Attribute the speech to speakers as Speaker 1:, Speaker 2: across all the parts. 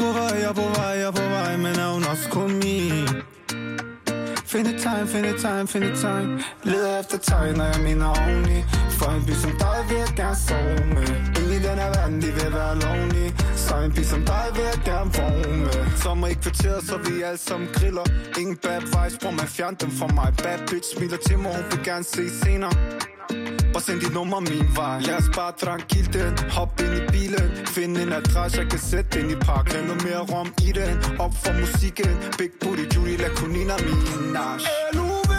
Speaker 1: På vej, jeg på vej, jeg på vej, men er hun også kun min? Find et tegn, find et time find et tegn. Leder efter tegn, når jeg mener oveni For en by som dig vil jeg gerne sove med. Ind i den her verden, de vil være lonely Så en by som dig vil jeg gerne vågne Sommer i kvarteret, så vi alle sammen griller. Ingen bad vibes, bror man fjern dem fra mig. Bad bitch smiler til mig, hun vil gerne se senere. Og send dit nummer min vej. Lad os bare tranquilt den. Hop ind i bilen. Find en adresse, jeg kan sætte den i park Lad noget mere rom i den. Op for musikken. Big booty, Judy, la kunina Minaj LUV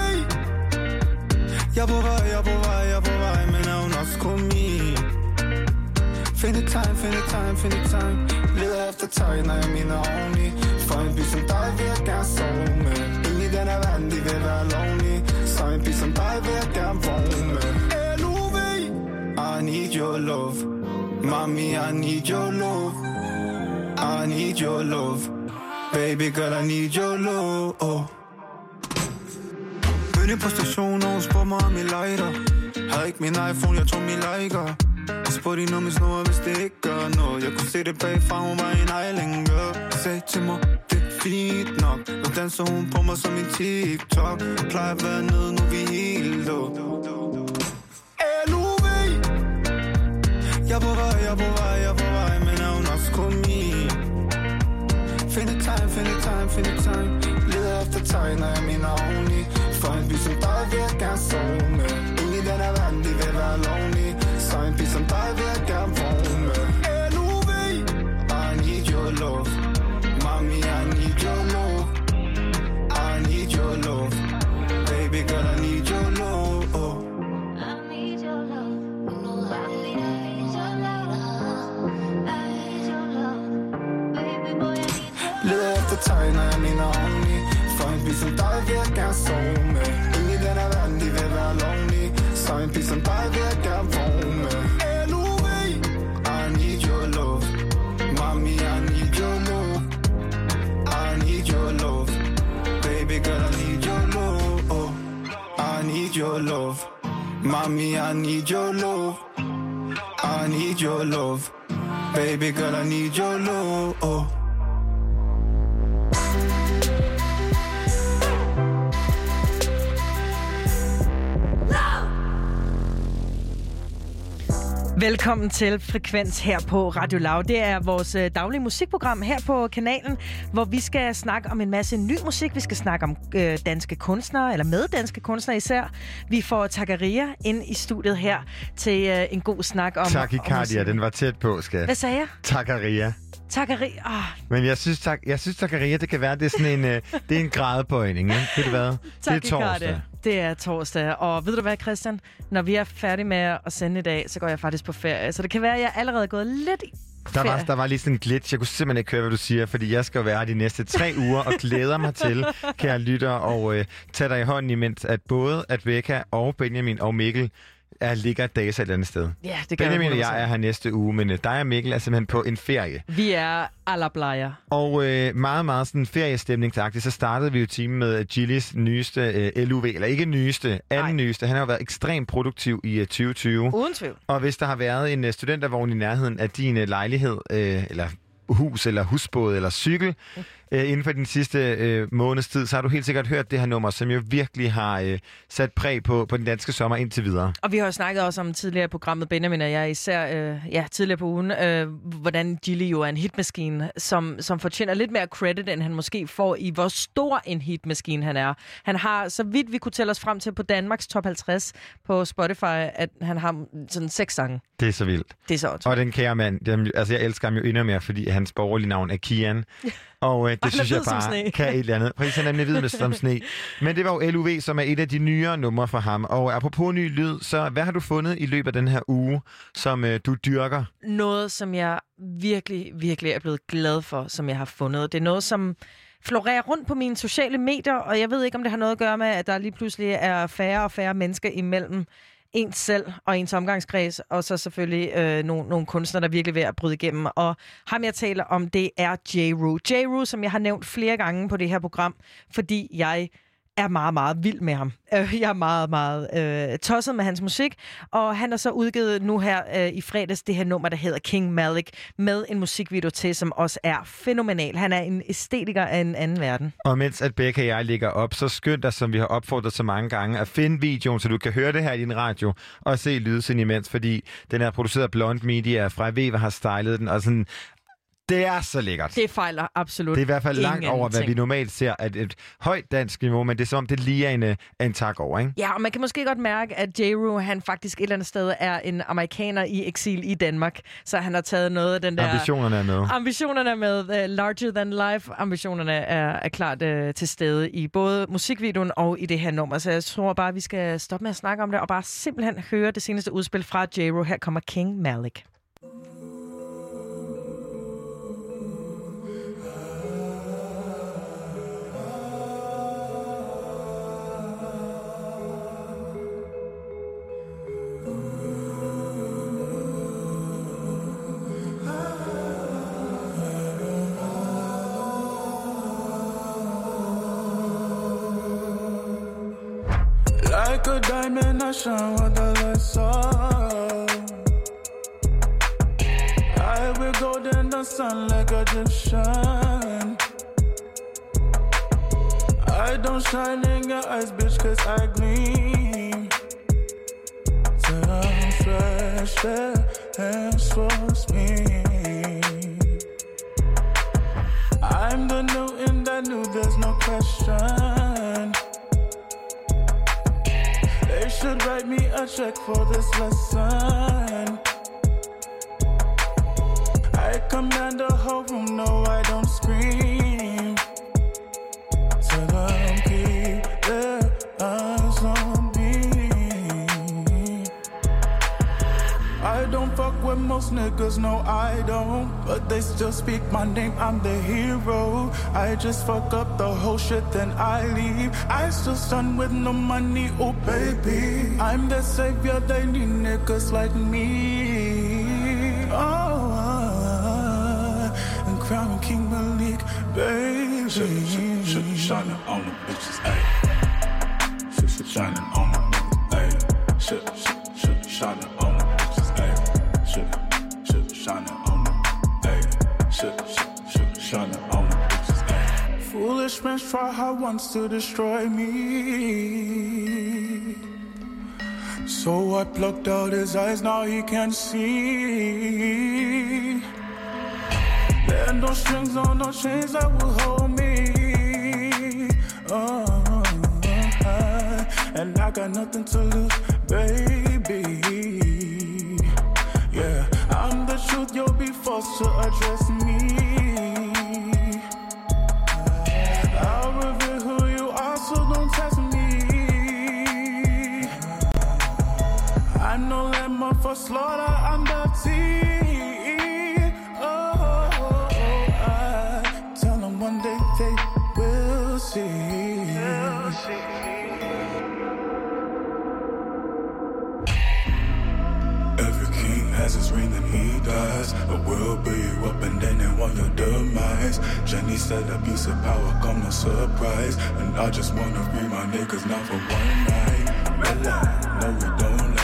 Speaker 1: Jeg er på vej, jeg er på vej, jeg er på vej Men er hun også kun min? Find et tegn, find et tegn, find et tegn. Leder efter tegn, når jeg minder oveni For en by som dig vil jeg gerne sove med. Ingen i den her verden, de vil være lonely Så en by som dig vil jeg gerne vågne med. I need your love. Mommy, I need your love. I need your love. Baby girl, I need your love. Mødte på stationen, og hun spurgte mig om jeg lighter Havde ikke min iPhone, jeg tog min liker. Jeg spurgte hende om min snor, hvis det ikke gør noget. Jeg kunne se det bagfra, hun var en island girl Sagde til mig, det er fint nok. Nu danser hun på mig som en TikTok. Jeg Plejer at være nede, nu vi helt up Jeg er på vej, jeg er på vej, jeg er på vej Men er hun også kun min? Find et tegn, find et tegn, find et tegn. Leder efter tegn, når jeg mener oveni For en by som dig vil jeg gerne sove med. Ingen i den her verden, de vil være lonely Så en by som dig vil jeg gerne vågne med. LUV I need your love. Mommy, I need your love. I need your love. Baby girl, I Leder efter tegn, jeg mener oveni For en by som dig vil jeg med Ingen i den her verden, de vil være lonely Så en by som dig vil jeg vågne med I need your love. Mommy, I need your love. I need your love. Baby girl, I need your love. Oh, I need your love. Mommy, I need your love. I need your love. Baby girl, I need your love oh.
Speaker 2: Velkommen til Frekvens her på Radio Loud. Det er vores øh, daglige musikprogram her på kanalen, hvor vi skal snakke om en masse ny musik. Vi skal snakke om øh, danske kunstnere, eller med danske kunstnere især. Vi får Takaria ind i studiet her til øh, en god snak om...
Speaker 3: Takikardia, den var tæt på, skat.
Speaker 2: Hvad sagde jeg?
Speaker 3: Takaria.
Speaker 2: Takaria. Oh,
Speaker 3: Men jeg synes, tak, jeg synes Takaria, det kan være, det er sådan en, øh, det er en gradbøjning, ikke? Ved du hvad? Det er torsdag.
Speaker 2: Det er torsdag. Og ved du hvad, Christian? Når vi er færdige med at sende i dag, så går jeg faktisk på ferie. Så det kan være, at jeg allerede er gået lidt
Speaker 3: Der var, der var lige sådan en glitch. Jeg kunne simpelthen ikke høre, hvad du siger, fordi jeg skal være her de næste tre uger og glæder mig til, kære lytter, og øh, tage dig i hånden imens, at både at Rebecca og Benjamin og Mikkel er, ligger data et eller andet sted.
Speaker 2: Ja, det gør
Speaker 3: Benjamin og
Speaker 2: jeg.
Speaker 3: jeg er her næste uge, men øh, dig og Mikkel er simpelthen på en ferie.
Speaker 2: Vi er alablejer.
Speaker 3: Og øh, meget, meget sådan feriestemningsagtigt, så startede vi jo timen med Gillis nyeste øh, LUV, eller ikke nyeste, anden
Speaker 2: Nej.
Speaker 3: nyeste. Han har jo været ekstremt produktiv i øh, 2020.
Speaker 2: Uden tvivl.
Speaker 3: Og hvis der har været en øh, studentervogn i nærheden af din øh, lejlighed, øh, eller hus, eller husbåd, eller cykel, øh, inden for den sidste øh, måneds tid, så har du helt sikkert hørt det her nummer, som jo virkelig har øh, sat præg på, på den danske sommer indtil videre.
Speaker 2: Og vi har jo snakket også om tidligere i programmet, Benjamin og jeg især, øh, ja, tidligere på ugen, øh, hvordan Gilly jo er en hitmaskine, som, som fortjener lidt mere credit, end han måske får i, hvor stor en hitmaskine han er. Han har, så vidt vi kunne tælle os frem til på Danmarks top 50 på Spotify, at han har sådan seks sange.
Speaker 3: Det er så vildt.
Speaker 2: Det er så.
Speaker 3: Og den kære mand, dem, altså jeg elsker ham jo endnu mere, fordi hans borgerlige navn er Kian. Og øh, det synes jeg bare kan et eller andet. Præcis, han er nemlig hvid med som sne. Men det var jo LUV, som er et af de nyere numre for ham. Og apropos ny lyd, så hvad har du fundet i løbet af den her uge, som øh, du dyrker?
Speaker 2: Noget, som jeg virkelig, virkelig er blevet glad for, som jeg har fundet. Det er noget, som florerer rundt på mine sociale medier, og jeg ved ikke, om det har noget at gøre med, at der lige pludselig er færre og færre mennesker imellem ens selv og ens omgangskreds, og så selvfølgelig øh, nogle, nogle kunstnere, der virkelig er ved at bryde igennem. Og ham, jeg taler om, det er J. Rue. J. Rue, som jeg har nævnt flere gange på det her program, fordi jeg er meget, meget vild med ham. Øh, Jeg er meget, meget øh, tosset med hans musik, og han har så udgivet nu her øh, i fredags det her nummer, der hedder King Malik, med en musikvideo til, som også er fænomenal. Han er en æstetiker af en anden verden.
Speaker 3: Og mens at Becca og jeg ligger op, så skynd dig, som vi har opfordret så mange gange, at finde videoen, så du kan høre det her i din radio, og se lydsiden imens, fordi den er produceret af Blond Media, fra Veva har stylet den, og sådan, det er så lækkert.
Speaker 2: Det fejler absolut
Speaker 3: Det er i hvert fald langt over, hvad vi normalt ser at et højt dansk niveau, men det er som om, det lige er en, øh, en tak over, ikke?
Speaker 2: Ja, og man kan måske godt mærke, at j han faktisk et eller andet sted er en amerikaner i eksil i Danmark. Så han har taget noget af den der...
Speaker 3: Ambitionerne er med.
Speaker 2: Ambitionerne er med uh, larger than life. Ambitionerne er, er klart uh, til stede i både musikvideoen og i det her nummer. Så jeg tror bare, vi skal stoppe med at snakke om det og bare simpelthen høre det seneste udspil fra j Her kommer King Malik.
Speaker 1: I with the lights on. I will go in the sun like Egyptian. I don't shine in your eyes, bitch, cause I gleam. Till I'm fresh, and force me. I'm the new in the new, there's no question. Should write me a check for this lesson. I command the whole room, no, I don't scream. Most niggas, no, I don't. But they still speak my name, I'm the hero. I just fuck up the whole shit, then I leave. I still stun with no money, oh baby. I'm the savior, they need niggas like me. Oh, and crown King Malik, baby.
Speaker 4: Shining on the bitches, ayy. Shining on the niggas, ayy. Shining
Speaker 1: men try hard once to destroy me. So I plucked out his eyes, now he can't see. There are no strings on no chains that will hold me. Oh, and I got nothing to lose, baby. Yeah, I'm the truth, you'll be forced to address me. I'm no lamb for slaughter, I'm the tea. Oh, oh, oh, I tell them one day they will see.
Speaker 4: Every king has his ring and he dies. A world build you up and then they want your demise. Jenny said abuse of power come no surprise. And I just wanna free my niggas now for one night. Red no we don't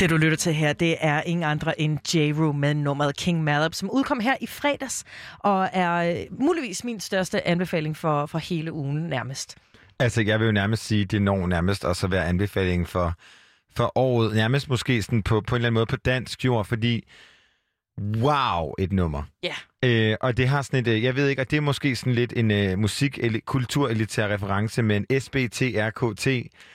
Speaker 2: Det, du lytter til her, det er ingen andre end J. med nummeret King Malab, som udkom her i fredags, og er øh, muligvis min største anbefaling for, for hele ugen nærmest.
Speaker 3: Altså, jeg vil jo nærmest sige, det når nærmest også at være anbefaling for, for året. Nærmest måske sådan på, på en eller anden måde på dansk jord, fordi wow, et nummer.
Speaker 5: Ja.
Speaker 3: Øh, og det har sådan et, øh, jeg ved ikke, og det er måske sådan lidt en øh, musik- eller kulturelitær reference, men SBTRKT,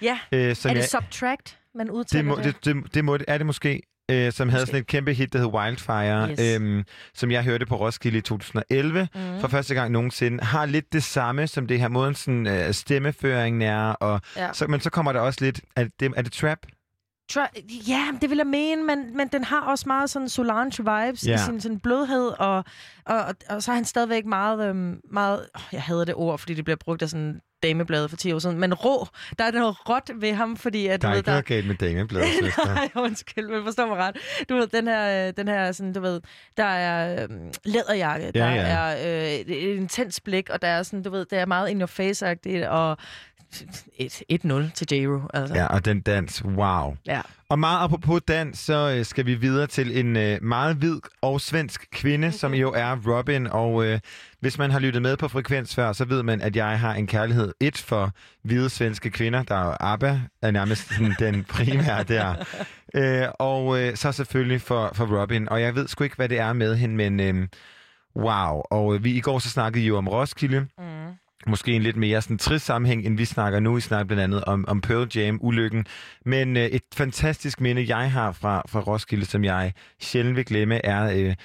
Speaker 5: Ja.
Speaker 3: øh, som
Speaker 5: er det
Speaker 3: jeg,
Speaker 5: Subtract, man udtaler
Speaker 3: det, må,
Speaker 5: det?
Speaker 3: det, det, må, er det måske, øh, som havde sådan et kæmpe hit, der hed Wildfire,
Speaker 5: Yes.
Speaker 3: øhm, som jeg hørte på Roskilde i 2011,
Speaker 5: Mhm.
Speaker 3: mm. for første gang nogensinde, har lidt det samme, som det her måden sådan, øh, stemmeføringen er, og
Speaker 5: Ja.
Speaker 3: så, men så kommer der også lidt, er det, er det trap?
Speaker 5: Tra- ja, det vil jeg mene, men, men den har også meget sådan Solange-vibes
Speaker 3: Ja.
Speaker 5: i sin sådan blødhed, og, og, og, og så er han stadigvæk meget, øhm, meget oh, jeg hader det ord, fordi det bliver brugt af sådan damebladet for 10 år siden, men rå, der er noget råt ved ham, fordi at,
Speaker 3: Der
Speaker 5: du
Speaker 3: er
Speaker 5: ved,
Speaker 3: ikke
Speaker 5: der,
Speaker 3: noget galt med damebladet.
Speaker 5: Nej, undskyld, men forstår mig ret. Du ved, den her, øh, den her sådan, du ved, der er øhm, læderjakke, der
Speaker 3: ja.
Speaker 5: er øh, et, intens blik, og der er sådan, du ved, det er meget in your face-agtigt, og 1-0 til J-Ro, altså.
Speaker 3: Ja, og den dans, wow.
Speaker 5: ja.
Speaker 3: Og meget apropos dans, så øh, skal vi videre til en øh, meget hvid og svensk kvinde, som jo er Robin. Og øh, hvis man har lyttet med på Frekvens før, så ved man, at jeg har en kærlighed. Et for hvide svenske kvinder, der er jo ABBA, er nærmest den primære der. Øh, og øh, så selvfølgelig for, for Robin. Og jeg ved sgu ikke, hvad det er med hende, men øh, wow. Og øh, vi i går så snakkede I jo om Roskilde.
Speaker 5: Mm.
Speaker 3: Måske en lidt mere sådan trist sammenhæng, end vi snakker nu. Vi snakker blandt andet om, om Pearl Jam-ulykken. Men øh, et fantastisk minde, jeg har fra, fra Roskilde, som jeg sjældent vil glemme, er øh,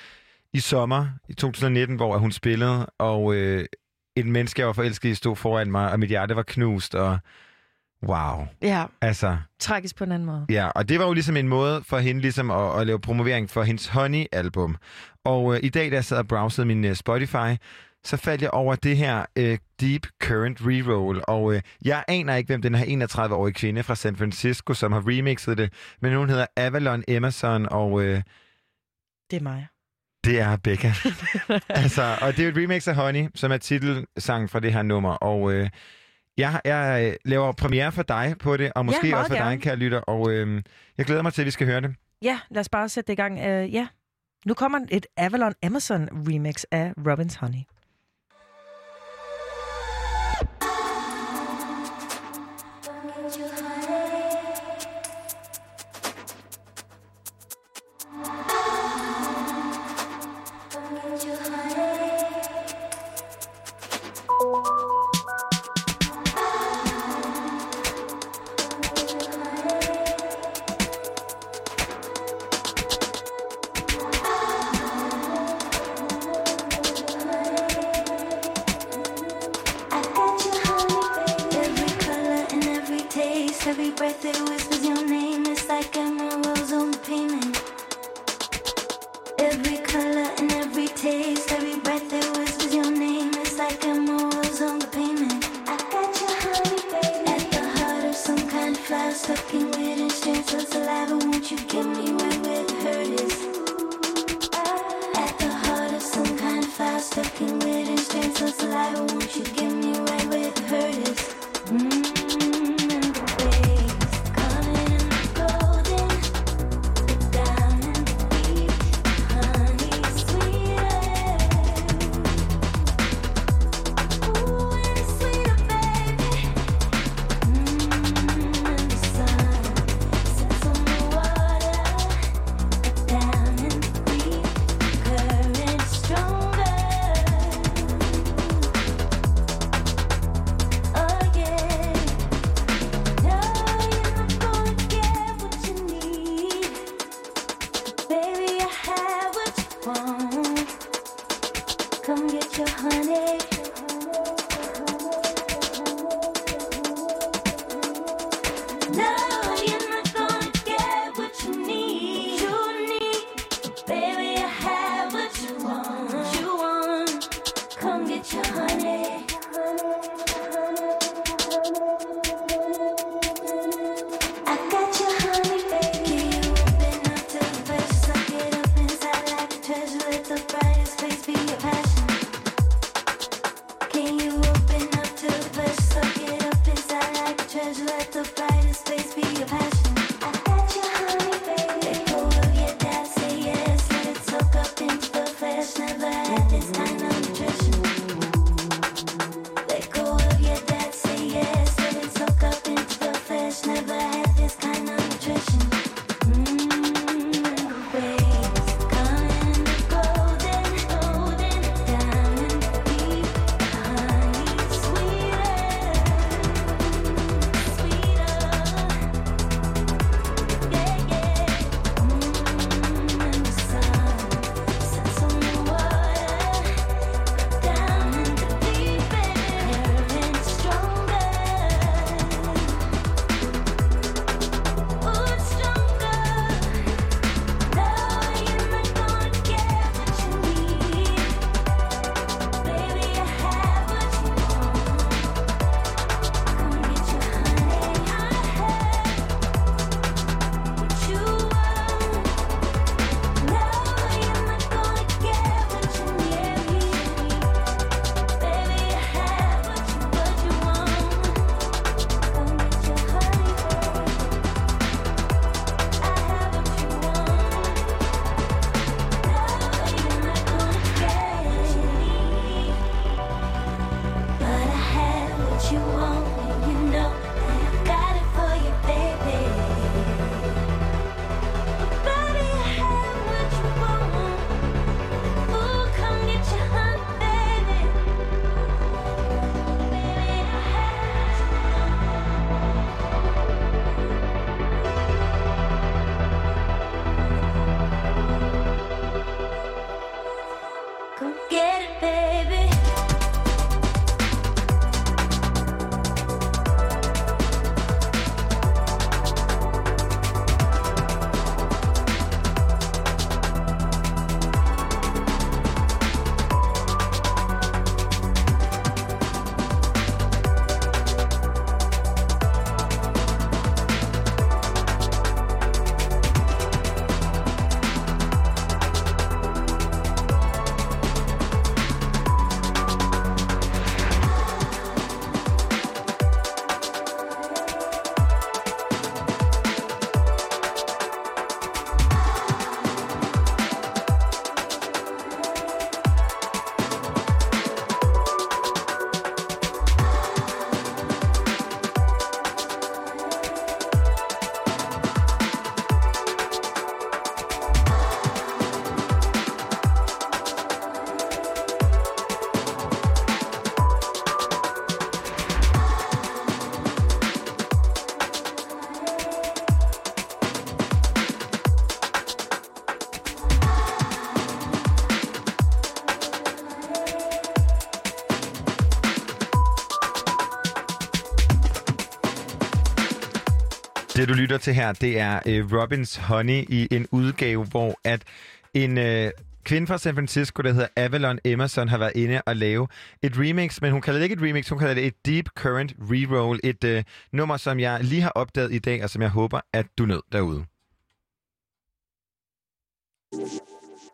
Speaker 3: i sommer i 2019, hvor hun spillede, og øh, et menneske, jeg var forelsket i, stod foran mig, og mit hjerte var knust, og wow.
Speaker 5: Ja,
Speaker 3: Altså,
Speaker 5: tragisk på en anden måde.
Speaker 3: Ja, og det var jo ligesom en måde for hende ligesom at, at lave promovering for hendes Honey-album. Og øh, i dag, da jeg sad og browsede min øh, Spotify, så faldt jeg over det her øh, Deep Current Reroll. Og øh, jeg aner ikke, hvem den her 31-årige kvinde fra San Francisco, som har remixet det, men hun hedder Avalon Emerson, og øh,
Speaker 5: Det er mig.
Speaker 3: det er Becca. altså, og det er et remix af Honey, som er titelsangen fra det her nummer. Og øh, jeg, jeg øh, laver premiere for dig på det, og måske
Speaker 5: meget
Speaker 3: også for dig,
Speaker 5: gerne.
Speaker 3: kære lytter. Og øh, jeg glæder mig til, at vi skal høre det.
Speaker 5: Ja, lad os bare sætte det i gang. Uh, ja, nu kommer et Avalon Amazon remix af Robin's Honey.
Speaker 3: Det, du lytter til her, det er øh, Robins Honey i en udgave, hvor at en øh, kvinde fra San Francisco, der hedder Avalon Emerson, har været inde og lave et remix, men hun kalder det ikke et remix, hun kalder det et Deep Current Reroll, et øh, nummer, som jeg lige har opdaget i dag, og som jeg håber, at du nød derude.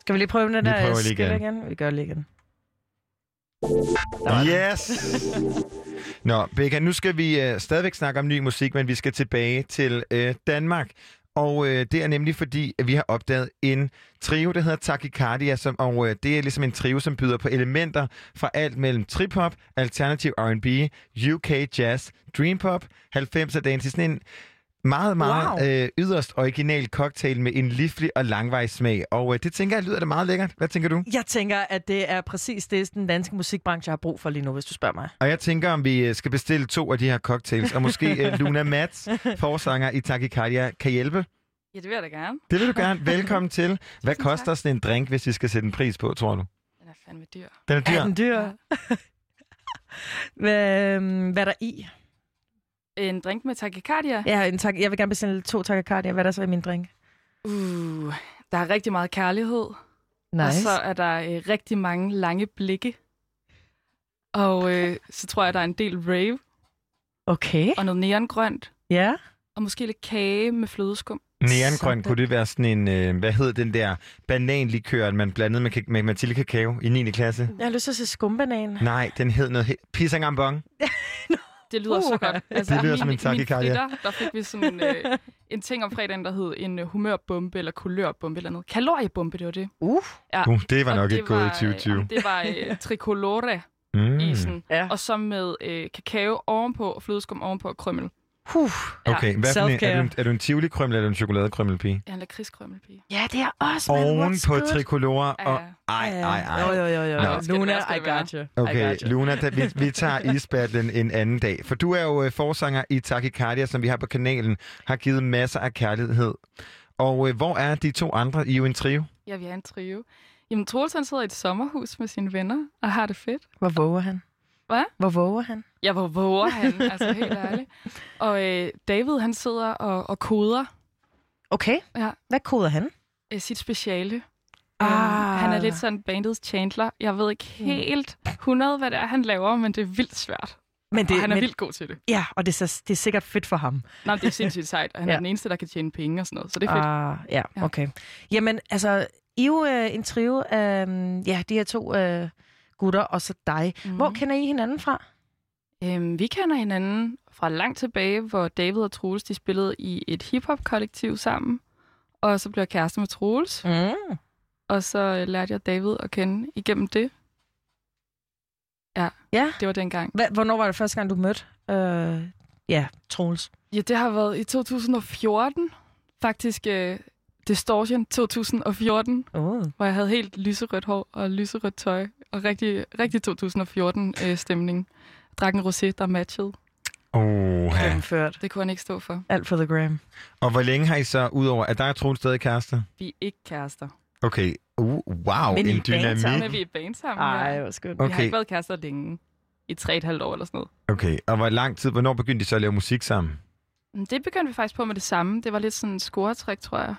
Speaker 2: Skal vi lige prøve den
Speaker 3: Vi
Speaker 2: der
Speaker 3: prøver lige igen.
Speaker 2: igen? Vi gør lige igen.
Speaker 3: Yes! Nå, Becca, nu skal vi øh, stadigvæk snakke om ny musik, men vi skal tilbage til øh, Danmark. Og øh, det er nemlig fordi, at vi har opdaget en trio, der hedder Tachycardia, som, og øh, det er ligesom en trio, som byder på elementer fra alt mellem trip-hop, alternativ R&B, UK jazz, dream pop, 90'er dance. Sådan en meget, meget
Speaker 2: Wow.
Speaker 3: øh, yderst original cocktail med en livlig og langvej smag. Og øh, det tænker jeg lyder da meget lækkert. Hvad tænker du?
Speaker 2: Jeg tænker, at det er præcis det, den danske musikbranche har brug for lige nu, hvis du spørger mig.
Speaker 3: Og jeg tænker, om vi øh, skal bestille to af de her cocktails, og måske øh, Luna Mats, forsanger i Tachycardia, kan hjælpe.
Speaker 6: Ja, det vil jeg da gerne.
Speaker 3: Det vil du gerne. Velkommen til. Hvad
Speaker 6: Tusind
Speaker 3: koster
Speaker 6: tak.
Speaker 3: sådan en drink, hvis vi skal sætte en pris på, tror du?
Speaker 6: Den er fandme dyr.
Speaker 3: Den er dyr.
Speaker 2: Er den dyr? hvad, øhm, hvad er der i?
Speaker 6: En drink med tachycardia.
Speaker 2: Ja, en tak- jeg vil gerne bestille to tachycardia. Hvad er der så i min drink?
Speaker 6: Uh, der er rigtig meget kærlighed.
Speaker 2: Nice.
Speaker 6: Og så er der øh, rigtig mange lange blikke. Og øh, så tror jeg, der er en del rave
Speaker 2: Okay.
Speaker 6: og noget neongrønt.
Speaker 2: Ja.
Speaker 6: Og måske lidt kage med flødeskum.
Speaker 3: Neongrøn, kunne det være sådan en, øh, hvad hed den der bananlikør, man blandede med, med Mathilde Kakao i 9. klasse?
Speaker 2: Jeg har lyst til at se skumbanan.
Speaker 3: Nej, den hed noget he- Pisangambong.
Speaker 6: Det lyder uh, så godt. Altså,
Speaker 3: Det lyder
Speaker 6: min,
Speaker 3: som en
Speaker 6: Min
Speaker 3: tachycardia.
Speaker 6: fritter, der fik vi sådan øh, en ting om fredagen, der hed en øh, humørbombe eller kulørbombe eller noget. Kaloriebombe, det var det.
Speaker 2: Uh.
Speaker 6: Ja.
Speaker 3: Uh, det var
Speaker 6: Og
Speaker 3: nok
Speaker 6: det
Speaker 3: ikke gået i
Speaker 6: var,
Speaker 3: 2020.
Speaker 6: Øh, det var øh, tricolore
Speaker 3: Mm.
Speaker 6: isen.
Speaker 2: Ja.
Speaker 6: Og så med øh, kakao ovenpå, og flødeskum ovenpå og krømmel.
Speaker 2: Huh.
Speaker 3: Okay, hvad en, er,
Speaker 2: Self-care.
Speaker 3: du en, er du en tivoli-krømmel eller en chokoladekrymmel-pige?
Speaker 6: Jeg er en lakridskrømmelpige.
Speaker 2: Ja, det er også, man.
Speaker 3: Oven på tricolore
Speaker 6: Ja.
Speaker 3: og... Ej, ej, ej.
Speaker 2: Jo, jo, jo, jo. Luna, I got you. I
Speaker 3: Okay,
Speaker 2: got you.
Speaker 3: Luna, da, vi, vi tager isbattlen en anden dag. For du er jo øh, forsanger i Tachycardia, som vi har på kanalen, har givet masser af kærlighed. Og øh, hvor er de to andre? I er jo en trio.
Speaker 6: Ja, vi er en trio. Jamen, Troels han sidder i et sommerhus med sine venner og har det fedt.
Speaker 2: Hvor våger han?
Speaker 6: Hvad?
Speaker 2: Hvor våger han?
Speaker 6: Ja, hvor våger han, altså helt ærligt. Og øh, David, han sidder og, og koder
Speaker 2: Okay.
Speaker 6: Ja.
Speaker 2: Hvad koder han?
Speaker 6: øh, sit speciale.
Speaker 2: Ah.
Speaker 6: Øhm, han er lidt sådan bandets Chandler. Jeg ved ikke helt 100, hvad det er, han laver, men det er vildt svært.
Speaker 2: Men
Speaker 6: Det, og han er
Speaker 2: men,
Speaker 6: vildt god til det.
Speaker 2: Ja, og det er, så, det er sikkert fedt for ham.
Speaker 6: Men det er sindssygt sejt, han ja. Er den eneste, der kan tjene penge og sådan noget. Så det er fedt.
Speaker 2: Ah, ja,
Speaker 6: Ja.
Speaker 2: okay. Jamen, altså, I er jo øh, en trio af øh, ja, de her to øh, gutter, og så dig. Mm. Hvor kender I hinanden fra?
Speaker 6: Øhm, vi kender hinanden fra langt tilbage, hvor David og Troels de spillede i et hiphop-kollektiv sammen. Og så blev jeg kæreste med Troels,
Speaker 2: Mm.
Speaker 6: og så øh, lærte jeg David at kende igennem det.
Speaker 2: Ja.
Speaker 6: Det var dengang.
Speaker 2: Hva, hvornår var det første gang, du mødte øh, ja, Troels?
Speaker 6: Ja, det har været i 2014. Faktisk øh, Distortion 2014,
Speaker 2: Oh.
Speaker 6: hvor jeg havde helt lyserødt hår og lyserødt tøj. Og rigtig, rigtig 2014-stemning. Drak en rosé, der matchede.
Speaker 3: Oh.
Speaker 2: Gennemført.
Speaker 6: Det kunne han ikke stå for.
Speaker 2: Alt for the gram.
Speaker 3: Og hvor længe har I så, udover at der er Troels stadig kærester?
Speaker 6: Vi er ikke kærester.
Speaker 3: Okay, uh, Wow,
Speaker 2: Men I
Speaker 3: en
Speaker 2: sammen,
Speaker 6: Men
Speaker 3: dynamik.
Speaker 6: vi er i band sammen.
Speaker 2: Ej,
Speaker 6: ja.
Speaker 2: hvor skønt.
Speaker 6: Vi har
Speaker 3: Okay.
Speaker 6: ikke været kærester længe. I tre og et halvt år eller sådan noget.
Speaker 3: Okay, og hvor lang tid, hvornår begyndte de så at lave musik sammen?
Speaker 6: Men Det begyndte vi faktisk på med det samme. Det var lidt sådan en scoretræk, tror jeg.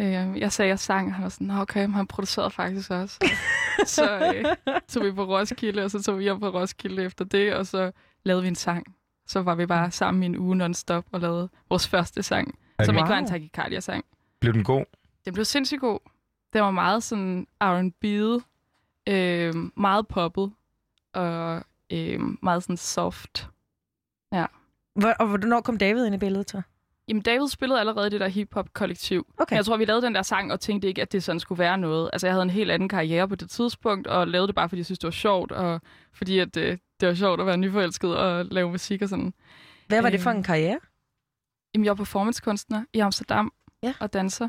Speaker 6: Øh, jeg sagde, jeg sang, og han var sådan, "Nå, okay, men han producerede faktisk også. så øh, tog vi på Roskilde, og så tog vi hjem på Roskilde efter det, og så lavede vi en sang. Så var vi bare sammen i en uge non-stop og lavede vores første sang, som
Speaker 3: Okay.
Speaker 6: ikke var en
Speaker 2: Wow.
Speaker 6: Takikardia-sang.
Speaker 3: Blev den god?
Speaker 6: Den blev sindssygt god. Den var meget sådan R&B'et, øh, meget poppet, og øh, meget sådan soft.
Speaker 2: Hvor, og hvornår kom David ind i billedet så?
Speaker 6: Jamen, David spillede allerede det der hip-hop-kollektiv.
Speaker 2: Okay.
Speaker 6: Jeg tror, vi lavede den der sang og tænkte ikke, at det sådan skulle være noget. Altså, jeg havde en helt anden karriere på det tidspunkt, og lavede det bare, fordi jeg synes, det var sjovt, og fordi at, øh, det var sjovt at være nyforelsket og lave musik og sådan.
Speaker 2: Hvad var det for
Speaker 6: Øh,
Speaker 2: en karriere?
Speaker 6: Jamen, jeg var performancekunstner i Amsterdam
Speaker 2: Ja.
Speaker 6: og danser,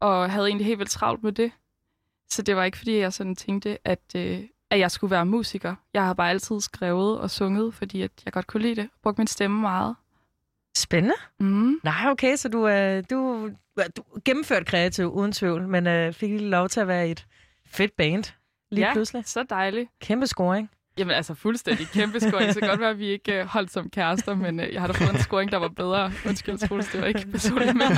Speaker 6: og havde egentlig helt vildt travlt med det. Så det var ikke, fordi jeg sådan tænkte, at, øh, at jeg skulle være musiker. Jeg har bare altid skrevet og sunget, fordi at jeg godt kunne lide det. Brugte min stemme meget.
Speaker 2: Spændende.
Speaker 6: Mm.
Speaker 2: Nej, okay, så du, øh, du, du gennemført kreativ uden tvivl, men øh, fik lige lov til at være i et fedt band lige
Speaker 6: ja,
Speaker 2: pludselig.
Speaker 6: så dejligt.
Speaker 2: Kæmpe scoring.
Speaker 6: Jamen altså fuldstændig kæmpe scoring. Så godt være, at vi ikke uh, holdt som kærester, men uh, jeg har da fået en scoring, der var bedre. Undskyld, Troels, det var ikke personligt, men,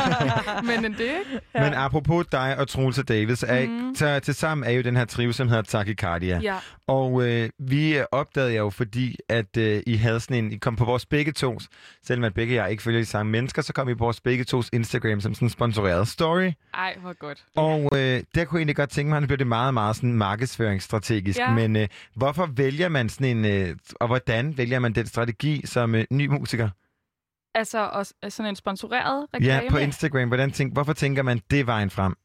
Speaker 6: men end det, ikke?
Speaker 3: Ja. Men apropos dig og Troels og Davids, er, mm. så til sammen er jo den her trio, som hedder Takikardia.
Speaker 6: Ja.
Speaker 3: Og øh, vi øh, opdagede jo, fordi at øh, I havde sådan en, I kom på vores begge tos, selvom at begge jer ikke følger de samme mennesker, så kom I på vores begge tos Instagram som sådan en sponsoreret story.
Speaker 6: Ej, hvor godt.
Speaker 3: Og øh, der kunne jeg egentlig godt tænke mig, at nu bliver det meget, meget sådan markedsføringsstrategisk.
Speaker 6: Ja.
Speaker 3: Men øh, hvorfor vælger man sådan en, øh, og hvordan vælger man den strategi som øh, ny musiker?
Speaker 6: Altså også altså sådan en sponsoreret reklame.
Speaker 3: Ja, på Instagram. Hvordan tænk, hvorfor tænker man, det er vejen frem?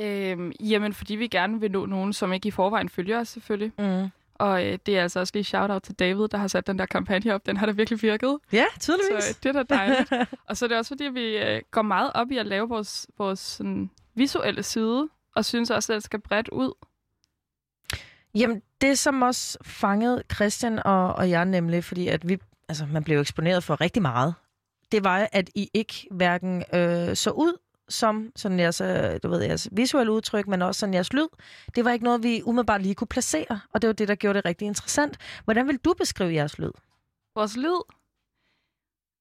Speaker 6: Øhm, jamen, fordi vi gerne vil nå nogen, som ikke i forvejen følger os, selvfølgelig.
Speaker 2: Mm.
Speaker 6: Og øh, det er altså også lige shout-out til David, der har sat den der kampagne op. Den har da virkelig virket.
Speaker 2: Ja, tydeligvis.
Speaker 6: Så øh, det er da dejligt. og så er det også, fordi vi øh, går meget op i at lave vores, vores sådan, visuelle side, og synes også, at det skal bredt ud.
Speaker 2: Jamen, det som også fangede Christian og, og jeg nemlig, fordi at vi, altså, man blev eksponeret for rigtig meget, det var, at I ikke hverken øh, så ud som sådan jeres, øh, du ved, jeres visuelle udtryk, men også sådan jeres lyd. Det var ikke noget, vi umiddelbart lige kunne placere, og det var det, der gjorde det rigtig interessant. Hvordan vil du beskrive jeres lyd?
Speaker 6: Vores lyd.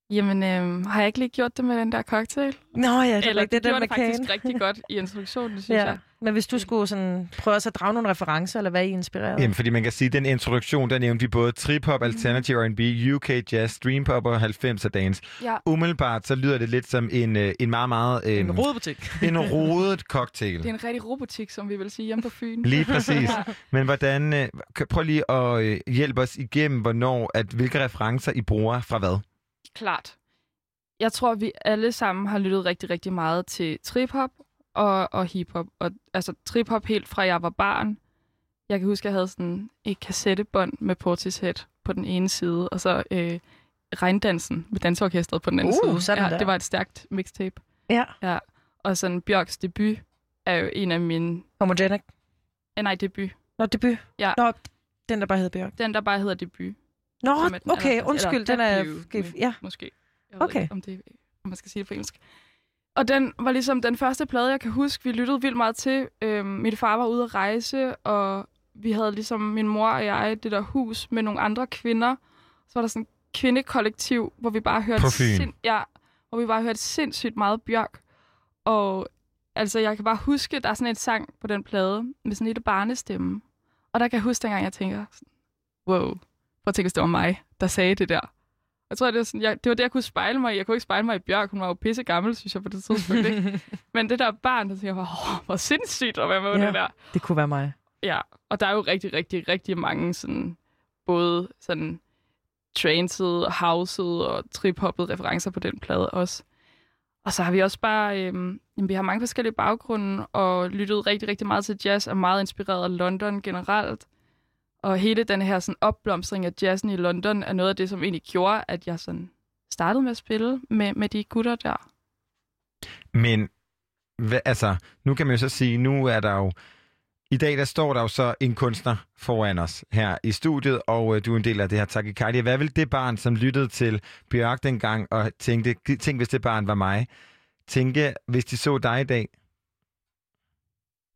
Speaker 6: Jamen, øh, har jeg ikke lige gjort det med den der cocktail?
Speaker 2: Nå ja, det
Speaker 6: Eller
Speaker 2: er
Speaker 6: det
Speaker 2: den
Speaker 6: gjorde
Speaker 2: med
Speaker 6: det faktisk
Speaker 2: kagen.
Speaker 6: rigtig godt i introduktionen, synes
Speaker 2: Ja.
Speaker 6: jeg.
Speaker 2: Men hvis du skulle sådan, prøve at drage nogle referencer, eller hvad I inspireret?
Speaker 3: Jamen, fordi man kan sige, at den introduktion, der nævnte vi både trip-hop, alternative R&B, UK jazz, dream pop og 90'er dance.
Speaker 6: Ja.
Speaker 3: Umiddelbart, så lyder det lidt som en, øh, en meget, meget... Øh,
Speaker 2: en rodebutik.
Speaker 3: en rodet cocktail.
Speaker 6: Det er en rigtig robotik, som vi vil sige hjemme på Fyn.
Speaker 3: Lige præcis. Men hvordan... Øh, kan- prøv lige at øh, hjælpe os igennem, hvornår, at, hvilke referencer I bruger fra hvad?
Speaker 6: Klart. Jeg tror, vi alle sammen har lyttet rigtig, rigtig meget til trip-hop og, og hip-hop. Og, altså trip-hop helt fra jeg var barn. Jeg kan huske, jeg havde sådan et kassettebånd med Portishead på den ene side, og så øh, regndansen med danseorkestret på den anden
Speaker 2: Uh,
Speaker 6: side. ja,
Speaker 2: der.
Speaker 6: det var et stærkt mixtape.
Speaker 2: Ja.
Speaker 6: Ja. Og sådan Bjørks debut er jo en af mine...
Speaker 2: Homogenic.
Speaker 6: Eh, nej, debut.
Speaker 2: Nå, debut.
Speaker 6: Ja.
Speaker 2: Nå, den der bare hed Bjørk.
Speaker 6: Den, der bare hedder debut.
Speaker 2: Nå,
Speaker 6: er
Speaker 2: okay,
Speaker 6: allerførste.
Speaker 2: undskyld,
Speaker 6: Eller
Speaker 2: den er... gif- Ja,
Speaker 6: Måske. Jeg ved
Speaker 2: Okay.
Speaker 6: ikke, om, det, om man skal sige det på engelsk. Og den var ligesom den første plade, jeg kan huske, vi lyttede vildt meget til. Øhm, min far var ude at rejse, og vi havde ligesom min mor og jeg det der hus med nogle andre kvinder. Så var der sådan et kvindekollektiv, hvor vi bare hørte,
Speaker 3: Fyn.
Speaker 6: ja, hvor vi bare hørte sindssygt meget Bjørk. Og altså, jeg kan bare huske, der er sådan en sang på den plade med sådan en lille barnestemme. Og der kan jeg huske, dengang jeg tænker, sådan, wow, prøv at tænke, hvis det var mig, der sagde det der. Jeg tror, det var, sådan, jeg, det var det, jeg kunne spejle mig i. Jeg kunne ikke spejle mig i Bjørk. Hun var jo pisse gammel, synes jeg, på det tidspunkt. Ikke? Men det der barn, der tænker jeg, oh, hvor sindssygt at være med ja. Det der.
Speaker 2: det kunne være mig.
Speaker 6: Ja, og der er jo rigtig, rigtig, rigtig mange sådan, både sådan tranced, housed og trip-hoppet referencer på den plade også. Og så har vi også bare, øhm, vi har mange forskellige baggrunde, og lyttet rigtig, rigtig meget til jazz, og meget inspireret af London generelt. Og hele den her sådan, opblomstring af jazzen i London er noget af det, som egentlig gjorde, at jeg sådan startede med at spille med, med de gutter der.
Speaker 3: Men hvad, altså, nu kan man jo så sige, nu er der jo... I dag der står der jo så en kunstner foran os her i studiet, og øh, du er en del af det her Takikardia. Hvad vil det barn, som lyttede til Bjørk dengang og tænkte, tænk hvis det barn var mig, tænke, hvis de så dig i dag?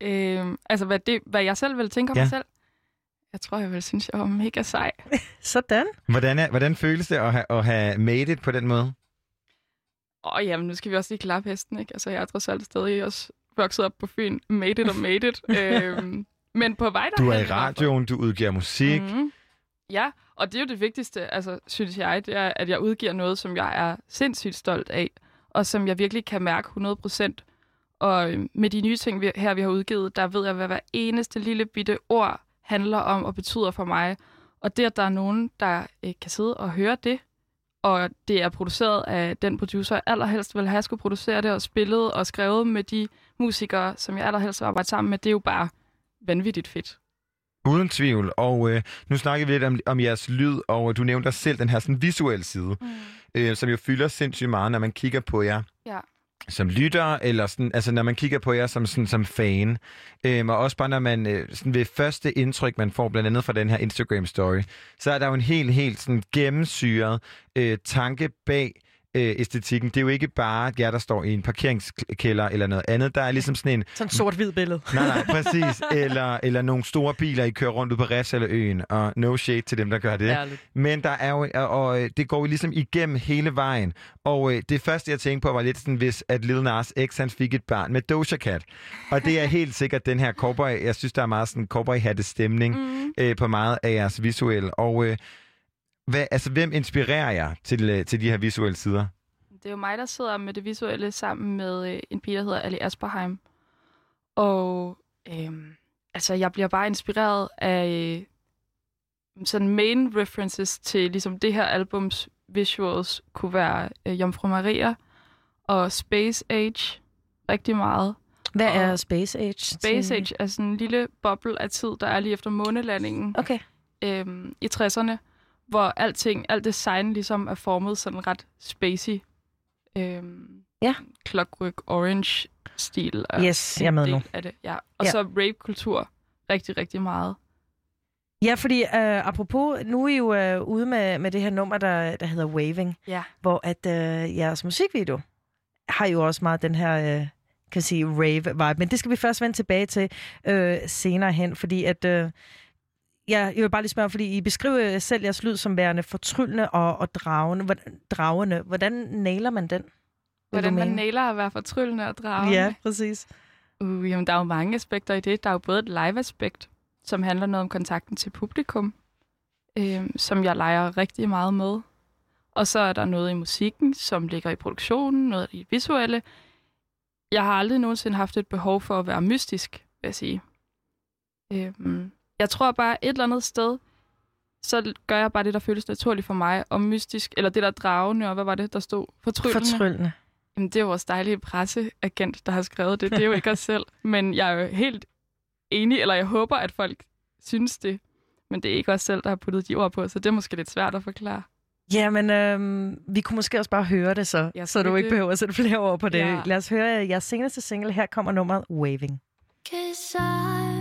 Speaker 6: Øh, altså, hvad, det, hvad jeg selv vil tænke om
Speaker 3: Ja.
Speaker 6: mig selv. Jeg tror, jeg vil synes, jeg var mega sej.
Speaker 2: Sådan.
Speaker 3: Hvordan, er, hvordan føles det at have, at have made it på den måde?
Speaker 6: Og jamen, nu skal vi også lige klappe hesten, ikke? Altså, jeg er trods alt stadig også vokset op på Fyn. Made it og made it. øhm, men på vej
Speaker 3: Du er i radioen, du udgiver musik. Mm.
Speaker 6: Mhm. Ja, og det er jo det vigtigste, altså, synes jeg, det er, at jeg udgiver noget, som jeg er sindssygt stolt af, og som jeg virkelig kan mærke 100%. Og øh, med de nye ting vi, her, vi har udgivet, der ved jeg, hvad hver eneste lille bitte ord handler om og betyder for mig. Og det, at der er nogen, der øh, kan sidde og høre det, og det er produceret af den producer, jeg allerhelst vil have skulle producere det, og spillet og skrevet med de musikere, som jeg allerhelst vil arbejde sammen med, det er jo bare vanvittigt fedt.
Speaker 3: Uden tvivl. Og øh, nu snakker vi lidt om, om jeres lyd, og du nævnte dig selv den her sådan, visuelle side, mm. øh, som jo fylder sindssygt meget, når man kigger på jer.
Speaker 6: Ja
Speaker 3: som lytter, eller sådan, altså når man kigger på jer som, sådan, som fan, øhm, og også bare når man, øh, sådan ved første indtryk, man får blandt andet fra den her Instagram-story, så er der jo en helt, helt sådan gennemsyret øh, tanke bag øh, æstetikken. Det er jo ikke bare jer, der står i en parkeringskælder eller noget andet. Der er ligesom sådan en,
Speaker 2: Sådan sort-hvid billede.
Speaker 3: nej, nej, præcis, eller, eller nogle store biler, I kører rundt ud på Refs eller øen, og no shade til dem, der gør det.
Speaker 2: Ærligt.
Speaker 3: Men der er jo, og, og øh, det går jo ligesom igennem hele vejen. Og øh, det første, jeg tænkte på, var lidt sådan, hvis at Lil Nas X, han fik et barn med Doja Cat. Og det er helt sikkert den her cowboy, jeg synes, der er meget sådan cowboy hatte stemning
Speaker 6: Mm.
Speaker 3: øh, på meget af jeres visuelle. Og øh, hvad, altså, hvem inspirerer jer til, øh, til de her visuelle sider?
Speaker 6: Det er jo mig, der sidder med det visuelle sammen med øh, en pige, der hedder Ali Asperheim. Og øhm, altså, jeg bliver bare inspireret af øh, sådan main references til ligesom det her albums visuals kunne være øh, Jomfru Maria og Space Age rigtig meget.
Speaker 2: Hvad
Speaker 6: Og
Speaker 2: er Space Age?
Speaker 6: Space
Speaker 2: til-
Speaker 6: Age er sådan en lille boble af tid, der er lige efter månelandingen
Speaker 2: Okay.
Speaker 6: øhm, i 60'erne, hvor alting, alt design ligesom er formet sådan ret spacey. Øhm,
Speaker 2: Ja.
Speaker 6: Clockwork Orange-stil
Speaker 2: Yes, jeg er med nu.
Speaker 6: af det. Ja. Og
Speaker 2: Ja.
Speaker 6: så rape-kultur rigtig, rigtig meget.
Speaker 2: Ja, fordi øh, apropos, nu er I jo øh, ude med, med det her nummer, der, der hedder Waving,
Speaker 6: Ja.
Speaker 2: hvor at øh, jeres musikvideo har jo også meget den her, øh, kan sige, rave-vibe. Men det skal vi først vende tilbage til øh, senere hen, fordi at... Øh, Ja, jeg vil bare lige spørge, fordi I beskriver selv jeres lyd som værende fortryllende og, og dragende. Hvordan, dragende. Hvordan nailer man den?
Speaker 6: Hvordan man nailer at være fortryllende og dragende.
Speaker 2: Ja, præcis.
Speaker 6: Uh, jamen, der er jo mange aspekter i det. Der er jo både et live-aspekt, som handler noget om kontakten til publikum, øh, som jeg leger rigtig meget med. Og så er der noget i musikken, som ligger i produktionen, noget i det visuelle. Jeg har aldrig nogensinde haft et behov for at være mystisk, vil jeg sige. Øh, jeg tror bare et eller andet sted, så gør jeg bare det, der føles naturligt for mig, og mystisk, eller det der dragende, og hvad var det, der stod? Fortryllende.
Speaker 2: Fortryllende.
Speaker 6: Jamen, det er vores dejlige presseagent, der har skrevet det. Det er jo ikke os selv. Men jeg er jo helt enig, eller jeg håber, at folk synes det. Men det er ikke os selv, der har puttet de ord på, så det er måske lidt svært at forklare.
Speaker 2: Jamen, øhm, vi kunne måske også bare høre det så,
Speaker 6: Ja,
Speaker 2: så du ikke
Speaker 6: det?
Speaker 2: behøver at sætte flere ord på det.
Speaker 6: Ja.
Speaker 2: Lad os høre jeres seneste single. Her kommer nummeret Waving.
Speaker 5: Cause I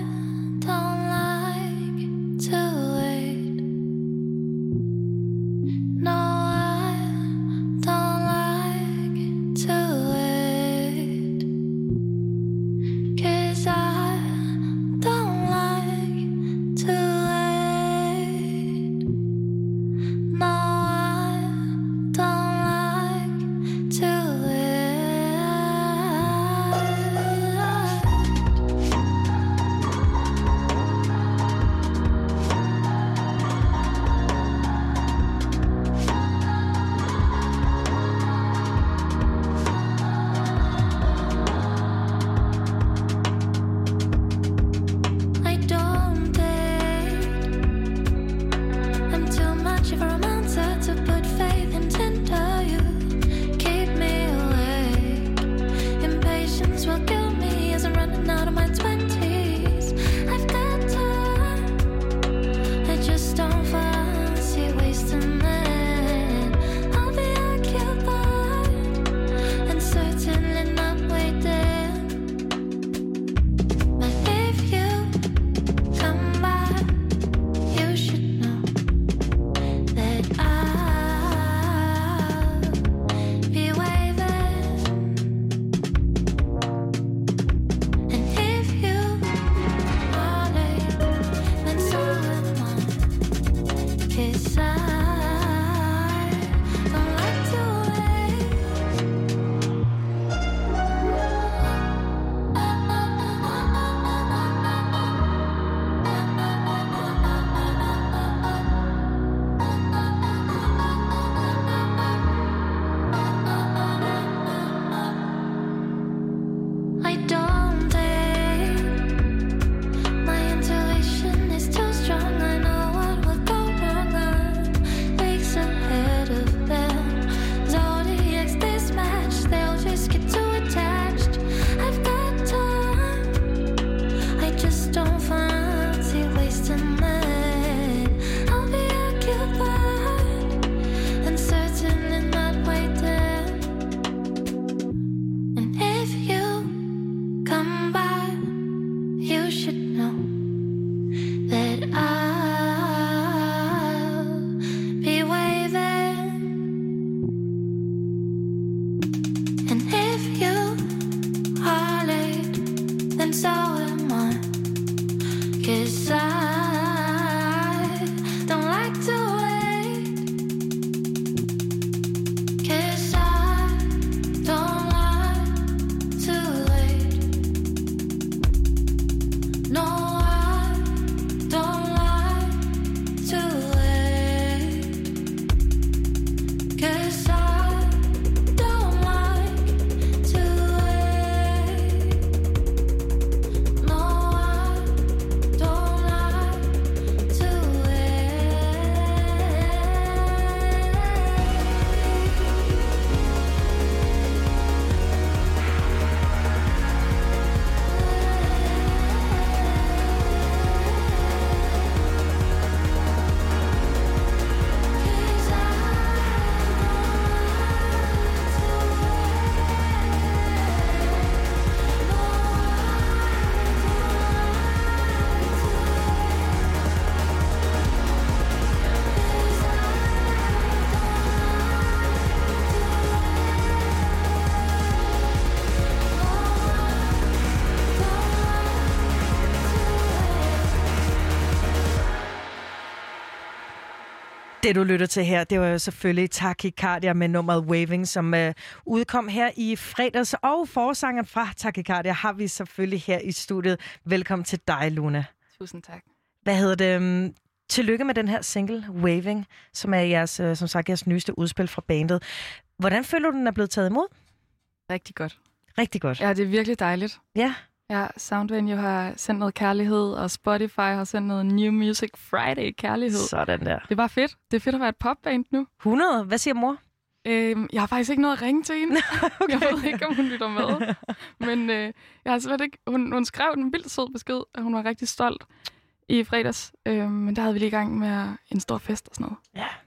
Speaker 2: Det, du lytter til her, det var jo selvfølgelig Tachycardia med nummeret Waving, som øh, udkom her i fredags. Og forsangeren fra Tachycardia har vi selvfølgelig her i studiet. Velkommen til dig, Luna.
Speaker 6: Tusind tak.
Speaker 2: Hvad hedder det? øhm, Tillykke med den her single, Waving, som er jeres, øh, som sagt, jeres nyeste udspil fra bandet. Hvordan føler du, den er blevet taget imod?
Speaker 6: Rigtig godt.
Speaker 2: Rigtig godt.
Speaker 6: Ja, det er virkelig dejligt.
Speaker 2: Ja.
Speaker 6: Ja, Soundvenue har sendt noget kærlighed, og Spotify har sendt noget New Music Friday kærlighed.
Speaker 2: Sådan der.
Speaker 6: Det bare fedt. Det er fedt at være et popband nu.
Speaker 2: 100. Hvad siger mor?
Speaker 6: Øhm, jeg har faktisk ikke noget at ringe til hende.
Speaker 2: Okay.
Speaker 6: Jeg ved ikke, om hun lytter med. Men øh, jeg har slet ikke... Hun, hun skrev en vildt sød besked, at hun var rigtig stolt i fredags. Øhm, men der havde vi lige i gang med en stor fest og sådan noget.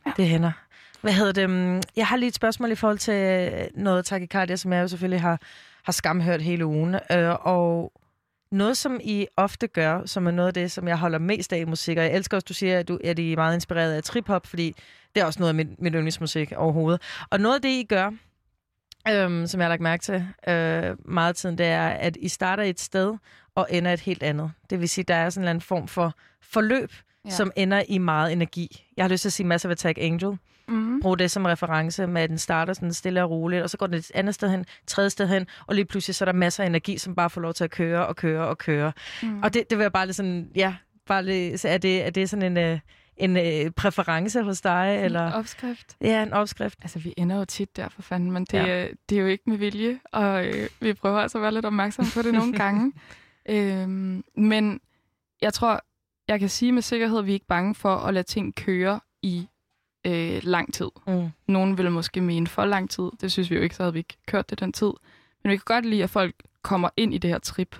Speaker 2: Ja, det hænder. Hvad hedder det? øhm, Jeg har lige et spørgsmål i forhold til øh, noget takikardia, som jeg jo selvfølgelig har, har skamhørt hele ugen. Øh, og noget, som I ofte gør, som er noget af det, som jeg holder mest af i musik, og jeg elsker også, du siger, at du at I er meget inspireret af trip-hop, fordi det er også noget af mit, mit yndlingsmusik overhovedet. Og noget af det, I gør, øhm, som jeg har lagt mærke til øh, meget tiden, det er, at I starter et sted og ender et helt andet. Det vil sige, der er sådan en eller anden form for forløb, ja. Som ender i meget energi. Jeg har lyst til at sige Massive Attack Angel.
Speaker 6: Mm.
Speaker 2: Brug det som reference med, at den starter sådan stille og roligt, og så går den et andet sted hen, tredje sted hen, og lige pludselig så er der masser af energi, som bare får lov til at køre og køre og køre.
Speaker 6: Mm.
Speaker 2: Og det, det vil jeg bare lige sådan, ja, bare lige, så er det, er det sådan en, øh, en øh, præference hos dig, eller?
Speaker 6: Opskrift.
Speaker 2: Ja, en opskrift.
Speaker 6: Altså, vi ender jo tit der for fanden, men det,
Speaker 2: Ja.
Speaker 6: ja. det er jo ikke med vilje, og øh, vi prøver altså at være lidt opmærksomme på det nogle gange. Øhm, men jeg tror, jeg kan sige med sikkerhed, at vi er ikke bange for at lade ting køre i øh, lang tid.
Speaker 2: Mm.
Speaker 6: Nogen ville måske mene for lang tid. Det synes vi jo ikke, så havde vi ikke kørt det den tid. Men vi kan godt lide, at folk kommer ind i det her trip.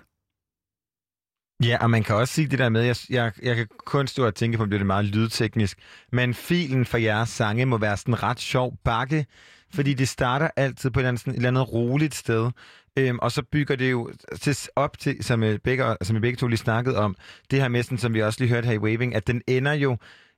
Speaker 3: Ja, og man kan også sige det der med, jeg, jeg, jeg kan kun stå og tænke på, om det er meget lydteknisk, men filen for jeres sange må være sådan en ret sjov bakke, fordi det starter altid på et eller andet, sådan, et eller andet roligt sted, øhm, og så bygger det jo til, op til, som, øh, begge, som vi begge to lige snakkede om, det her med, sådan, som vi også lige hørte her i Waving, at den ender jo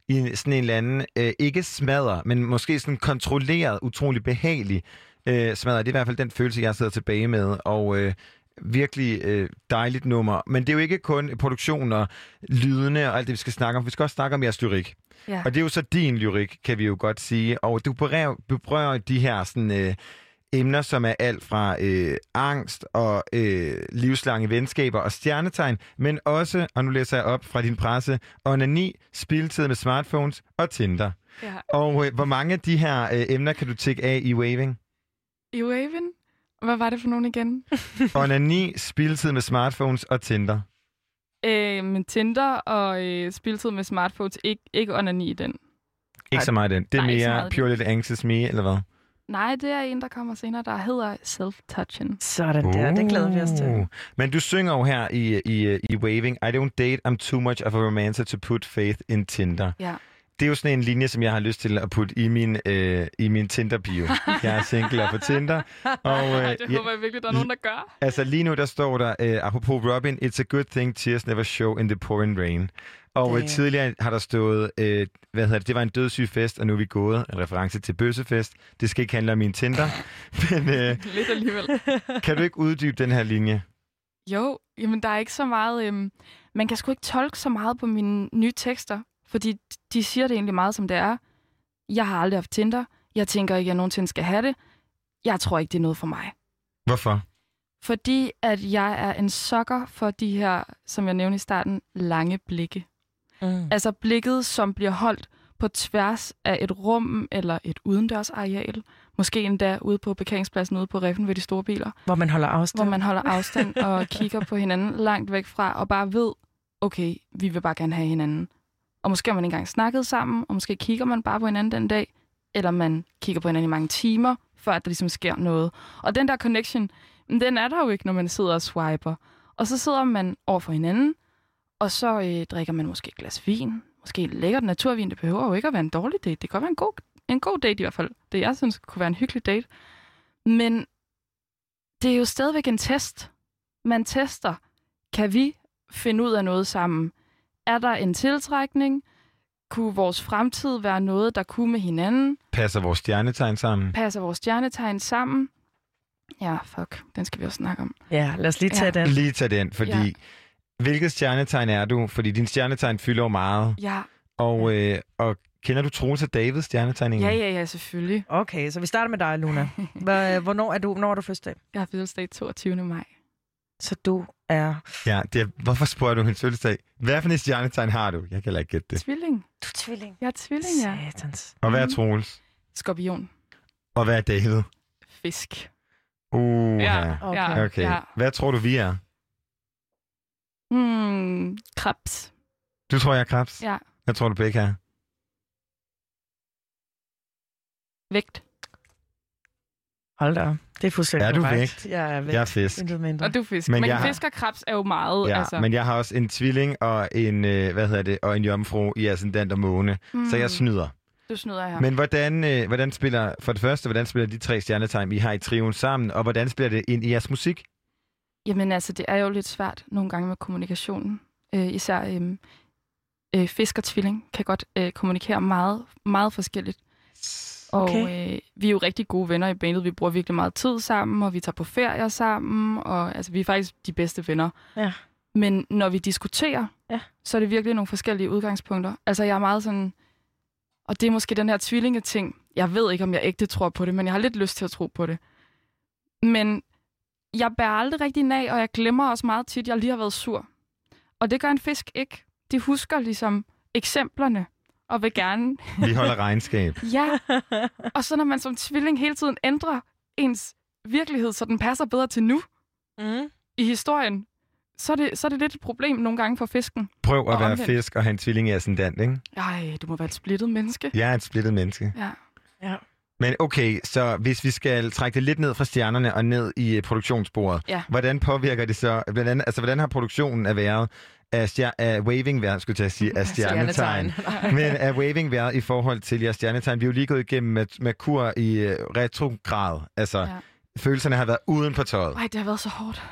Speaker 3: i sådan en eller anden, øh, ikke smadre, men måske sådan kontrolleret, utrolig behagelig øh, smadre. Det er i hvert fald den følelse, jeg sidder tilbage med, og øh, virkelig øh, dejligt nummer. Men det er jo ikke kun produktion og lydene og alt det, vi skal snakke om. Vi skal også snakke om jeres lyrik.
Speaker 6: Ja.
Speaker 3: Og det er jo så din lyrik, kan vi jo godt sige. Og du berører, berører de her sådan, øh, emner, som er alt fra øh, angst og øh, livslange venskaber og stjernetegn, men også, og nu læser jeg op fra din presse, onani, spildtid med smartphones og Tinder.
Speaker 6: ja.
Speaker 3: Og øh, hvor mange af de her øh, emner kan du tække af i Waving?
Speaker 6: I Waven? Hvad var det for nogen igen?
Speaker 3: Onani, spildtid med smartphones og Tinder.
Speaker 6: øh, men Tinder og øh, spiltid med smartphones, ikke, ikke onani i den.
Speaker 3: Ikke så meget den. Det er
Speaker 6: Nej,
Speaker 3: mere Pure Little Anxious Me, eller hvad?
Speaker 6: Nej, det er en, der kommer senere, der hedder Self-Touchen.
Speaker 2: Sådan der, det glæder vi os til.
Speaker 3: Uh. Men du synger jo her i, i, i Waving, I don't date, I'm too much of a romancer to put faith in Tinder.
Speaker 6: Ja.
Speaker 3: det er jo sådan en linje, som jeg har lyst til at putte i min, øh, i min Tinder-bio. Jeg er single og på Tinder. Og, øh,
Speaker 6: det håber jeg virkelig, der er nogen, der gør.
Speaker 3: altså lige nu, der står der, øh, apropos Robin, it's a good thing tears never show in the pouring rain. Og øh, tidligere har der stået, øh, hvad hedder det, det var en dødssyg fest, og nu er vi gået, en reference til bøssefest. Det skal ikke handle om min Tinder. Men øh,
Speaker 6: Lidt alligevel.
Speaker 3: kan du ikke uddybe den her linje?
Speaker 6: Jo, jamen der er ikke så meget... Øhm, man kan sgu ikke tolke så meget på mine nye tekster, fordi de siger det egentlig meget, som det er. Jeg har aldrig haft Tinder. Jeg tænker ikke, at jeg nogensinde skal have det. Jeg tror ikke, det er noget for mig.
Speaker 3: Hvorfor?
Speaker 6: Fordi at jeg er en sokker for de her, som jeg nævnte i starten, lange blikke.
Speaker 2: Mm.
Speaker 6: Altså blikket, som bliver holdt på tværs af et rum eller et udendørsareal. Måske endda ude på parkeringspladsen ude på riffen ved de store biler.
Speaker 2: Hvor man holder afstand.
Speaker 6: hvor man holder afstand og kigger på hinanden langt væk fra, og bare ved, okay, vi vil bare gerne have hinanden. Og måske har man ikke engang snakket sammen, og måske kigger man bare på hinanden den dag, eller man kigger på hinanden i mange timer, før at der ligesom sker noget. Og den der connection, den er der jo ikke, når man sidder og swiper. Og så sidder man over for hinanden, og så øh, drikker man måske et glas vin, måske et lækkert naturvin. Det behøver jo ikke at være en dårlig date. Det kan godt være en god, en god date i hvert fald. Det jeg synes kunne være en hyggelig date. Men det er jo stadigvæk en test. Man tester. Kan vi finde ud af noget sammen? Er der en tiltrækning? Kunne vores fremtid være noget, der kunne med hinanden?
Speaker 3: Passer vores stjernetegn sammen?
Speaker 6: Passer vores stjernetegn sammen? Ja, fuck. Den skal vi også snakke om.
Speaker 2: Ja, lad os lige tage
Speaker 6: Ja.
Speaker 2: den.
Speaker 3: Lige tag den, fordi...
Speaker 6: Ja.
Speaker 3: Hvilket stjernetegn er du? Fordi din stjernetegn fylder jo meget.
Speaker 6: Ja,
Speaker 3: Og, øh, og kender du Troels og Davids stjernetegn
Speaker 6: ja,
Speaker 3: egentlig?
Speaker 6: ja, ja selvfølgelig.
Speaker 2: Okay, så vi starter med dig, Luna. Hvor- Hvornår er du, når er du fødselsdag?
Speaker 6: Jeg har fødselsdag 22. maj.
Speaker 2: Så du er...
Speaker 3: Ja, det er, hvorfor spørger du hendes fødselsdag? Hvad for et stjernetegn har du? Jeg kan heller ikke gætte det.
Speaker 6: Tvilling.
Speaker 2: Du er tvilling.
Speaker 6: Jeg er tvilling, ja.
Speaker 2: Satans.
Speaker 3: Og hvad er
Speaker 6: Mhm.
Speaker 3: Troels?
Speaker 6: Skorpion.
Speaker 3: Og hvad er David?
Speaker 6: Fisk.
Speaker 3: Uh,
Speaker 6: Ja.
Speaker 2: Okay.
Speaker 6: Ja.
Speaker 3: Okay.
Speaker 6: Ja.
Speaker 3: Hvad tror du, vi er?
Speaker 6: Hmm, krebs.
Speaker 3: Du tror, jeg er krebs?
Speaker 6: Ja.
Speaker 3: Hvad tror du, begge er?
Speaker 6: Vægt.
Speaker 2: Hold da. op. Det er fuldstændig
Speaker 3: Er du
Speaker 2: korrekt.
Speaker 3: vægt?
Speaker 2: Jeg er vægt.
Speaker 3: Jeg er fisk.
Speaker 2: Intet mindre.
Speaker 6: Og du fisk.
Speaker 3: Men
Speaker 6: Men,
Speaker 3: jeg har-
Speaker 6: fisk og krebs er jo meget,
Speaker 3: Ja,
Speaker 6: altså.
Speaker 3: men jeg har også en tvilling og en, øh, hvad hedder det, og en jomfru i ascendant og måne.
Speaker 6: mm,
Speaker 3: Så jeg snyder.
Speaker 6: Du snyder her.
Speaker 3: Men hvordan, øh, hvordan spiller, for det første, hvordan spiller de tre stjernetegn, I har i trioen sammen, og hvordan spiller det ind i jeres musik?
Speaker 6: Jamen altså, det er jo lidt svært nogle gange med kommunikationen. Øh, især øh, øh, fisk og tvilling kan godt øh, kommunikere meget, meget forskelligt. Og
Speaker 2: Okay.
Speaker 6: øh, vi er jo rigtig gode venner i bandet. Vi bruger virkelig meget tid sammen, og vi tager på ferier sammen. Og altså, vi er faktisk de bedste venner.
Speaker 2: Ja.
Speaker 6: Men når vi diskuterer,
Speaker 2: Ja.
Speaker 6: så er det virkelig nogle forskellige udgangspunkter. Altså, jeg er meget sådan... Og det er måske den her tvillingeting. Jeg ved ikke, om jeg ægte tror på det, men jeg har lidt lyst til at tro på det. Men jeg bærer aldrig rigtig nag, og jeg glemmer også meget tit, at jeg lige har været sur. Og det gør en fisk ikke. De husker ligesom eksemplerne, og vil gerne
Speaker 3: Vi holder regnskab.
Speaker 6: Ja, og så når man som tvilling hele tiden ændrer ens virkelighed, så den passer bedre til nu
Speaker 2: Mm.
Speaker 6: i historien, så er det, så er det lidt et problem nogle gange for fisken.
Speaker 3: Prøv at være
Speaker 6: omvendt.
Speaker 3: fisk og have en tvilling i ascendant, ikke?
Speaker 6: Ej, du må være et splittet menneske.
Speaker 3: Jeg er et splittet menneske.
Speaker 6: Ja.
Speaker 3: Men okay, så hvis vi skal trække det lidt ned fra stjernerne og ned i øh, produktionsbordet,
Speaker 6: Ja.
Speaker 3: hvordan påvirker det så, hvordan, altså hvordan har produktionen af været af, stjer, af waving været, skulle jeg sige, af stjernetegn, men af waving været i forhold til jeres stjernetegn? Vi er jo lige gået igennem med Merkur i øh, retrograd, altså
Speaker 6: Ja.
Speaker 3: følelserne har været uden på tøjet.
Speaker 6: Ej, det har været så hårdt.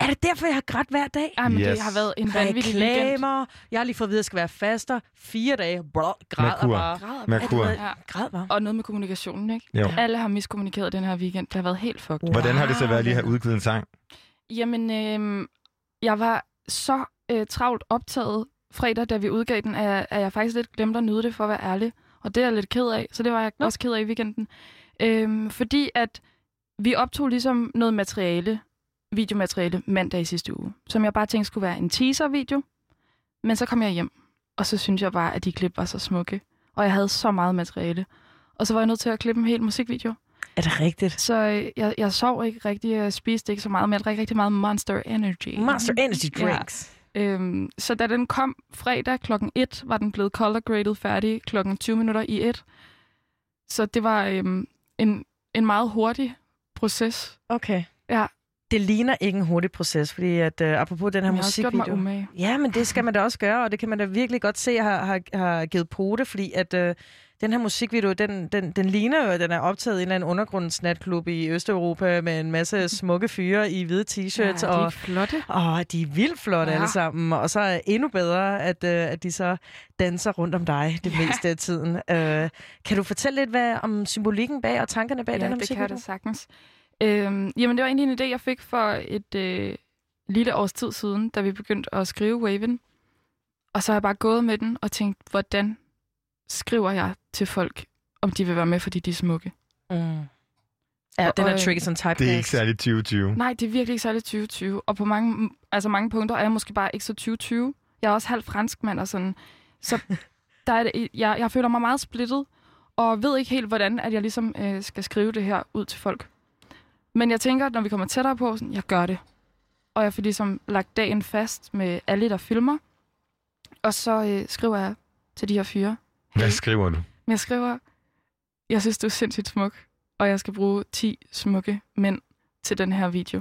Speaker 2: Er det derfor, jeg har grædt hver dag?
Speaker 6: Ej, men yes. Det har været en vanvittig weekend.
Speaker 2: Reklamer. Jeg har lige fået at vide, at jeg skal være faster. Fire dage. Brå, græder
Speaker 3: Merkur.
Speaker 2: bare.
Speaker 6: Græder.
Speaker 3: Merkur.
Speaker 2: Er det-
Speaker 6: Ja.
Speaker 2: Græd bare.
Speaker 6: Og noget med kommunikationen, ikke?
Speaker 3: Jo.
Speaker 6: Alle har miskommunikeret den her weekend. Det har været helt fucked.
Speaker 3: Hvordan har det så
Speaker 2: Wow,
Speaker 3: været lige at
Speaker 2: det-
Speaker 3: have udgivet en sang?
Speaker 6: Jamen, øh, jeg var så øh, travlt optaget fredag, da vi udgav den, at jeg, at jeg faktisk lidt glemte at nyde det, for at være ærlig. Og det er jeg lidt ked af, så det var jeg
Speaker 2: Nå.
Speaker 6: også ked af i weekenden. Øh, fordi at vi optog ligesom noget materiale, videomateriale, mandag i sidste uge, som jeg bare tænkte skulle være en teaser-video. Men så kom jeg hjem, og så synes jeg bare, at de klip var så smukke. Og jeg havde så meget materiale. Og så var jeg nødt til at klippe en hel musikvideo.
Speaker 2: Er det rigtigt?
Speaker 6: Så øh, jeg, jeg sov ikke rigtig, jeg spiste ikke så meget, men jeg drak rigtig meget Monster Energy.
Speaker 2: Monster Energy
Speaker 6: Ja.
Speaker 2: Drinks.
Speaker 6: Øhm, så da den kom fredag klokken 1, var den blevet color graded færdig klokken 20 minutter i 1. Så det var øhm, en, en meget hurtig proces.
Speaker 2: Okay. Det ligner ikke en hurtig proces, fordi at, uh, apropos den her
Speaker 6: Jeg mig
Speaker 2: musikvideo...
Speaker 6: umage.
Speaker 2: Ja, men det skal man da også gøre, og det kan man da virkelig godt se har, har, har givet pote, fordi at øh, den her musikvideo, den, den, den ligner jo, at den er optaget i en eller anden undergrundsnatklub i Østeuropa med en masse smukke fyre i hvide t-shirts.
Speaker 6: Ja, de er
Speaker 2: og,
Speaker 6: flotte.
Speaker 2: Åh, de er vildt flotte
Speaker 6: ja.
Speaker 2: Alle sammen. Og så er endnu bedre, at, øh, at de så danser rundt om dig det
Speaker 6: Ja.
Speaker 2: meste af tiden. Øh, kan du fortælle lidt hvad, om symbolikken bag og tankerne bag
Speaker 6: Ja,
Speaker 2: den her
Speaker 6: det kan jeg
Speaker 2: musikvideo?
Speaker 6: da sagtens. Øhm, jamen, det var egentlig en idé, jeg fik for et øh, lille års tid siden, da vi begyndte at skrive Waven. Og så har jeg bare gået med den og tænkt, hvordan skriver jeg til folk, om de vil være med, fordi de er smukke.
Speaker 2: Mm. Ja, den er
Speaker 6: Og,
Speaker 2: tricky som typecast.
Speaker 3: Det er ikke særligt 2020.
Speaker 6: Nej, det er virkelig ikke særlig 2020. Og på mange, altså mange punkter er jeg måske bare ikke så 2020. Jeg er også halv fransk mand og sådan. Så der er det, jeg, jeg føler mig meget splittet, og ved ikke helt, hvordan at jeg ligesom øh, skal skrive det her ud til folk. Men jeg tænker, at når vi kommer tættere på, sådan, jeg gør det. Og jeg får ligesom lagt dagen fast med alle, der filmer. Og så øh, skriver jeg til de her fyre.
Speaker 3: Hvad skriver du?
Speaker 6: Jeg skriver, jeg synes, du er sindssygt smuk, og jeg skal bruge 10 smukke mænd til den her video.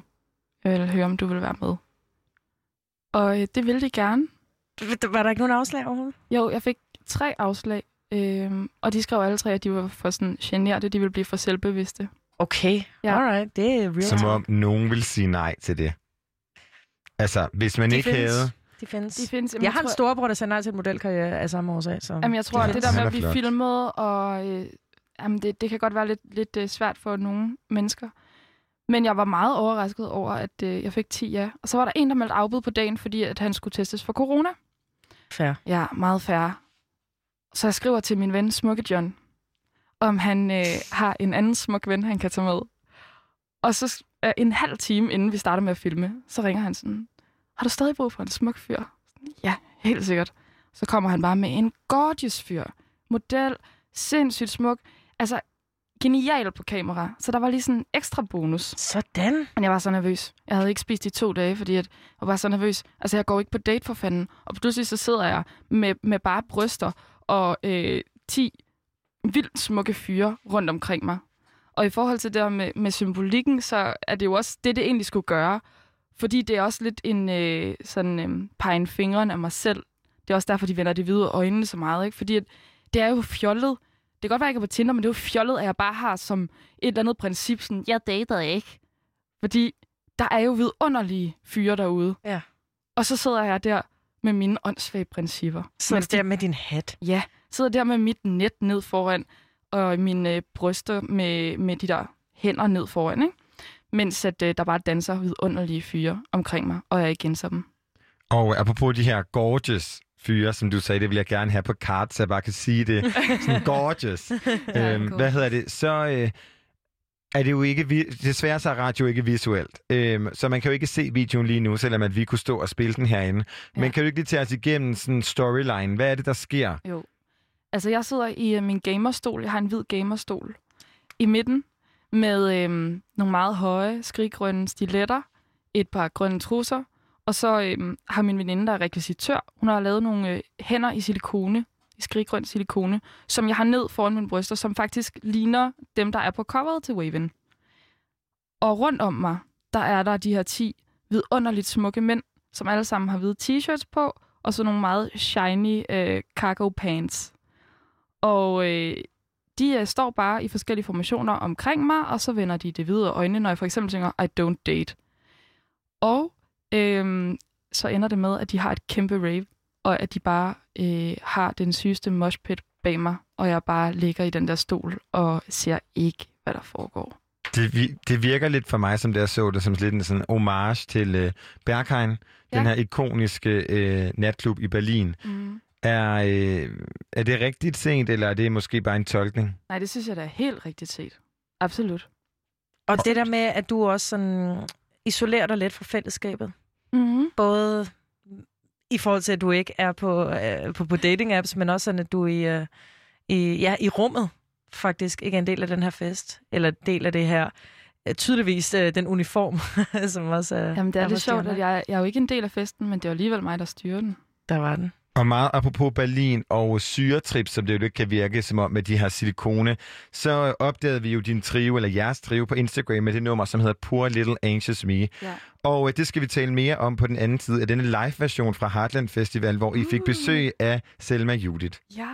Speaker 6: Jeg vil høre, om du vil være med. Og øh, det ville de gerne.
Speaker 2: Var der ikke nogen afslag overhovedet?
Speaker 6: Jo, jeg fik tre afslag, øhm, og de skrev alle tre, at de var for sådan generte, de ville blive for selvbevidste.
Speaker 2: Okay,
Speaker 6: Ja.
Speaker 2: alright. Det er real
Speaker 3: Som
Speaker 2: talk.
Speaker 3: om nogen vil sige nej til det. Altså, hvis man
Speaker 2: De
Speaker 3: ikke
Speaker 2: findes.
Speaker 3: havde...
Speaker 2: De findes.
Speaker 6: De findes,
Speaker 2: Jeg har en
Speaker 6: tror,
Speaker 2: storebror, der sagde nej til en modelkarriere af samme årsag. Så.
Speaker 6: Jamen, jeg tror,
Speaker 2: Det
Speaker 6: at det der med at blive
Speaker 3: flot.
Speaker 6: filmet, og øh, jamen, det, det kan godt være lidt, lidt øh, svært for nogle mennesker. Men jeg var meget overrasket over, at øh, jeg fik 10 ja. Og så var der en, der meldte afbud på dagen, fordi at han skulle testes for corona.
Speaker 2: Fair.
Speaker 6: Ja, meget færre. Så jeg skriver til min ven Smukke John, om han øh, har en anden smuk ven, han kan tage med. Og så øh, en halv time, inden vi starter med at filme, så ringer han sådan, har du stadig brug for en smuk fyr? Ja, helt sikkert. Så kommer han bare med en gorgeous fyr. Model, sindssygt smuk. Altså, genial på kamera. Så der var lige sådan en ekstra bonus.
Speaker 2: Sådan.
Speaker 6: Men jeg var så nervøs. Jeg havde ikke spist i to dage, fordi at jeg var så nervøs. Altså, jeg går ikke på date for fanden. Og pludselig så sidder jeg med, med bare bryster og øh, 10 vildt smukke fyre rundt omkring mig. Og i forhold til det der med, med symbolikken, så er det jo også det, det egentlig skulle gøre. Fordi det er også lidt en øh, sådan øh, pegen fingeren af mig selv. Det er også derfor, de vender det hvide øjnene så meget. Ikke? Fordi at det er jo fjollet. Det kan godt være, at jeg er på Tinder, men det er jo fjollet, at jeg bare har som et eller andet princip, sådan, jeg dater ikke. Fordi der er jo vidunderlige fyre derude.
Speaker 2: Ja.
Speaker 6: Og så sidder jeg der med mine åndssvage principper.
Speaker 2: Så
Speaker 6: Mens
Speaker 2: der med din hat.
Speaker 6: Ja, sidder der med mit net ned foran, og mine øh, bryster med, med de der hænder ned foran, ikke? Mens at, øh, der bare danser vidunderlige fyre omkring mig, og jeg ikke genser dem.
Speaker 3: Og apropos de her gorgeous fyre, som du sagde, det vil jeg gerne have på kart, så jeg bare kan sige det. Sådan gorgeous.
Speaker 6: Ja,
Speaker 3: øhm,
Speaker 6: cool.
Speaker 3: hvad hedder det? Så øh, er det jo ikke... Desværre så er radio ikke visuelt. Øhm, så man kan jo ikke se videoen lige nu, selvom at vi kunne stå og spille den herinde. Ja. Men kan du ikke lige tage os igennem sådan storyline? Hvad er det, der sker?
Speaker 6: Jo. Altså, jeg sidder i øh, min gamerstol. Jeg har en hvid gamerstol i midten med øhm, nogle meget høje, skriggrønne stiletter, et par grønne trusser, og så øhm, har min veninde, der er rekvisitør, hun har lavet nogle øh, hænder i silikone, skriggrøn silikone, som jeg har ned foran mine bryster, som faktisk ligner dem, der er på coveret til Waven. Og rundt om mig, der er der de her 10 vidunderligt smukke mænd, som alle sammen har hvide t-shirts på, og så nogle meget shiny øh, cargo pants. Og øh, de øh, står bare i forskellige formationer omkring mig, og så vender de det hvide øjne, når jeg for eksempel synger I don't date. Og øh, så ender det med, at de har et kæmpe rave, og at de bare øh, har den sygeste moshpit bag mig, og jeg bare ligger i den der stol og ser ikke, hvad der foregår.
Speaker 3: Det, vi- det virker lidt for mig, som det jeg så det, som lidt en sådan homage til øh, Berghain, ja.
Speaker 6: Ja.
Speaker 3: den her ikoniske øh, natklub i Berlin.
Speaker 6: Mm.
Speaker 3: Er, øh, er det rigtigt set, eller er det måske bare en tolkning?
Speaker 6: Nej, det synes jeg da er helt rigtigt set. Absolut.
Speaker 2: Og det der med, at du også sådan isolerer dig lidt fra fællesskabet.
Speaker 6: Mm-hmm.
Speaker 2: Både i forhold til, at du ikke er på, øh, på, på dating-apps, men også sådan, at du i, øh, i, ja, i rummet faktisk ikke er en del af den her fest. Eller del af det her, øh, tydeligvis øh, den uniform, som også er
Speaker 6: Jamen, det er,
Speaker 2: er
Speaker 6: lidt sjovt, at jeg, jeg er jo ikke en del af festen, men det er alligevel mig, der styrer den.
Speaker 2: Der var den.
Speaker 3: Og meget apropos Berlin og syretrip, som det jo lidt kan virke som om med de her silikone, så opdagede vi jo din trio, eller jeres trio på Instagram med det nummer, som hedder Poor Little Anxious Me.
Speaker 5: Ja.
Speaker 3: Og øh, det skal vi tale mere om på den anden side af denne live-version fra Heartland Festival, hvor I fik mm. besøg af Selma Judith.
Speaker 5: Ja.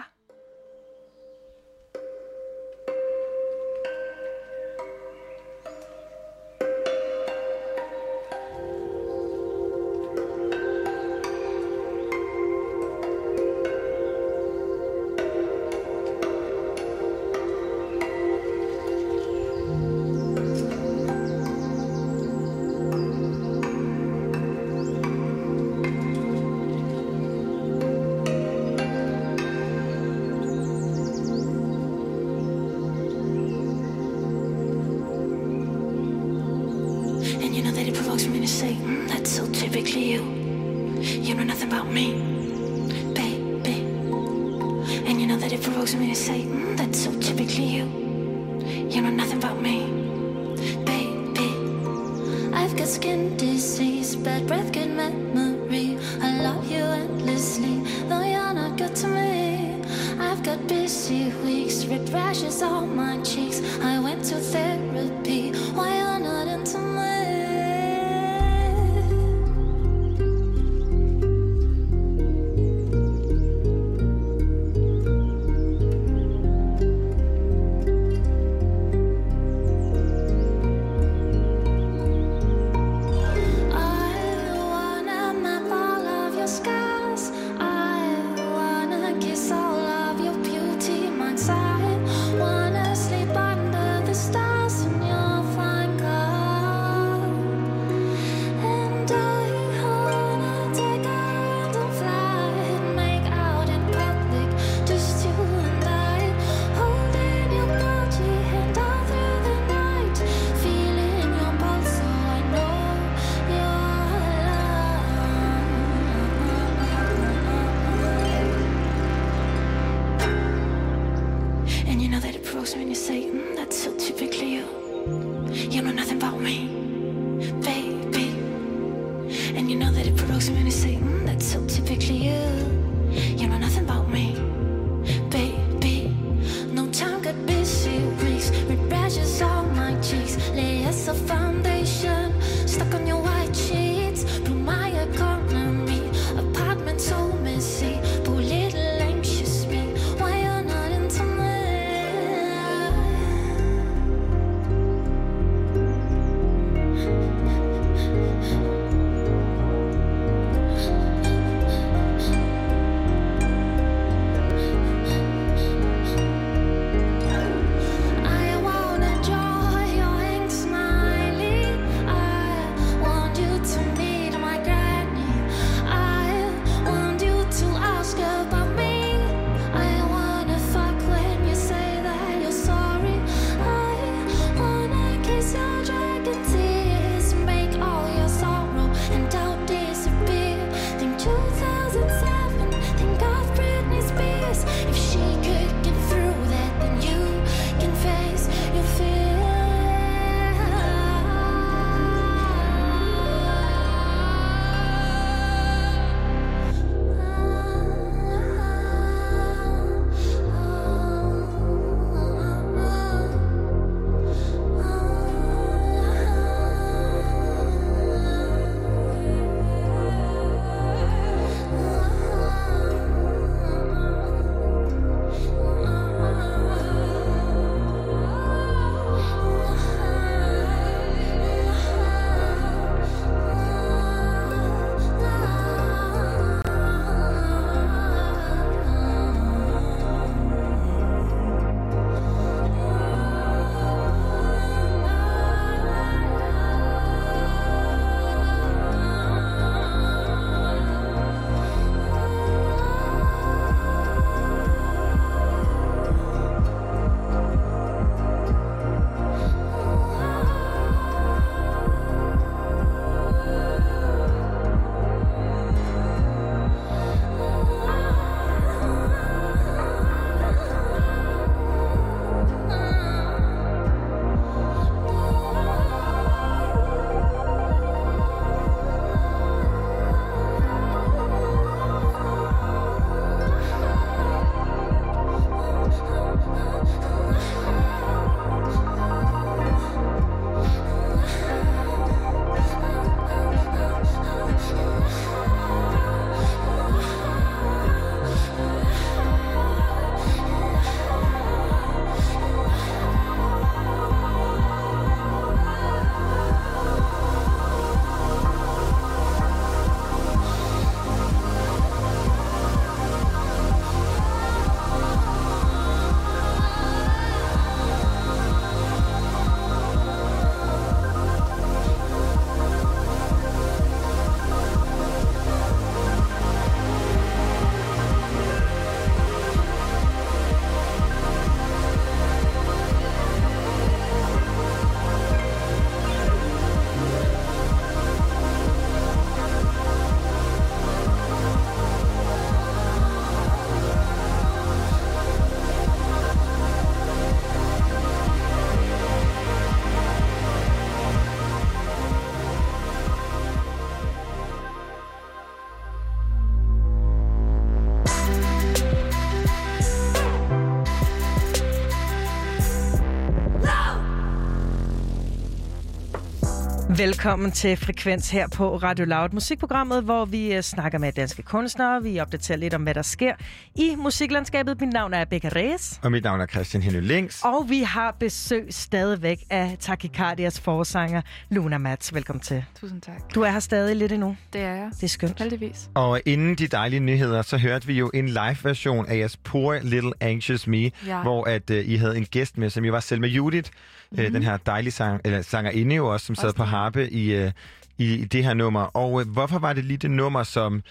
Speaker 2: Velkommen til Frekvens her på Radio Loud, musikprogrammet, hvor vi øh, snakker med danske kunstnere. Vi opdaterer lidt om, hvad der sker i musiklandskabet. Mit navn er Becca Reyes.
Speaker 3: Og mit navn er Christian Henny Links.
Speaker 2: Og vi har besøg stadigvæk af Takikardias forsanger, Luna Mats. Velkommen til.
Speaker 6: Tusind tak.
Speaker 2: Du er her stadig lidt endnu.
Speaker 6: Det er jeg.
Speaker 2: Det er skønt.
Speaker 6: Heldigvis.
Speaker 3: Og inden de dejlige nyheder, så hørte vi jo en live-version af jeres Poor Little Anxious Me,
Speaker 6: Ja.
Speaker 3: hvor at uh, I havde en gæst med, som jo var Selma Judith, mm-hmm. uh, den her dejlige sang, eller sangerinde jo også, som sad
Speaker 6: Også
Speaker 3: på
Speaker 6: det.
Speaker 3: harpe i, uh, i, i det her nummer. Og uh, hvorfor var det lige det nummer, som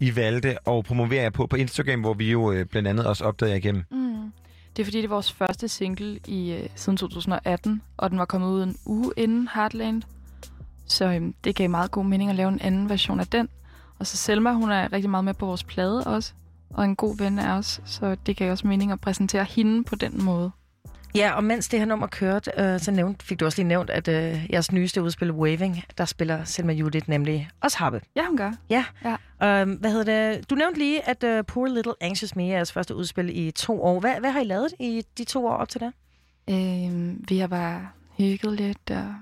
Speaker 3: i valgte at promovere jer på på Instagram, hvor vi jo øh, blandt andet også opdagede jer igennem?
Speaker 6: Mm. Det er fordi, det er vores første single i øh, siden 2018, og den var kommet ud en uge inden Heartland. Så øhm, det gav meget god mening at lave en anden version af den. Og så Selma, hun er rigtig meget med på vores plade også, og en god ven af os, så det gav også mening at præsentere hende på den måde.
Speaker 2: Ja, og mens det her nummer kørte, øh, så nævnt, fik du også lige nævnt, at øh, jeres nyeste udspil, Waving, der spiller Selma Judith nemlig også harpe.
Speaker 6: Ja, hun gør.
Speaker 2: Ja.
Speaker 6: Ja.
Speaker 2: Um, hvad hedder det? Du nævnte lige, at uh, Poor Little Anxious Me er jeres første udspil i to år. Hvad, hvad har I lavet i de to år op til det?
Speaker 6: Øhm, vi har bare hygget lidt og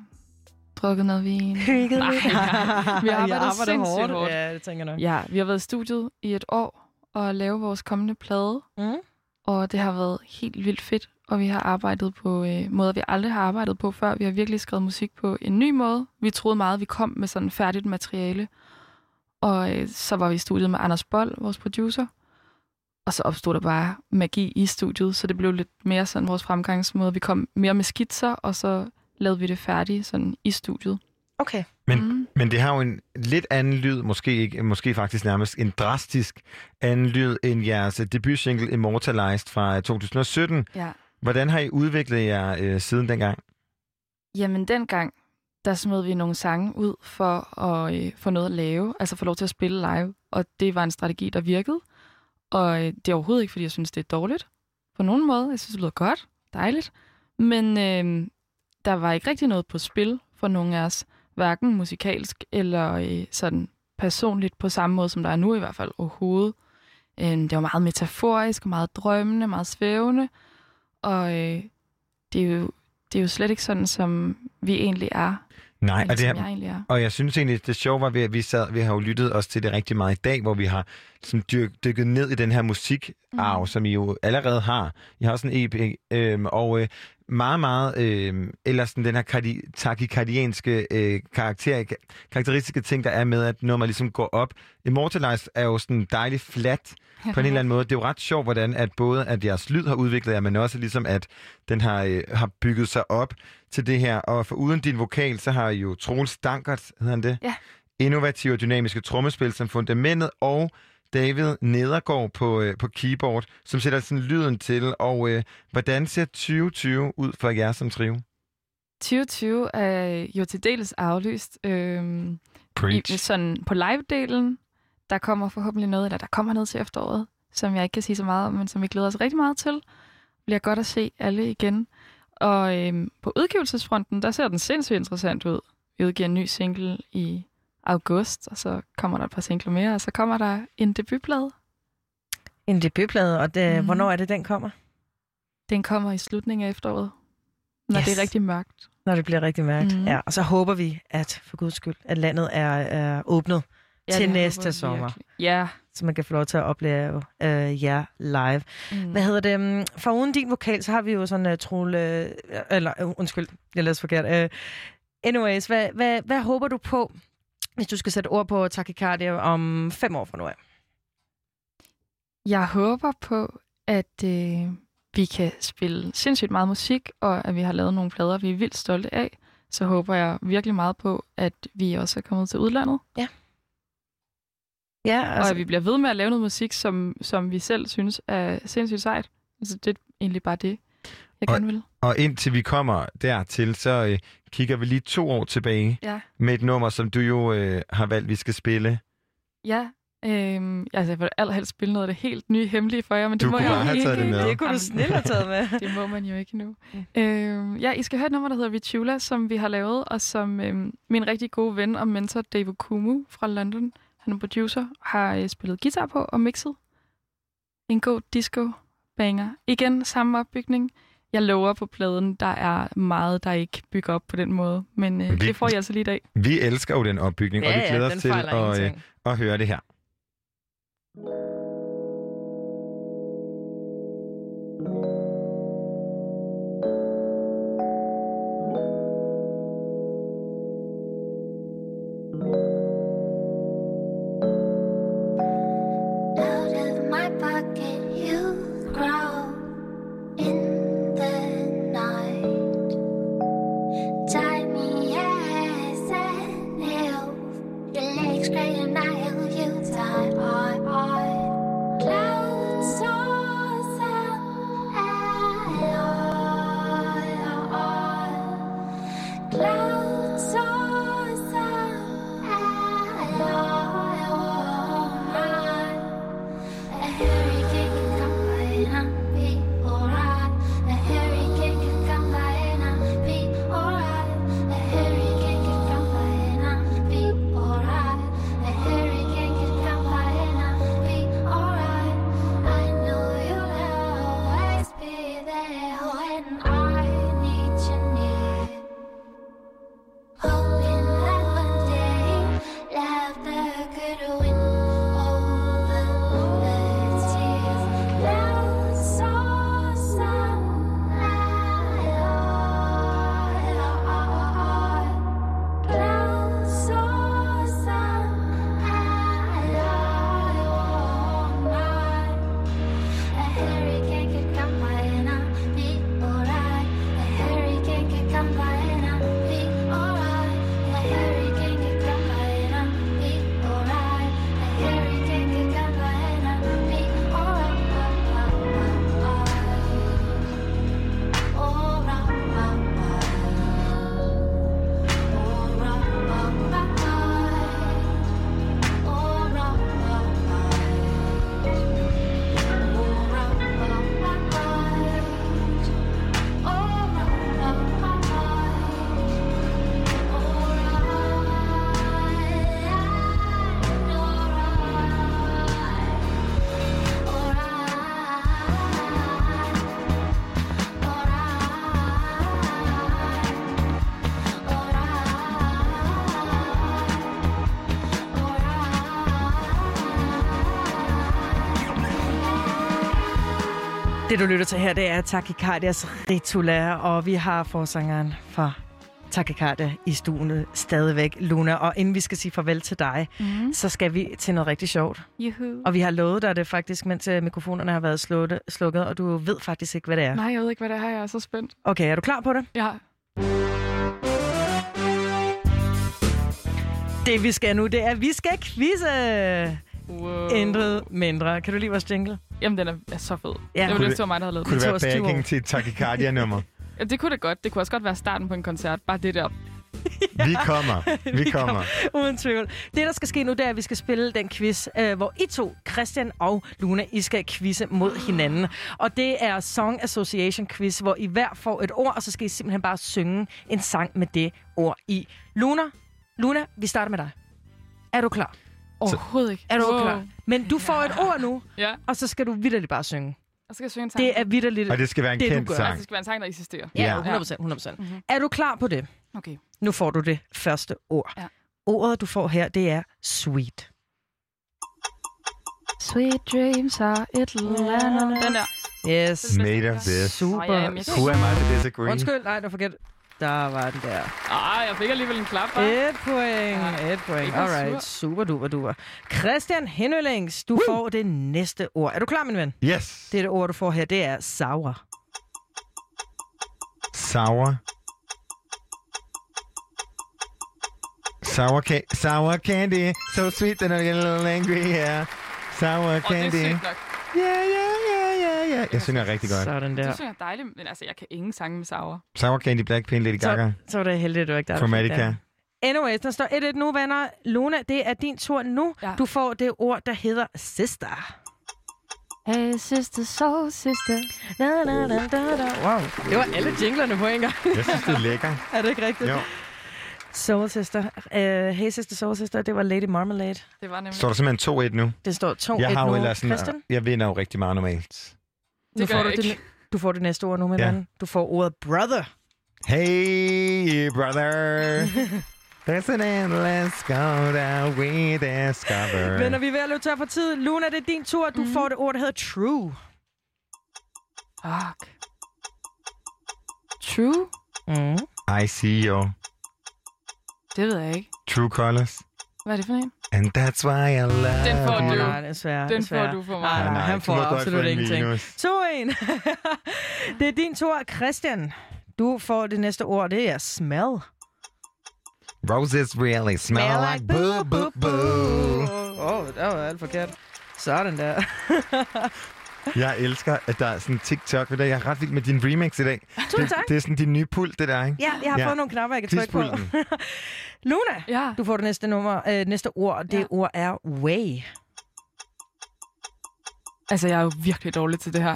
Speaker 6: drukket noget vin.
Speaker 2: Hygget lidt.
Speaker 6: vi har arbejdet sindssygt hårdt.
Speaker 2: Ja, det tænker jeg nok.
Speaker 6: Ja, vi har været i studiet i et år og lave vores kommende plade.
Speaker 2: Mm.
Speaker 6: Og det har været helt vildt fedt, og vi har arbejdet på øh, måder, vi aldrig har arbejdet på før. Vi har virkelig skrevet musik på en ny måde. Vi troede meget, at vi kom med sådan færdigt materiale. Og øh, så var vi i studiet med Anders Bold, vores producer. Og så opstod der bare magi i studiet, så det blev lidt mere sådan vores fremgangsmåde. Vi kom mere med skitser, og så lavede vi det færdigt sådan i studiet.
Speaker 2: Okay.
Speaker 3: Men,
Speaker 6: Mm.
Speaker 3: men det har jo en lidt anden lyd, måske ikke, måske faktisk nærmest en drastisk anden lyd end jeres debutsingle Immortalized fra 2017.
Speaker 6: Ja.
Speaker 3: Hvordan har I udviklet jer øh, siden dengang?
Speaker 6: Jamen dengang, der smed vi nogle sange ud for at øh, få noget at lave, altså få lov til at spille live, og det var en strategi, der virkede. Og øh, det er overhovedet ikke, fordi jeg synes, det er dårligt på nogen måde. Jeg synes, det lyder godt, dejligt. Men øh, der var ikke rigtig noget på spil for nogen af os, hverken musikalsk eller øh, sådan personligt på samme måde, som der er nu i hvert fald overhovedet. Øh, det var meget metaforisk, meget drømmende, meget svævende, og øh, det, er jo, det er jo slet ikke sådan, som vi egentlig er,
Speaker 3: Nej, og, det
Speaker 6: som
Speaker 3: er,
Speaker 6: jeg er.
Speaker 3: og jeg synes egentlig, det sjove var, at vi, sad, vi har jo lyttet os til det rigtig meget i dag, hvor vi har sådan dyk, dykket ned i den her musikarv, mm. som I jo allerede har. I har også en EP, øhm, og øh, meget, meget, øh, eller sådan den her kardi, takikardianske øh, karakter, karakteristiske ting, der er med, at når man ligesom går op. Immortalized er jo sådan dejligt flat på en eller anden måde. Det er jo ret sjovt, hvordan at både at jeres lyd har udviklet jer, men også ligesom at den har, øh, har bygget sig op til det her. Og for uden din vokal, så har I jo Troels Dankert, hedder han det?
Speaker 6: Ja.
Speaker 3: Innovative og dynamiske trommespil som fundamentet, og David Nedergaard på, øh, på keyboard, som sætter sådan lyden til. Og øh, hvordan ser 2020 ud for jer som trio?
Speaker 6: 2020 er jo til dels aflyst. Øhm, i, sådan på live-delen, der kommer forhåbentlig noget, eller der kommer noget til efteråret, som jeg ikke kan sige så meget om, men som vi glæder os rigtig meget til. Det bliver godt at se alle igen. Og øhm, på udgivelsesfronten, der ser den sindssygt interessant ud. Vi udgiver en ny single i august, og så kommer der et par singler mere, og så kommer der en debutplade.
Speaker 2: En debutplade, og det, mm. hvornår er det, den kommer?
Speaker 6: Den kommer i slutningen af efteråret, når
Speaker 2: Yes.
Speaker 6: det er rigtig mørkt.
Speaker 2: Når det bliver rigtig mørkt. Mm. Ja, og så håber vi, at for guds skyld, at landet er, er åbnet, ja, til næste sommer,
Speaker 6: virkelig. Ja.
Speaker 2: så man kan få lov til at opleve øh, jer live.
Speaker 6: Mm.
Speaker 2: Hvad hedder det? mm, For uden din vokal, så har vi jo sådan uh, Trole... Uh, eller, uh, undskyld, jeg læste forkert. Uh, anyways, hvad, hvad, hvad håber du på, hvis du skal sætte ord på Takikardia om fem år fra nu af?
Speaker 6: Jeg håber på, at øh, vi kan spille sindssygt meget musik, og at vi har lavet nogle plader, vi er vildt stolte af. Så håber jeg virkelig meget på, at vi også er kommet til udlandet.
Speaker 2: Ja,
Speaker 6: Altså... Og at vi bliver ved med at lave noget musik, som, som vi selv synes er sindssygt sejt. Altså, det er egentlig bare det, jeg
Speaker 3: Og-
Speaker 6: gerne vil.
Speaker 3: Og indtil vi kommer dertil, så øh, kigger vi lige to år tilbage
Speaker 6: Ja.
Speaker 3: med et nummer, som du jo øh, har valgt, vi skal spille.
Speaker 6: Ja, øhm, altså jeg vil allerhelst spille noget af det helt nye hemmelige for jer, men
Speaker 3: Du
Speaker 6: det må jeg jo ikke.
Speaker 3: det med.
Speaker 2: Det kunne du snildt have taget med.
Speaker 6: Det må man jo ikke nu. Øhm, ja, I skal høre et nummer, der hedder Vitula, som vi har lavet, og som øhm, min rigtig gode ven og mentor, David Kumu fra London, han er producer, har øh, spillet guitar på og mixet. En god disco banger. Igen samme opbygning. Jeg lover på pladen, der er meget, der ikke bygger op på den måde. Men øh,
Speaker 3: Vi-
Speaker 6: det får jeg altså lige i dag.
Speaker 3: Vi elsker jo den opbygning, og vi glæder os
Speaker 2: den
Speaker 3: til at, øh, at høre det her.
Speaker 5: Out
Speaker 2: Det, du lytter til her, det er Takikardias Ritula, og vi har forsangeren fra Takikardia i stuen stadigvæk, Luna. Og inden vi skal sige farvel til dig,
Speaker 6: Mm.
Speaker 2: så skal vi til noget rigtig sjovt.
Speaker 6: Juhu.
Speaker 2: Og vi har lovet dig det faktisk, mens øh, mikrofonerne har været slukket, slukket, og du ved faktisk ikke, hvad det er.
Speaker 6: Nej, jeg ved ikke, hvad det er. Jeg er så spændt.
Speaker 2: Okay, er du klar på det?
Speaker 6: Ja.
Speaker 2: Det vi skal nu, det er, at vi skal quizze.
Speaker 6: Wow.
Speaker 2: Intet mindre. Kan du lide vores jingle?
Speaker 6: Jamen, den er, er så fed.
Speaker 2: Ja.
Speaker 6: Jeg
Speaker 3: Kunne
Speaker 6: ville
Speaker 3: det-
Speaker 6: ønske, det var mig, der havde lavet
Speaker 3: Kunne
Speaker 6: den.
Speaker 3: det være
Speaker 2: tog os 20
Speaker 3: backing til et takikardia-nummer?
Speaker 6: Ja, det kunne det godt. Det kunne også godt være starten på en koncert. Bare det der.
Speaker 3: Vi kommer. Vi kommer.
Speaker 2: Uden tvivl. Det, der skal ske nu, det er, at vi skal spille den quiz, øh, hvor I to, Christian og Luna, I skal quizze mod hinanden. Og det er Song Association Quiz, hvor I hver får et ord, og så skal I simpelthen bare synge en sang med det ord i. Luna, Luna, vi starter med dig. Er du klar?
Speaker 6: Overhovedet ikke.
Speaker 2: Er du
Speaker 6: Wow.
Speaker 2: klar? Men du får et ord nu,
Speaker 6: Ja,
Speaker 2: og så skal du vidderligt bare synge.
Speaker 6: og så skal jeg synge en sang.
Speaker 2: Det er vidderligt.
Speaker 3: Og det skal være en
Speaker 2: Det,
Speaker 3: kendt
Speaker 2: gør.
Speaker 6: Altså,
Speaker 3: sang.
Speaker 6: det skal være en sang, der eksisterer.
Speaker 2: Ja,
Speaker 3: Ja.
Speaker 2: 100% 100
Speaker 6: Mhm.
Speaker 2: Er du klar på det?
Speaker 6: Okay.
Speaker 2: Nu får du det første ord.
Speaker 6: Ja.
Speaker 2: Ordet, du får her, det er sweet.
Speaker 6: Sweet dreams are et andet. Den der.
Speaker 2: Yes.
Speaker 3: Made of this.
Speaker 2: Super.
Speaker 3: Who am I to disagree?
Speaker 2: Undskyld, nej, du forget. Der var den der.
Speaker 6: Ah, jeg fik alligevel en klap, hva'?
Speaker 2: Et point,
Speaker 6: Ja.
Speaker 2: et point. Alright, super duper duper. Christian Hennølings, du får det næste ord. Er du klar, min ven?
Speaker 3: Yes.
Speaker 2: Det er det ord, du får her, det er sour.
Speaker 3: Sour. Sour, ca- sour candy, so sweet that I get a little angry, yeah. Sour
Speaker 6: Åh, det er
Speaker 3: candy.
Speaker 6: sygt nok.
Speaker 3: Yeah, yeah, yeah. Jeg synger rigtig godt.
Speaker 2: Sådan
Speaker 6: Du
Speaker 2: der.
Speaker 6: synger dejligt, men altså, jeg kan ingen sange med Sauer.
Speaker 3: Sour candy, Blackpink, Lady Gaga.
Speaker 2: Så, så var det heldigt, at du ikke der.
Speaker 3: Chromatica.
Speaker 2: Anyways, der står 1-1 nu, venner. Luna, det er din tur nu.
Speaker 6: Ja.
Speaker 2: Du får det ord, der hedder sister.
Speaker 6: Hey sister, so sister.
Speaker 2: Da, da, da, da, da. Wow, det var alle jinglerne på en gang.
Speaker 3: Jeg synes, det er lækker.
Speaker 2: er det ikke rigtigt?
Speaker 3: Jo.
Speaker 2: Soul Sister. Uh, hey Sister, Soul Sister, det var Lady Marmalade.
Speaker 6: Det var nemlig...
Speaker 3: Står der simpelthen 2-1 nu?
Speaker 2: Det står 2-1
Speaker 3: Jeg har jo
Speaker 2: nu.
Speaker 3: ellers sådan, jeg vinder jo rigtig meget normalt.
Speaker 2: Nu
Speaker 6: gør
Speaker 2: får du
Speaker 6: ikke.
Speaker 2: Du får det næste ord nu, min
Speaker 3: Ja.
Speaker 2: ven. Du får ordet brother.
Speaker 3: Hey, brother. There's an endless go that we discover.
Speaker 2: Men når vi er ved at løbe tør for tid, Luna, det er din tur. Du får det ord, der hedder true.
Speaker 6: Fuck. True?
Speaker 2: Mm.
Speaker 3: I see your
Speaker 6: Det ved jeg ikke.
Speaker 3: true colors.
Speaker 6: Hvad er det for en?
Speaker 3: And that's why I love
Speaker 6: Den får du.
Speaker 2: nej, desværre.
Speaker 6: Den
Speaker 2: desværre.
Speaker 6: får du for mig.
Speaker 2: Nej, nej,
Speaker 3: Nej,
Speaker 2: han får absolut ingenting.
Speaker 3: minus.
Speaker 2: 2-1. det er din tur, Christian. Du får det næste ord, det er smell.
Speaker 3: Roses really smell like boo boo boo.
Speaker 2: Åh, oh, det var alt forkert. Sådan der.
Speaker 3: Jeg elsker, at der er sådan en TikTok ved dig. Jeg er ret vild med din remix i dag.
Speaker 2: Tusind
Speaker 3: Det,
Speaker 2: tak.
Speaker 3: det er sådan din nye pult, det der, ikke?
Speaker 2: Ja, jeg har
Speaker 3: Ja.
Speaker 2: fået nogle knapper, jeg kan trykke på. Luna,
Speaker 6: Ja.
Speaker 2: du får det næste, nummer, øh, næste ord. Det
Speaker 6: Ja.
Speaker 2: ord er way.
Speaker 6: Altså, jeg er jo virkelig dårlig til det her.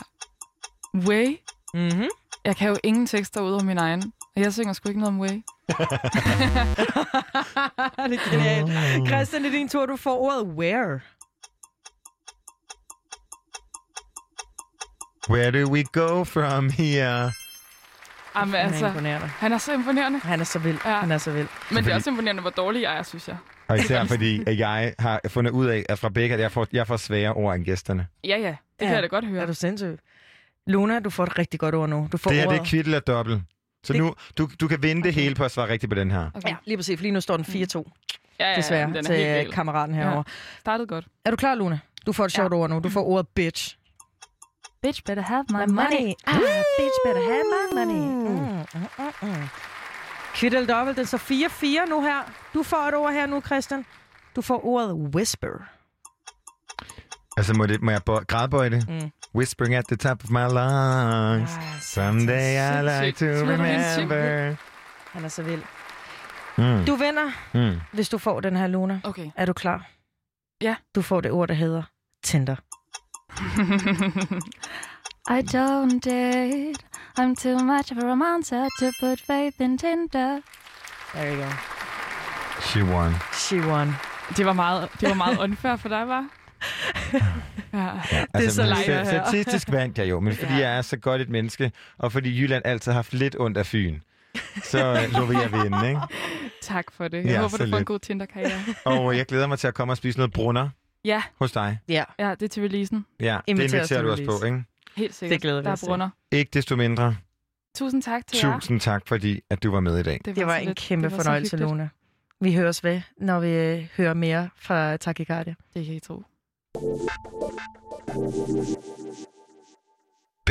Speaker 6: Way?
Speaker 2: Mm-hmm.
Speaker 6: Jeg kan jo ingen tekster ud af min egen. Og jeg synger sgu ikke noget om way.
Speaker 2: det er genialt. Christian, det er din tur. Du får ordet where.
Speaker 3: Where do we go from here?
Speaker 6: Jamen,
Speaker 2: Han er
Speaker 6: altså,
Speaker 2: imponerende.
Speaker 6: han er så imponerende.
Speaker 2: Han er så vild.
Speaker 6: Ja.
Speaker 2: Han er så vild.
Speaker 6: Men det er også imponerende, hvor dårlig jeg er, synes jeg.
Speaker 3: Og især fordi, at jeg har fundet ud af, at fra begge, at jeg får, jeg får svære ord end gæsterne.
Speaker 6: Ja, ja. Det
Speaker 2: Ja.
Speaker 6: kan jeg da godt høre.
Speaker 2: Er du sindssyg? Luna, du får et rigtig godt ord nu. Du får
Speaker 3: Det her, det
Speaker 2: ordet...
Speaker 3: er kvitt eller dobbelt. Så
Speaker 2: Det-
Speaker 3: nu, du, du kan vinde det hele på at svare rigtigt på den her.
Speaker 6: Okay.
Speaker 2: Ja, lige præcis. for Lige nu står den 4-2,
Speaker 6: ja, ja,
Speaker 2: desværre,
Speaker 6: den er
Speaker 2: til
Speaker 6: helt
Speaker 2: kammeraten herovre.
Speaker 6: Startede godt.
Speaker 2: Er du klar, Luna? Du får et sjovt
Speaker 6: Ja.
Speaker 2: ord nu. Du får ordet bitch.
Speaker 6: Bitch better have my,
Speaker 2: Ah, bitch better have my money. Mm, mm, mm, mm. Dobbelt, det er så 4-4 nu her. Du får et ord her nu, Christian. Du får ordet whisper.
Speaker 3: Altså, må, det, må jeg grædbøje det?
Speaker 2: Mm.
Speaker 3: Whispering at the top of my lungs. Someday I like to
Speaker 6: er
Speaker 3: remember.
Speaker 2: Han er så vild.
Speaker 3: Mm.
Speaker 2: Du vinder,
Speaker 3: Mm.
Speaker 2: hvis du får den her, Luna.
Speaker 6: Okay.
Speaker 2: Er du klar?
Speaker 6: Ja.
Speaker 2: Du får det ord, der hedder Tinder.
Speaker 6: I don't date. I'm too much of a romancer to put faith in Tinder.
Speaker 2: There you go.
Speaker 3: She won.
Speaker 2: She won.
Speaker 6: Det var meget, det var meget unfair for dig, var? Ja.
Speaker 3: Ja,
Speaker 2: Det er så lejre
Speaker 3: sta-
Speaker 2: her.
Speaker 3: Statistisk vandt jeg jo, men fordi
Speaker 2: Ja.
Speaker 3: jeg er så godt et menneske, og fordi Jylland altid har haft lidt ondt af Fyn, så øh, lå vi at vinde, ikke?
Speaker 6: Tak for det. Jeg
Speaker 3: Ja,
Speaker 6: håber,
Speaker 3: så
Speaker 6: du får en
Speaker 3: lidt.
Speaker 6: god Tinder-karriere.
Speaker 3: Og jeg glæder mig til at komme og spise noget brunner
Speaker 6: Ja,
Speaker 3: hos dig.
Speaker 2: Ja,
Speaker 6: ja, det er til releasen.
Speaker 3: Ja,
Speaker 2: Inviter
Speaker 3: det inviterer du os på, ikke?
Speaker 6: Helt sikkert.
Speaker 2: glæder vi
Speaker 6: Der
Speaker 2: os til.
Speaker 3: Ikke desto mindre.
Speaker 6: Tusind tak til jer.
Speaker 3: Tusind tak, fordi at du var med i dag.
Speaker 2: det var
Speaker 6: så
Speaker 2: en
Speaker 6: lidt-
Speaker 2: kæmpe
Speaker 6: det var
Speaker 2: fornøjelse. Luna. Vi høres ved, når vi øh, hører mere fra Takikardia.
Speaker 6: Det kan I tro.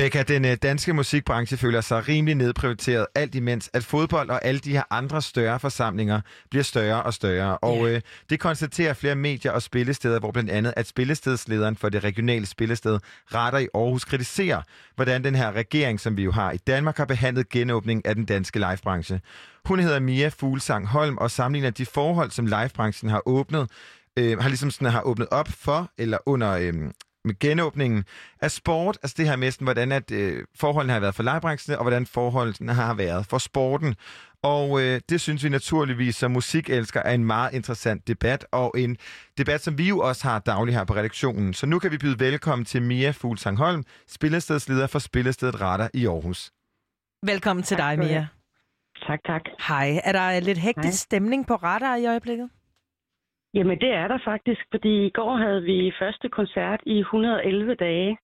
Speaker 3: Becca, den øh, danske musikbranche føler sig rimelig nedprioriteret, alt imens at fodbold og alle de her andre større forsamlinger bliver større og større. Og øh, det konstaterer flere medier og spillesteder, hvor blandt andet at spillestedslederen for det regionale spillested Retter i Aarhus kritiserer, hvordan den her regering, som vi jo har i Danmark, har behandlet genåbning af den danske livebranche. Hun hedder Mia Fuglsang Holm og sammenligner de forhold, som livebranchen har åbnet, øh, har ligesom sådan, har åbnet op for, eller under øh, med genåbningen af sport, altså det her med, sådan, hvordan at, øh, forholdene har været for livebranchen, og hvordan forholdene har været for sporten. Og øh, det synes vi naturligvis som musikelsker er en meget interessant debat, og en debat, som vi jo også har dagligt her på redaktionen. Så nu kan vi byde velkommen til Mia Fuglsang Holm, spillestedsleder for Spillestedet Retter i Aarhus.
Speaker 2: Velkommen til
Speaker 7: Tak
Speaker 2: dig, Mia.
Speaker 7: Tak, tak.
Speaker 2: Hej. Er der lidt hektisk
Speaker 7: Hej.
Speaker 2: stemning på radar i øjeblikket?
Speaker 7: Jamen, det er der faktisk, fordi i går havde vi første koncert i 111 dage.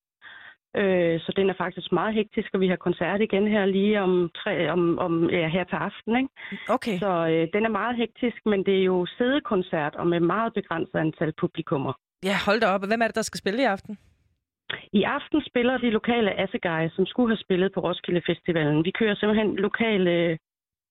Speaker 7: Øh, så den er faktisk meget hektisk, og vi har koncert igen her lige om, tre, om, om ja, her til aften. Ikke?
Speaker 2: Okay.
Speaker 7: Så øh, den er meget hektisk, men det er jo sædekoncert og med meget begrænset antal publikummer.
Speaker 2: Ja, hold da op. Hvem er det, der skal spille i aften?
Speaker 7: I aften spiller de lokale Assegai, som skulle have spillet på Roskilde Festivalen. Vi kører simpelthen lokale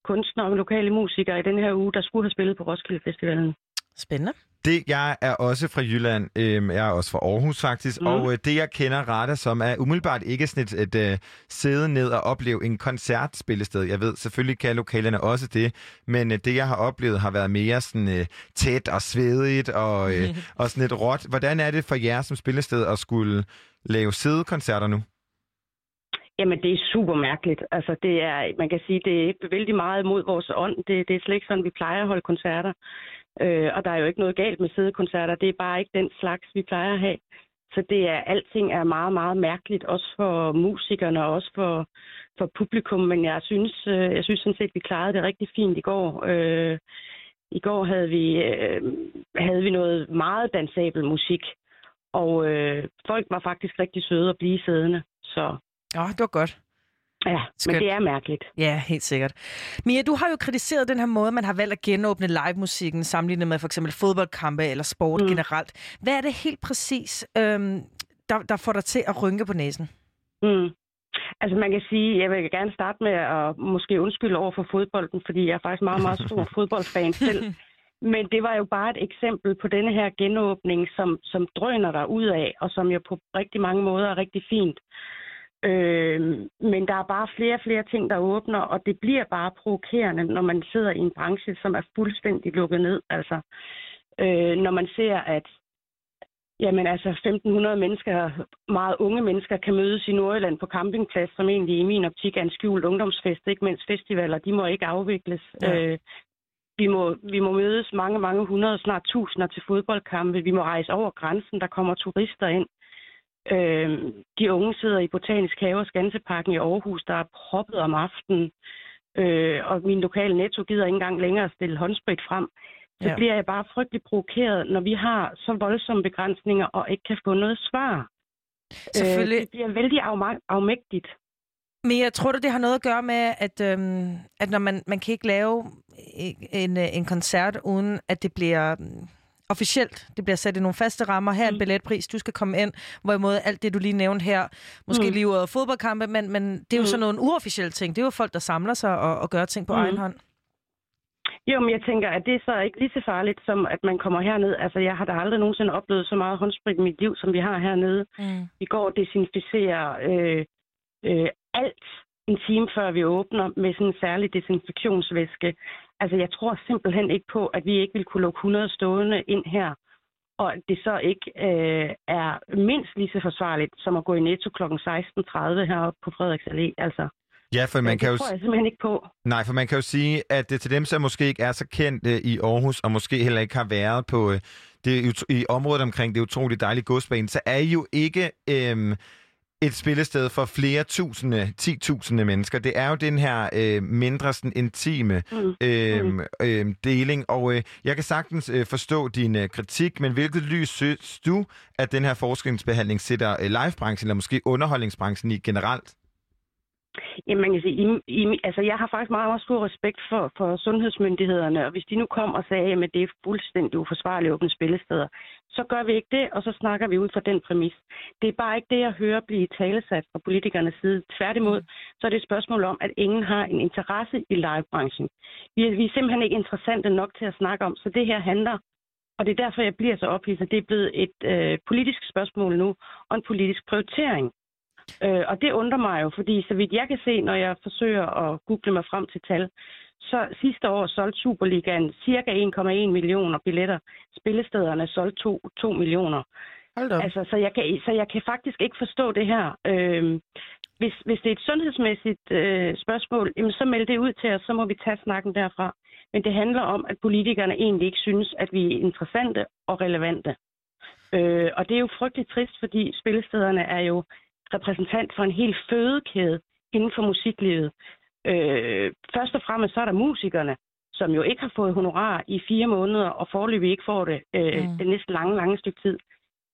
Speaker 7: kunstnere og lokale musikere i den her uge, der skulle have spillet på Roskilde Festivalen.
Speaker 2: Spændende.
Speaker 3: Det, jeg er også fra Jylland. Øhm, jeg er også fra Aarhus faktisk. Mm. Og øh, det, jeg kender Rada som, er umiddelbart ikke sådan et, et øh, sidde ned og opleve en koncertspillested. Jeg ved, selvfølgelig kan lokalerne også det, men øh, det, jeg har oplevet, har været mere sådan øh, tæt og svedigt og, øh, og sådan lidt råt. Hvordan er det for jer som spillested at skulle lave sædekoncerter nu?
Speaker 7: Jamen, det er super mærkeligt. Altså, det er, man kan sige, det er vældig meget imod vores ånd. Det, det er slet ikke sådan, vi plejer at holde koncerter. Øh, og der er jo ikke noget galt med sædekoncerter. Det er bare ikke den slags, vi plejer at have. Så det er, alting er meget, meget mærkeligt, også for musikerne og også for, for publikum, men jeg synes, øh, jeg synes sådan set, vi klarede det rigtig fint i går. Øh, I går havde vi, øh, havde vi noget meget dansabel musik, og øh, folk var faktisk rigtig søde at blive siddende. Så
Speaker 2: Ja, det var godt
Speaker 7: ja,
Speaker 2: Skønt.
Speaker 7: men det er mærkeligt.
Speaker 2: Ja, helt sikkert. Mia, du har jo kritiseret den her måde, man har valgt at genåbne live-musikken, sammenlignet med for eksempel fodboldkampe eller sport mm. Generelt. Hvad er det helt præcis, øhm, der, der får dig til at rynke på næsen?
Speaker 7: Mm. Altså man kan sige, jeg vil gerne starte med at måske undskylde over for fodbolden, fordi jeg er faktisk meget, meget stor fodboldfan selv. Men det var jo bare et eksempel på denne her genåbning, som, som drøner der ud af, og som jo på rigtig mange måder er rigtig fint. Øh, men der er bare flere og flere ting, der åbner, og det bliver bare provokerende, når man sidder i en branche, som er fuldstændig lukket ned. Altså, øh, når man ser, at Jamen altså 1.500 mennesker, meget unge mennesker, kan mødes i Nordjylland på campingplads, som egentlig i min optik er en skjult ungdomsfest, ikke mens festivaler, de må ikke afvikles.
Speaker 2: Ja.
Speaker 7: Øh, vi, må, vi må mødes mange, mange hundrede, snart tusinder til fodboldkampe. Vi må rejse over grænsen, der kommer turister ind. Øh, de unge sidder i Botanisk Have og Skanseparken i Aarhus, der er proppet om aftenen. Øh, og min lokale netto gider ikke engang længere stille håndsprit frem så
Speaker 2: Ja.
Speaker 7: bliver jeg bare frygtelig provokeret, når vi har så voldsomme begrænsninger og ikke kan få noget svar.
Speaker 2: Selvfølgelig.
Speaker 7: Øh, det bliver vældig afma- afmægtigt.
Speaker 2: Men jeg tror det har noget at gøre med, at, øhm, at når man, man kan ikke lave en, en koncert, uden at det bliver mm, officielt. Det bliver sat i nogle faste rammer. Her er en
Speaker 7: Mm.
Speaker 2: billetpris, du skal komme ind. Hvorimod alt det, du lige nævnte her, måske mm. Lige ud af fodboldkampe, men, men det er jo mm. Sådan nogle uofficielle ting. Det er jo folk, der samler sig og, og gør ting på. Mm. egen hånd.
Speaker 7: Jo, men jeg tænker, at det er så ikke lige så farligt, som at man kommer herned. Altså, jeg har da aldrig nogensinde oplevet så meget håndsprit i mit liv, som vi har hernede.
Speaker 2: Mm.
Speaker 7: Vi går og desinficerer øh, øh, alt en time før vi åbner med sådan en særlig desinfektionsvæske. Altså, jeg tror simpelthen ikke på, at vi ikke vil kunne lukke 100 stående ind her, og at det så ikke øh, er mindst lige så forsvarligt som at gå i Netto kl. 16.30 heroppe på Frederiks Allé. Altså,
Speaker 3: Ja, for man
Speaker 7: det
Speaker 3: kan jo...
Speaker 7: tror jeg simpelthen ikke på.
Speaker 3: Nej, for man kan jo sige, at det til dem, som måske ikke er så kendt øh, i Aarhus, og måske heller ikke har været på øh, det, i området omkring det utroligt dejlige godsbane, så er I jo ikke øh, et spillested for flere tusinde, ti tusinde mennesker. Det er jo den her øh, mindre sådan, intime øh, øh, deling, og øh, jeg kan sagtens øh, forstå din øh, kritik, men hvilket lys synes du, at den her forskningsbehandling sætter øh, livebranchen, eller måske underholdningsbranchen i generelt?
Speaker 7: Jamen, man kan sige, i, i, altså, jeg har faktisk meget, meget stor respekt for, for sundhedsmyndighederne, og hvis de nu kom og sagde, at det er fuldstændig uforsvarligt at åbne spillesteder, så gør vi ikke det, og så snakker vi ud fra den præmis. Det er bare ikke det, jeg hører blive talesat fra politikernes side. Tværtimod, så er det et spørgsmål om, at ingen har en interesse i livebranchen. Vi er, vi er simpelthen ikke interessante nok til at snakke om, så det her handler, og det er derfor, jeg bliver så ophidset. Det er blevet et øh, politisk spørgsmål nu, og en politisk prioritering. Øh, og det undrer mig jo, fordi så vidt jeg kan se, når jeg forsøger at google mig frem til tal, så sidste år solgte Superligaen cirka 1,1 millioner billetter. Spillestederne solgte 2, 2 millioner.
Speaker 2: Hold da.
Speaker 7: Altså, så, jeg kan, så jeg kan faktisk ikke forstå det her. Øh, hvis, hvis det er et sundhedsmæssigt øh, spørgsmål, jamen, så meld det ud til os, så må vi tage snakken derfra. Men det handler om, at politikerne egentlig ikke synes, at vi er interessante og relevante. Øh, og det er jo frygteligt trist, fordi spillestederne er jo repræsentant for en hel fødekæde inden for musiklivet. Øh, først og fremmest så er der musikerne, som jo ikke har fået honorar i fire måneder, og foreløbig ikke får det øh,
Speaker 2: mm.
Speaker 7: det næste lange, lange stykke tid.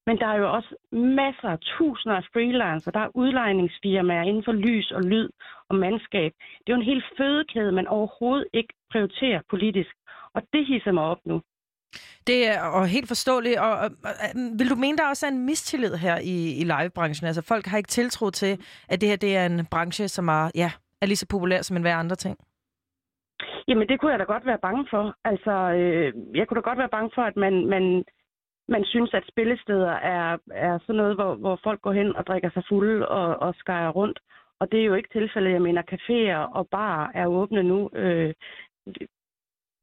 Speaker 7: Men der er jo også masser, tusinder af freelancer, der er udlejningsfirmaer inden for lys og lyd og mandskab. Det er jo en hel fødekæde, man overhovedet ikke prioriterer politisk. Og det hisser mig op nu.
Speaker 2: Det er og helt forståeligt. Og, og, og, øh, vil du mene, der også er en mistillid her i, i livebranchen? Altså folk har ikke tiltro til, at det her det er en branche, som er, ja, er lige så populær som en hver andre ting.
Speaker 7: Jamen, det kunne jeg da godt være bange for. Altså, øh, jeg kunne da godt være bange for, at man, man, man synes, at spillesteder er, er sådan noget, hvor, hvor folk går hen og drikker sig fulde og, og skærer rundt. Og det er jo ikke tilfældet. Jeg mener, caféer og barer er åbne nu. Øh,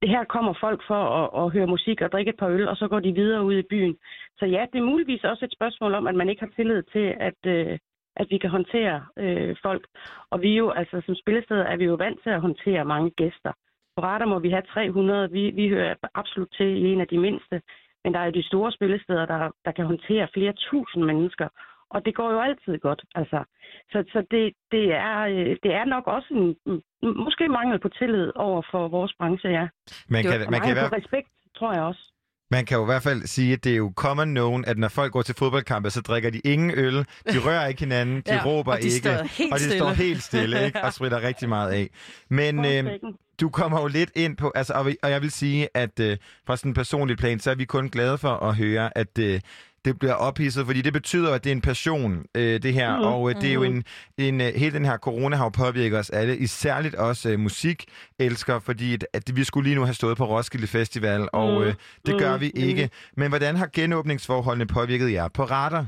Speaker 7: det her kommer folk for at, at høre musik og drikke et par øl, og så går de videre ud i byen. Så ja, det er muligvis også et spørgsmål om, at man ikke har tillid til, at, øh, at vi kan håndtere øh, folk. Og vi er jo, altså som spillested, er vi jo vant til at håndtere mange gæster. På retter må vi have 300. Vi, vi hører absolut til i en af de mindste. Men der er jo de store spillesteder, der, der kan håndtere flere tusind mennesker. Og det går jo altid godt. Altså. Så, så det, det, er, øh, det er nok også en, måske mangel på tillid over for vores branche, ja.
Speaker 3: Man
Speaker 2: Det
Speaker 3: kan, man kan,
Speaker 7: på respekt, tror jeg også.
Speaker 3: man kan jo i hvert fald sige, at det er jo common known, at når folk går til fodboldkampe, så drikker de ingen øl, de rører ikke hinanden, de
Speaker 2: Ja,
Speaker 3: råber
Speaker 2: og de
Speaker 3: ikke, og de
Speaker 2: stille.
Speaker 3: står helt stille ikke? og spritter rigtig meget af. Men øh, du kommer jo lidt ind på, altså, og, vi- og jeg vil sige, at øh, fra sådan en personlig plan, så er vi kun glade for at høre, at øh, det bliver ophidset, fordi det betyder, at det er en passion, øh, det her,
Speaker 7: Mhm.
Speaker 3: og øh, det er jo en, en, øh, hele den her corona har jo påvirket os alle, isærligt også øh, musikelskere, fordi at, at vi skulle lige nu have stået på Roskilde Festival, og
Speaker 7: Mhm.
Speaker 3: øh, det gør vi ikke. Men hvordan har genåbningsforholdene påvirket jer på radar?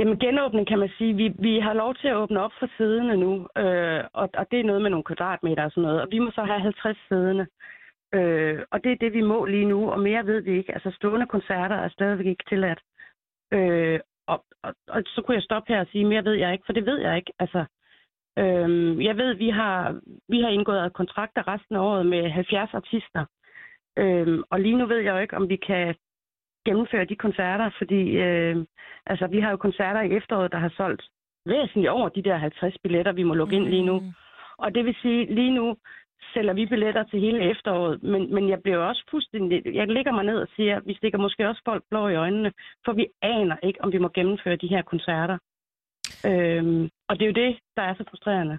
Speaker 7: Jamen genåbning kan man sige, vi, vi har lov til at åbne op for siddende nu, øh, og, og det er noget med nogle kvadratmeter og sådan noget, og vi må så have 50 siddende. Øh, og det er det, vi må lige nu, og mere ved vi ikke. Altså stående koncerter er stadigvæk ikke tilladt. Øh, og, og, og så kunne jeg stoppe her og sige, mere ved jeg ikke, for det ved jeg ikke. Altså, øh, jeg ved, vi har, vi har indgået kontrakter resten af året med 70 artister. Øh, og lige nu ved jeg jo ikke, om vi kan gennemføre de koncerter, fordi øh, altså, vi har jo koncerter i efteråret, der har solgt væsentligt over de der 50 billetter, vi må lukke ind lige nu. Og det vil sige, lige nu sælger vi billetter til hele efteråret, men, men jeg bliver også fuldstændig... Jeg lægger mig ned og siger, vi stikker måske også folk blå i øjnene, for vi aner ikke, om vi må gennemføre de her koncerter. Øhm, og det er jo det, der er så frustrerende.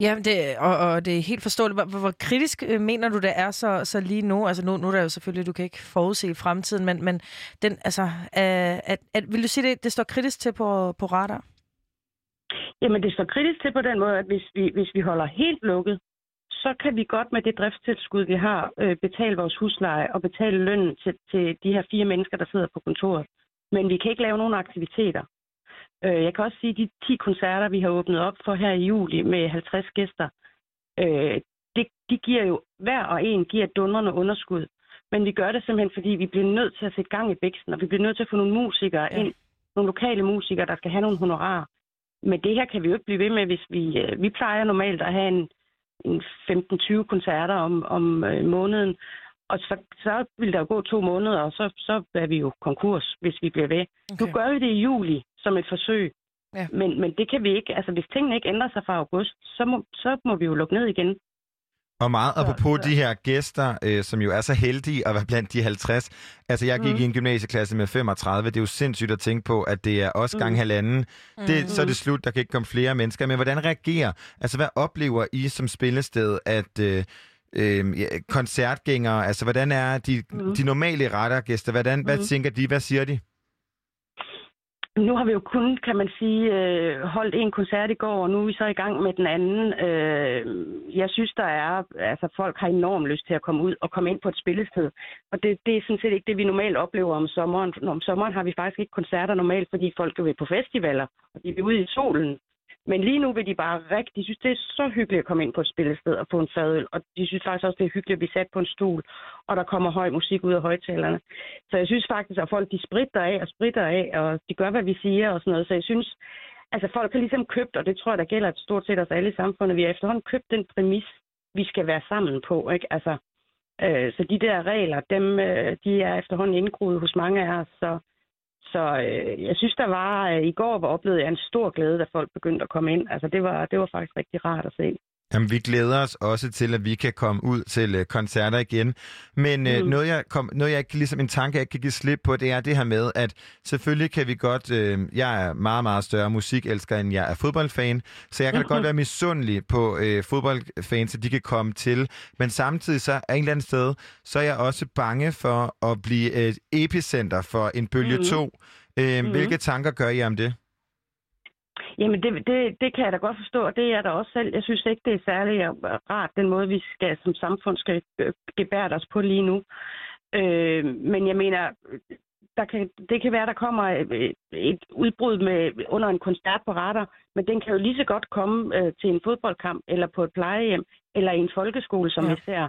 Speaker 2: Ja, det, og, og det er helt forståeligt. Hvor, hvor, hvor kritisk øh, mener du, det er så, så lige nu? Altså nu, nu er der jo selvfølgelig, du kan ikke forudse fremtiden, men, men den, altså, øh, at, at, vil du sige, det, det står kritisk til på, på radar?
Speaker 7: Jamen, det står kritisk til på den måde, at hvis vi, hvis vi holder helt lukket, så kan vi godt med det driftstilskud, vi har, øh, betale vores husleje og betale lønnen til, til de her fire mennesker, der sidder på kontoret. Men vi kan ikke lave nogen aktiviteter. Øh, jeg kan også sige, at de 10 koncerter, vi har åbnet op for her i juli med 50 gæster, øh, det, de giver jo, hver og en giver dundrende underskud. Men vi gør det simpelthen, fordi vi bliver nødt til at sætte gang i bæksten, og vi bliver nødt til at få nogle musikere
Speaker 2: Ja.
Speaker 7: ind, nogle lokale musikere, der skal have nogle honorarer. Men det her kan vi jo ikke blive ved med, hvis vi... Øh, vi plejer normalt at have en 15-20 koncerter om, om øh, måneden. Og så, så vil der jo gå to måneder, og så, så er vi jo konkurs, hvis vi bliver ved. Okay. Nu gør vi det i juli som et forsøg.
Speaker 2: Ja.
Speaker 7: Men, men det kan vi ikke. Altså, hvis tingene ikke ændrer sig fra august, så må, så må vi jo lukke ned igen.
Speaker 3: Og meget apropos
Speaker 7: så-
Speaker 3: de her gæster, øh, som jo er så heldige at være blandt de 50. Altså, jeg gik
Speaker 7: Mhm.
Speaker 3: i en gymnasieklasse med 35. Det er jo sindssygt at tænke på, at det er os gange halvanden. Det, så er det slut, der kan ikke komme flere mennesker. Men hvordan reagerer, altså hvad oplever I som spillested, at øh, øh, ja, koncertgængere, altså hvordan er de,
Speaker 7: Mhm.
Speaker 3: de normale radargæster, hvordan, hvad
Speaker 7: Mhm.
Speaker 3: tænker de, hvad siger de?
Speaker 7: Nu har vi jo kun, kan man sige, øh, holdt en koncert i går, og nu er vi så i gang med den anden. Øh, jeg synes, der er, altså folk har enormt lyst til at komme ud og komme ind på et spillested. Og det, det er sådan set ikke det, vi normalt oplever om sommeren. Om sommeren har vi faktisk ikke koncerter normalt, fordi folk jo vil på festivaler, og de vil ud i solen. Men lige nu vil de bare rigtig, de synes, det er så hyggeligt at komme ind på et spillested og få en fadøl. Og de synes faktisk også, det er hyggeligt at blive sat på en stol, og der kommer høj musik ud af højtalerne. Så jeg synes faktisk, at folk de spritter af og spritter af, og de gør, hvad vi siger og sådan noget. Så jeg synes, altså folk har ligesom købt, og det tror jeg, der gælder stort set os alle i samfundet, vi har efterhånden købt den præmis, vi skal være sammen på. Ikke? Altså, øh, så de der regler, dem, øh, de er efterhånden indgroet hos mange af os. Så, så øh, jeg synes, der var, øh, i går var oplevede jeg en stor glæde, da folk begyndte at komme ind. Altså det var, det var faktisk rigtig rart at se.
Speaker 3: Jamen, vi glæder os også til, at vi kan komme ud til øh, koncerter igen. Men øh,
Speaker 7: Mm.
Speaker 3: noget, jeg kom, noget, jeg ikke, ligesom en tanke, jeg ikke kan give slip på, det er det her med, at selvfølgelig kan vi godt... Øh, jeg er meget, meget større musikelsker, end jeg er fodboldfan, så jeg kan da godt være misundelig på øh, fodboldfans, at de kan komme til. Men samtidig så er en eller anden sted, så er jeg også bange for at blive et epicenter for en bølge. 2. Øh,
Speaker 7: Mhm.
Speaker 3: Hvilke tanker gør I om det?
Speaker 7: Jamen, det, det, det kan jeg da godt forstå, og det er jeg da også selv. Jeg synes ikke, det er særlig øh, rart, den måde, vi skal som samfund skal øh, gebære os på lige nu. Øh, men jeg mener, der kan, det kan være, der kommer et, et udbrud med, under en koncert på radar, men den kan jo lige så godt komme øh, til en fodboldkamp, eller på et plejehjem, eller i en folkeskole, som
Speaker 2: Ja.
Speaker 7: ja. vi ser.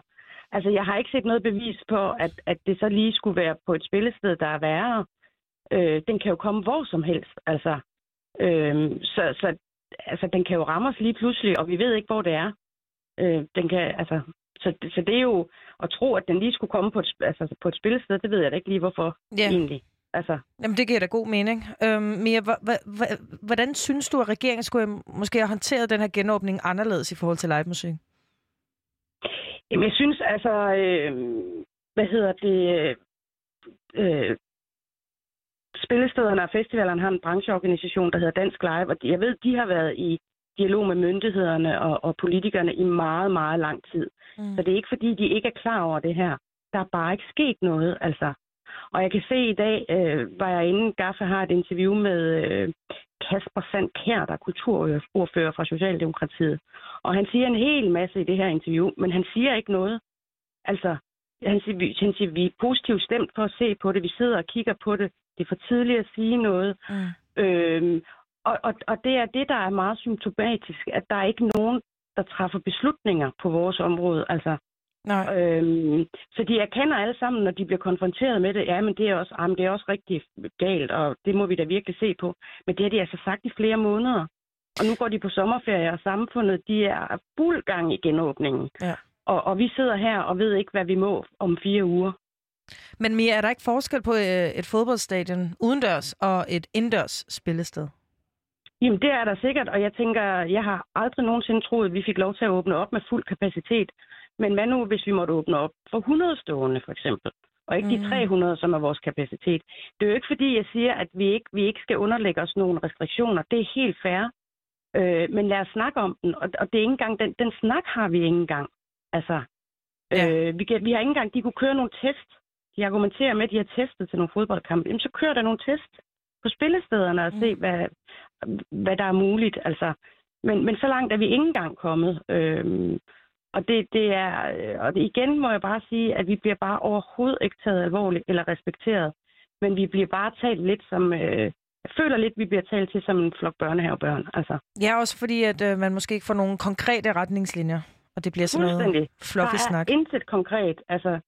Speaker 7: Altså, jeg har ikke set noget bevis på, at, at det så lige skulle være på et spillested, der er værre. Øh, den kan jo komme hvor som helst, altså. Øhm, så, så altså, den kan jo ramme os lige pludselig, og vi ved ikke, hvor det er. Øh, den kan, altså, Så, det- så det er jo at tro, at den lige skulle komme på et, altså, på et spillested, det ved jeg da ikke lige, hvorfor
Speaker 2: Ja.
Speaker 7: egentlig. Altså,
Speaker 2: Jamen, det giver da god mening. Øhm, Mia, hva- hva- hva- hvordan synes du, at regeringen skulle have- måske have håndteret den her genåbning anderledes i forhold til live musik?
Speaker 7: Jamen, jeg synes altså, øh, hvad hedder det, øh, spillestederne og festivalerne har en brancheorganisation, der hedder Dansk Live, og jeg ved, de har været i dialog med myndighederne og, og politikerne i meget, meget lang tid.
Speaker 2: Mm.
Speaker 7: Så det er ikke, fordi de ikke er klar over det her. Der er bare ikke sket noget, altså. Og jeg kan se i dag, øh, var jeg inde, Gaffa har et interview med øh, Kasper Sand Kjær, der er kulturordfører fra Socialdemokratiet. Og han siger en hel masse i det her interview, men han siger ikke noget. Altså, han siger, vi, han siger, vi er positivt stemt for at se på det. Vi sidder og kigger på det. Det er for tidligt at sige noget.
Speaker 2: Mm.
Speaker 7: Øhm, og, og, og det er det, der er meget symptomatisk, at der er ikke nogen, der træffer beslutninger på vores område. Altså,
Speaker 2: Nej.
Speaker 7: øhm, så de erkender alle sammen, når de bliver konfronteret med det, ja, men det er også, jamen, det er også rigtig galt, og det må vi da virkelig se på. Men det har de altså sagt i flere måneder. Og nu går de på sommerferie, og samfundet, de er fuld gang i genåbningen.
Speaker 2: Ja.
Speaker 7: Og, og vi sidder her og ved ikke, hvad vi må om fire uger.
Speaker 2: Men Mia, er der ikke forskel på øh, et fodboldstadion udendørs og et indendørs spillested?
Speaker 7: Jamen, det er der sikkert, og jeg tænker, jeg har aldrig nogensinde troet, at vi fik lov til at åbne op med fuld kapacitet. Men hvad nu, hvis vi måtte åbne op for 100 stående, for eksempel? Og ikke
Speaker 2: Mm.
Speaker 7: de 300, som er vores kapacitet. Det er jo ikke fordi, jeg siger, at vi ikke, vi ikke skal underlægge os nogle restriktioner. Det er helt fair. Øh, men lad os snakke om den. Og, og det er ikke engang, den, den snak har vi ikke engang. Altså,
Speaker 2: Ja.
Speaker 7: øh, vi, kan, vi har ikke engang, de kunne køre nogle test. De argumenterer med, at de har testet til nogle fodboldkampe. Jamen, så kører der nogle test på spillestederne og
Speaker 2: Mm.
Speaker 7: se, hvad, hvad der er muligt. Altså, men, men så langt er vi ikke engang kommet. Øhm, og det, det er, øh, og det, igen må jeg bare sige, at vi bliver bare overhovedet ikke taget alvorligt eller respekteret. Men vi bliver bare talt lidt som, øh, jeg føler lidt, vi bliver talt til som en flok børnehavebørn. Altså,
Speaker 2: Ja, også fordi, at øh, man måske ikke får nogle konkrete retningslinjer, og det bliver sådan noget fluffy
Speaker 7: der er
Speaker 2: snak.
Speaker 7: intet konkret. Altså,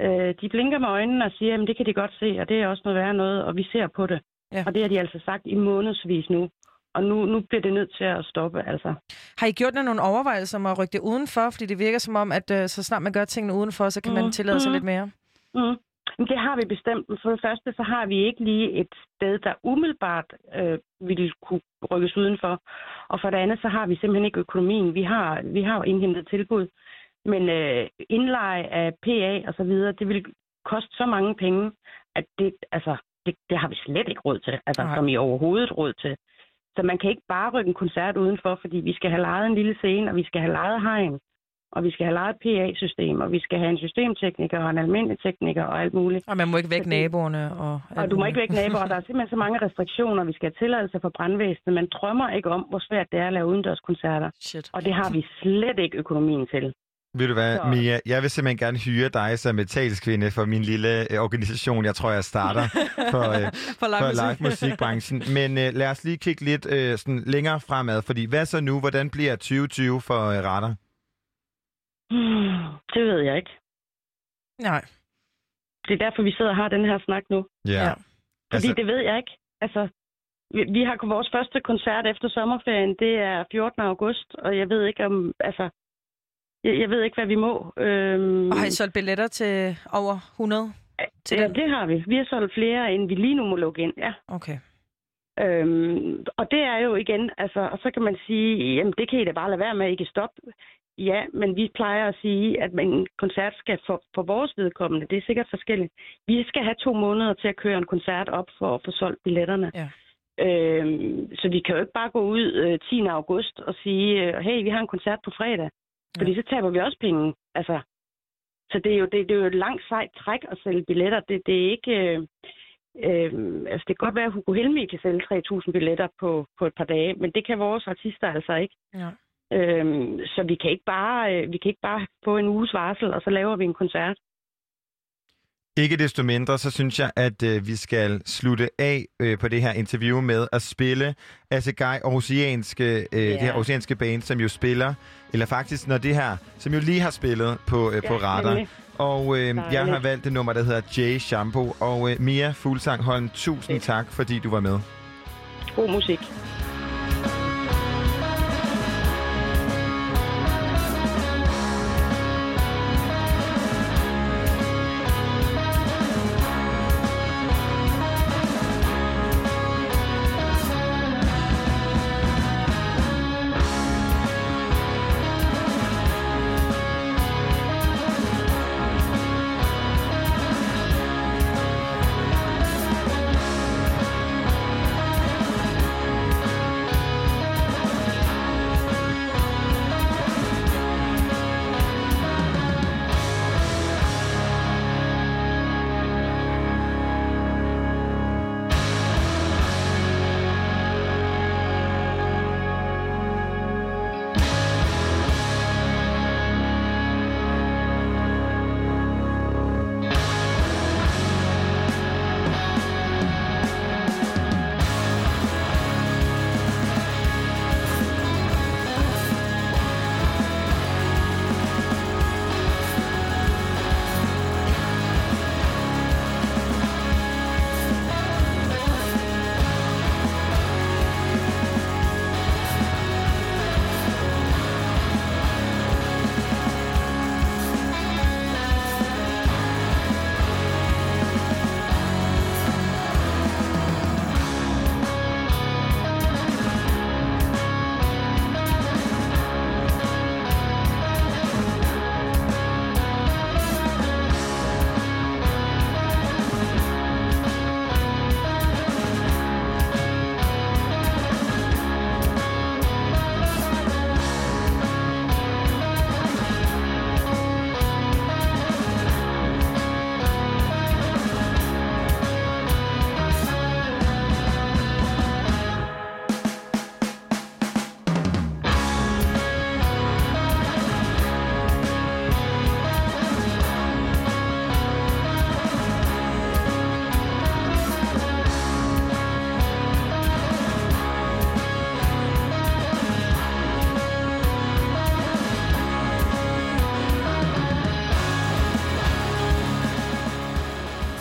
Speaker 7: øh, de blinker med øjnene og siger, at det kan de godt se, og det er også noget værre noget, og vi ser på det.
Speaker 2: Ja.
Speaker 7: Og det har de altså sagt i månedsvis nu. Og nu, nu bliver det nødt til at stoppe, altså.
Speaker 2: Har I gjort nogle overvejelser om at rykke det udenfor? Fordi det virker som om, at øh, så snart man gør tingene udenfor, så kan man
Speaker 7: Mm,
Speaker 2: tillade sig
Speaker 7: mm.
Speaker 2: lidt mere.
Speaker 7: Mm. Men det har vi bestemt. For det første, så har vi ikke lige et sted, der umiddelbart øh, ville kunne rykkes udenfor. Og for det andet, så har vi simpelthen ikke økonomien. Vi har, vi har indhentet tilbud. Men øh, indleje af PA og så videre, det vil koste så mange penge, at det, altså, det, det har vi slet ikke råd til. Altså,
Speaker 2: Nej.
Speaker 7: som i overhovedet råd til. Så man kan ikke bare rykke en koncert udenfor, fordi vi skal have lejet en lille scene, og vi skal have lejet hegn, og vi skal have lejet PA-system, og vi skal have en systemtekniker og en almindelig tekniker og alt muligt.
Speaker 2: Og man må ikke vække naboerne. Og,
Speaker 7: Og du må ikke vække naboer. Der er simpelthen så mange restriktioner. Vi skal have tilladelse fra brandvæsenet. Man drømmer ikke om, hvor svært det er at lave udendørskoncerter.
Speaker 2: Shit.
Speaker 7: Og det har vi slet ikke økonomien til.
Speaker 3: Ved du hvad,
Speaker 7: Så-
Speaker 3: Mia? Jeg vil simpelthen gerne hyre dig som talskvinde for min lille øh, organisation. Jeg tror, jeg starter for, øh,
Speaker 2: For live
Speaker 3: for
Speaker 2: musik.
Speaker 3: live musikbranchen. Men øh, lad os lige kigge lidt øh, sådan længere fremad, fordi hvad så nu? Hvordan bliver 2020 for øh, retter?
Speaker 7: Hmm, Det ved jeg ikke.
Speaker 2: Nej.
Speaker 7: Det er derfor, vi sidder og har den her snak nu.
Speaker 2: Ja.
Speaker 7: Fordi
Speaker 3: Altså-
Speaker 7: det ved jeg ikke. Altså, vi, vi har vores første koncert efter sommerferien. Det er 14. august, og jeg ved ikke om... Altså, jeg, jeg ved ikke, hvad vi må. Øhm,
Speaker 2: Og har I solgt billetter til over 100? til
Speaker 7: ja,
Speaker 2: den?
Speaker 7: det har vi. Vi har solgt flere, end vi lige nu må lukke ind. Ja.
Speaker 2: Okay.
Speaker 7: Øhm, og det er jo igen, altså, og så kan man sige, jamen det kan I da bare lade være med, I kan stoppe. Ja, men vi plejer at sige, at en koncert skal for, for vores vedkommende, det er sikkert forskelligt. Vi skal have to måneder til at køre en koncert op for at få solgt billetterne.
Speaker 2: Ja.
Speaker 7: Øhm, så vi kan jo ikke bare gå ud øh, 10. august og sige, øh, hey, vi har en koncert på fredag. Fordi så taber vi også penge. Altså, så det er, jo, det, det er jo et langt sejt træk at sælge billetter. Det, det er ikke... Øh, øh, altså, det kan godt være, at Hugo Helmi kan sælge 3.000 billetter på, på et par dage, men det kan vores artister altså ikke.
Speaker 2: Ja.
Speaker 7: Øhm, så vi kan ikke bare øh, vi kan ikke bare få en uges varsel, og så laver vi en koncert.
Speaker 3: Ikke desto mindre, så synes jeg, at øh, vi skal slutte af øh, på det her interview med at spille Assegai Aarhusianske, øh, yeah. det her Aarhusianske band, som jo spiller, eller faktisk når det her, som jo lige har spillet på, øh, på radar.
Speaker 7: nemlig.
Speaker 3: Og øh, jeg har valgt det nummer, der hedder Jay Shampoo. Og øh, Mia Fuglsang Holm, tusind tak, fordi du var med.
Speaker 7: God musik.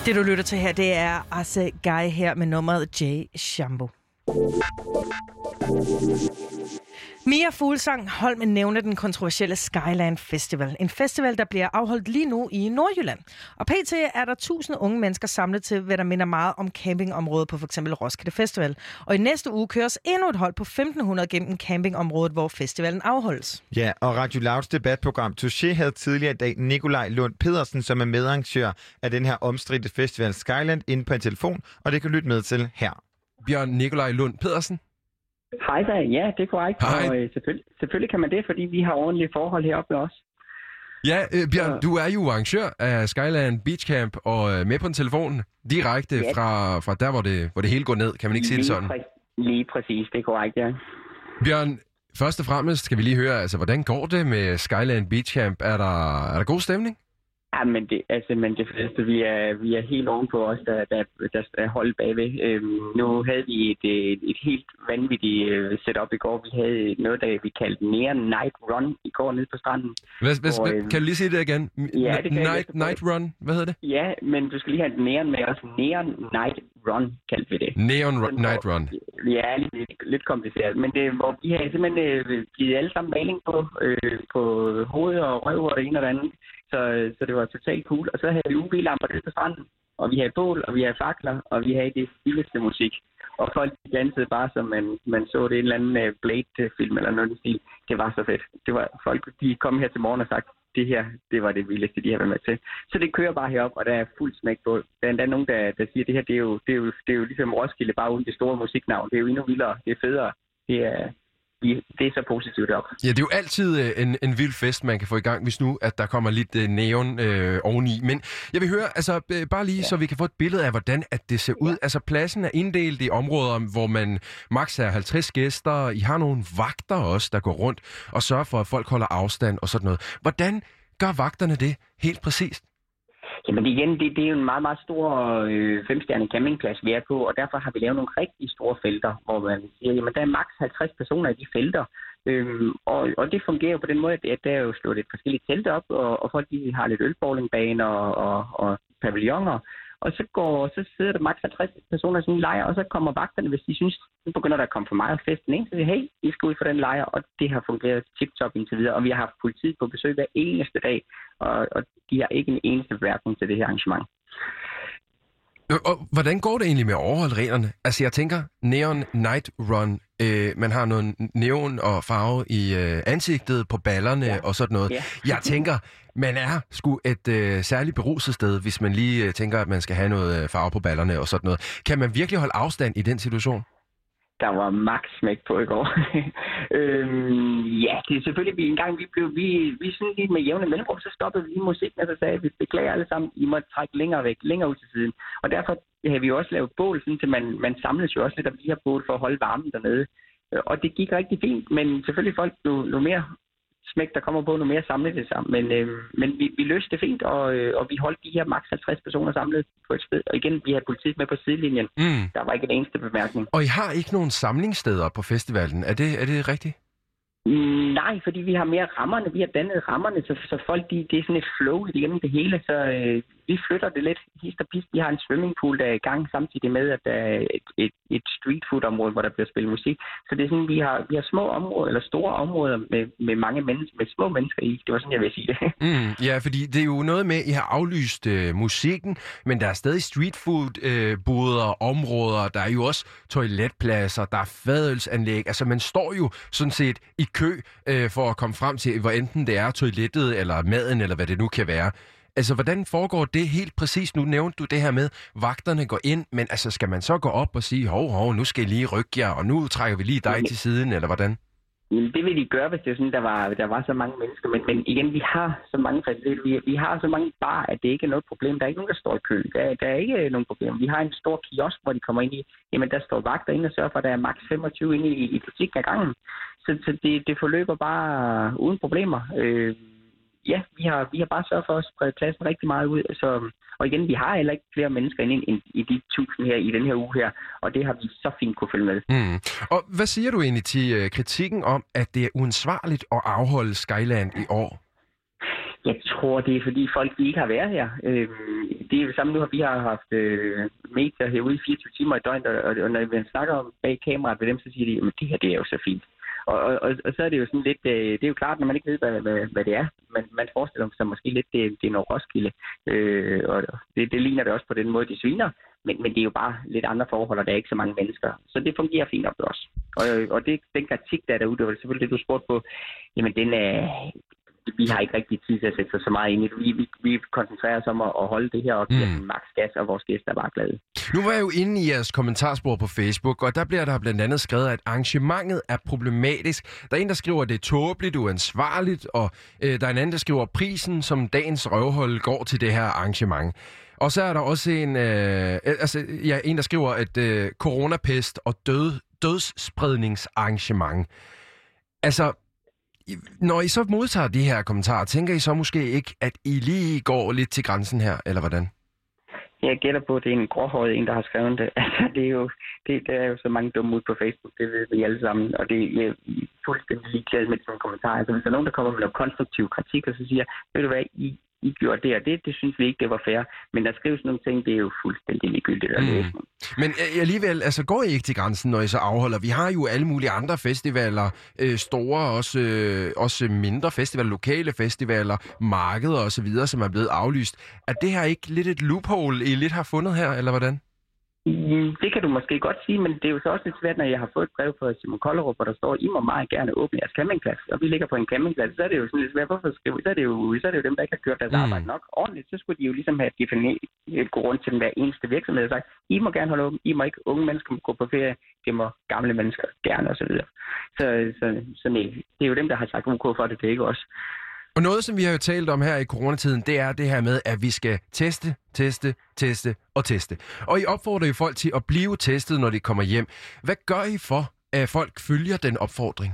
Speaker 2: Det, du lytter til her, det er Asse Guy her med nummeret J. Shambo. Mia Fuglsang Holm nævner den kontroversielle Skyland Festival. En festival, der bliver afholdt lige nu i Nordjylland. Og pt. er der tusind unge mennesker samlet til, hvad der minder meget om campingområdet på f.eks. Roskilde Festival. Og i næste uge køres endnu et hold på 1500 gennem campingområdet, hvor festivalen afholdes.
Speaker 3: Ja, og Radio Louds debatprogram Touché havde tidligere i dag Nikolaj Lund Pedersen, som er medarrangør af den her omstridte festival Skyland, inde på en telefon, og det kan lytte med til her.
Speaker 8: Bjørn Nikolaj Lund Pedersen.
Speaker 9: Hej da, ja, det er korrekt.
Speaker 8: Hej.
Speaker 9: Og øh, selvfølgelig, selvfølgelig kan man det, fordi vi har ordentlige forhold heroppe også.
Speaker 8: Ja, øh, Bjørn, du er jo arrangør af Skyland Beach Camp og øh, med på en telefon direkte
Speaker 9: Ja.
Speaker 8: fra, fra der, hvor det, hvor det hele går ned. Kan man ikke sige det sådan?
Speaker 9: Lige, præ- lige præcis, det er korrekt, ja.
Speaker 8: Bjørn, først og fremmest skal vi lige høre, altså, hvordan går det med Skyland Beach Camp? Er der, er der god stemning?
Speaker 9: Ja, men det, altså, men det første, vi er, vi er helt ovenpå os, der, der, der er holdt bagved. Øhm, nu havde vi et, et, et helt vanvittigt øh, setup i går. Vi havde noget, der vi kaldte Neon Night Run i går nede på stranden.
Speaker 8: Hvad, hvad,
Speaker 9: Og, øh,
Speaker 8: kan du lige sige det igen?
Speaker 9: ja, det kan jeg
Speaker 8: Night,
Speaker 9: på.
Speaker 8: night Run, hvad hedder det?
Speaker 9: Ja, men du skal lige have neon med os. Neon Night Run kaldte vi det.
Speaker 8: Neon Ru- Night Run.
Speaker 9: Ja, lidt, lidt, kompliceret. Men det, hvor vi har simpelthen øh, givet alle sammen maling på, øh, på hoved og røv og det ene og det andet. Så, øh, så det var totalt cool. Og så havde vi UV-lamper nede på stranden. Og vi havde bål, og vi havde fakler, og vi havde det vildeste musik. Og folk dansede bare, som man, man så det i en eller anden øh, Blade-film eller noget i stil. Det var så fedt. Det var, folk de kom her til morgen og sagt, det her, det var det vildeste, de har været med til. Så det kører bare herop, og der er fuld smæk på. Der er endda nogen, der, der siger, det her, det er, jo, det, er jo, det er jo ligesom Roskilde, bare uden det store musiknavn. Det er jo endnu vildere, det er federe. Det er, vi- det er så positivt op.
Speaker 8: Ja, det er jo altid øh, en, en vild fest, man kan få i gang, hvis nu, at der kommer lidt øh, neon øh, oveni. Men jeg vil høre, altså øh, bare lige, ja. så vi kan få et billede af, hvordan at det ser ud. Altså pladsen er inddelt i områder, hvor man maks er 50 gæster. I har nogle vagter også, der går rundt og sørger for, at folk holder afstand og sådan noget. Hvordan gør vagterne det helt præcist?
Speaker 9: Jamen igen, det, det er jo en meget, meget stor øh, femstjernet campingplads, vi er på, og derfor har vi lavet nogle rigtig store felter, hvor man siger, jamen der er maks 50 personer i de felter. Øhm, og, og det fungerer på den måde, at der er jo slået et forskelligt telt op, og, og folk de har lidt ølbowlingbaner og, og, og pavilloner. Og så, går, så sidder der maks 50 personer i sådan en lejr, og så kommer vagterne, hvis de synes, nu begynder der at komme for meget af festen ikke? så siger hey, I skal ud for den lejr, og det har fungeret tip-top indtil videre. Og vi har haft politiet på besøg hver eneste dag, og, og de har ikke en eneste bemærkning til det her arrangement.
Speaker 8: Og hvordan går det egentlig med at overholde reglerne? Altså jeg tænker, Neon Night Run, øh, man har noget neon og farve i øh, ansigtet, på ballerne. Ja. og sådan noget.
Speaker 9: Ja.
Speaker 8: Jeg tænker, man er sgu et øh, særligt beruset sted, hvis man lige øh, tænker, at man skal have noget øh, farve på ballerne og sådan noget. Kan man virkelig holde afstand i den situation?
Speaker 9: Der var max smæk på i går. øhm, ja, det er selvfølgelig, vi en gang vi blev, vi, vi sådan lige med jævne mellemrum, så stoppede vi lige musikken, og så sagde vi, beklager alle sammen, I må trække længere væk, længere ud til siden. Og derfor har vi jo også lavet bål, sådan, så man, man samles jo også lidt om de her bål for at holde varmen dernede. Øh, og det gik rigtig fint, men selvfølgelig folk, blev, jo mere smæk, der kommer på, nu mere samlet det sammen. Men, øh, men vi, vi løste det fint, og, øh, og vi holdt de her maks 50 personer samlet på et sted. Og igen, vi havde politiet med på sidelinjen.
Speaker 8: Mm.
Speaker 9: Der var ikke en eneste bemærkning.
Speaker 8: Og I har ikke nogen samlingssteder på festivalen, er det, er det rigtigt?
Speaker 9: Mm, Nej, fordi vi har mere rammerne. Vi har dannet rammerne, så, så folk, de, det er sådan et flow igennem det hele. Så øh, vi flytter det lidt hist og pist. Vi har en swimmingpool, der er i gang, samtidig med, at der er et, et, et street food område, hvor der bliver spillet musik. Så det er sådan, vi har, vi har små områder, eller store områder med, med mange mennesker, med små mennesker i. Det var sådan, jeg vil sige det.
Speaker 8: Mm, ja, fordi det er jo noget med, at I har aflyst øh, musikken, men der er stadig street food øh, områder, der er jo også toiletpladser, der er fadelsanlæg. Altså man står jo sådan set i kø øh, for at komme frem til, hvor enten det er toilettet eller maden, eller hvad det nu kan være. Altså, hvordan foregår det helt præcis? Nu nævnte du det her med, vagterne går ind, men altså, skal man så gå op og sige, hov, hov, nu skal I lige rykke jer, og nu trækker vi lige dig til siden, eller hvordan?
Speaker 9: Jamen, det vil de gøre, hvis det er sådan, der var, der var så mange mennesker. Men, men igen, vi har så mange faciliteter. Vi, vi har så mange bar, at det ikke er noget problem. Der er ikke nogen, der står i kø. Der, der er ikke nogen problem. Vi har en stor kiosk, hvor de kommer ind i. Jamen, der står vagter inde og sørger for, at der er maks 25 inde i, i butikken ad gangen. Så, så det, det forløber bare uden problemer. Øh, ja, vi har, vi har bare sørget for at sprede pladsen rigtig meget ud. Så, og igen, vi har heller ikke flere mennesker inde i, i de tusind her i den her uge her. Og det har vi så fint kunne følge med.
Speaker 8: Mm. Og hvad siger du egentlig til øh, kritikken om, at det er uansvarligt at afholde Skyland i år?
Speaker 9: Jeg tror, det er fordi folk ikke har været her. Øh, det er jo samme nu, at vi har haft øh, medier herude i 24 timer i døgnet, og, og, når vi snakker om bag kameraet ved dem, så siger de, at det her det er jo så fint. Og, og, og, og så er det jo sådan lidt, øh, det er jo klart, når man ikke ved, hvad, hvad, hvad det er, men man forestiller sig måske lidt, det, det er noget Roskilde, øh, og det, det ligner det også på den måde, de sviner, men, men det er jo bare lidt andre forhold, og der er ikke så mange mennesker. Så det fungerer fint op også. Og, og det, den kritik, der er derude, det var selvfølgelig det, du spurgte på, jamen den er, vi har ikke rigtig tid til at sætte sig så meget ind i det. Vi, vi, vi koncentrerer os om at, at holde det her og give
Speaker 8: Mm.
Speaker 9: max gas, og vores gæster er bare glade.
Speaker 8: Nu var jeg jo inde i jeres kommentarspor på Facebook, og der bliver der blandt andet skrevet, at arrangementet er problematisk. Der er en, der skriver, at det er tåbeligt, uansvarligt, og øh, der er en anden, der skriver, at prisen som dagens røvhold går til det her arrangement. Og så er der også en, øh, altså, ja, en der skriver, at øh, coronapest og død, dødsspredningsarrangement. Altså, når I så modtager de her kommentarer, tænker I så måske ikke, at I lige går lidt til grænsen her, eller hvordan?
Speaker 9: Jeg gætter på, at det er en gråhåret en, der har skrevet det. Altså, det er jo, det, der er jo så mange dumme ud på Facebook, det ved vi alle sammen. Og det er fuldstændig ligeglad med sådan kommentarer. Altså, hvis der er nogen, der kommer med noget konstruktiv kritik, og så siger, ved du hvad, I, i gjorde det og det, det synes vi ikke, det var fair. Men der skrives nogle ting, det er jo fuldstændig ligegyldigt at
Speaker 8: Mm.
Speaker 9: læse.
Speaker 8: Men alligevel, altså går I ikke til grænsen, når I så afholder? Vi har jo alle mulige andre festivaler, øh, store, også, øh, også mindre festivaler, lokale festivaler, markeder osv., som er blevet aflyst. Er det her ikke lidt et loophole, I lidt har fundet her, eller hvordan?
Speaker 9: Mm, Det kan du måske godt sige, men det er jo så også lidt svært, når jeg har fået et brev fra Simon Kollerup, hvor der står, I må meget gerne åbne jeres campingplads, og vi ligger på en campingplads, så er det jo sådan lidt svært, hvorfor skrive, så er det jo, så er det jo dem, der ikke har gjort deres
Speaker 8: Mm.
Speaker 9: arbejde nok ordentligt, så skulle de jo ligesom have defineret, gå rundt til den hver eneste virksomhed og sagt, I må gerne holde åben, I må ikke, unge mennesker må gå på ferie, det må gamle mennesker gerne osv. Så, så, så, så nej, det er jo dem, der har sagt OK for det, det er ikke os.
Speaker 8: Og noget, som vi har jo talt om her i coronatiden, det er det her med, at vi skal teste, teste, teste og teste. Og I opfordrer jo folk til at blive testet, når de kommer hjem. Hvad gør I for, at folk følger den opfordring?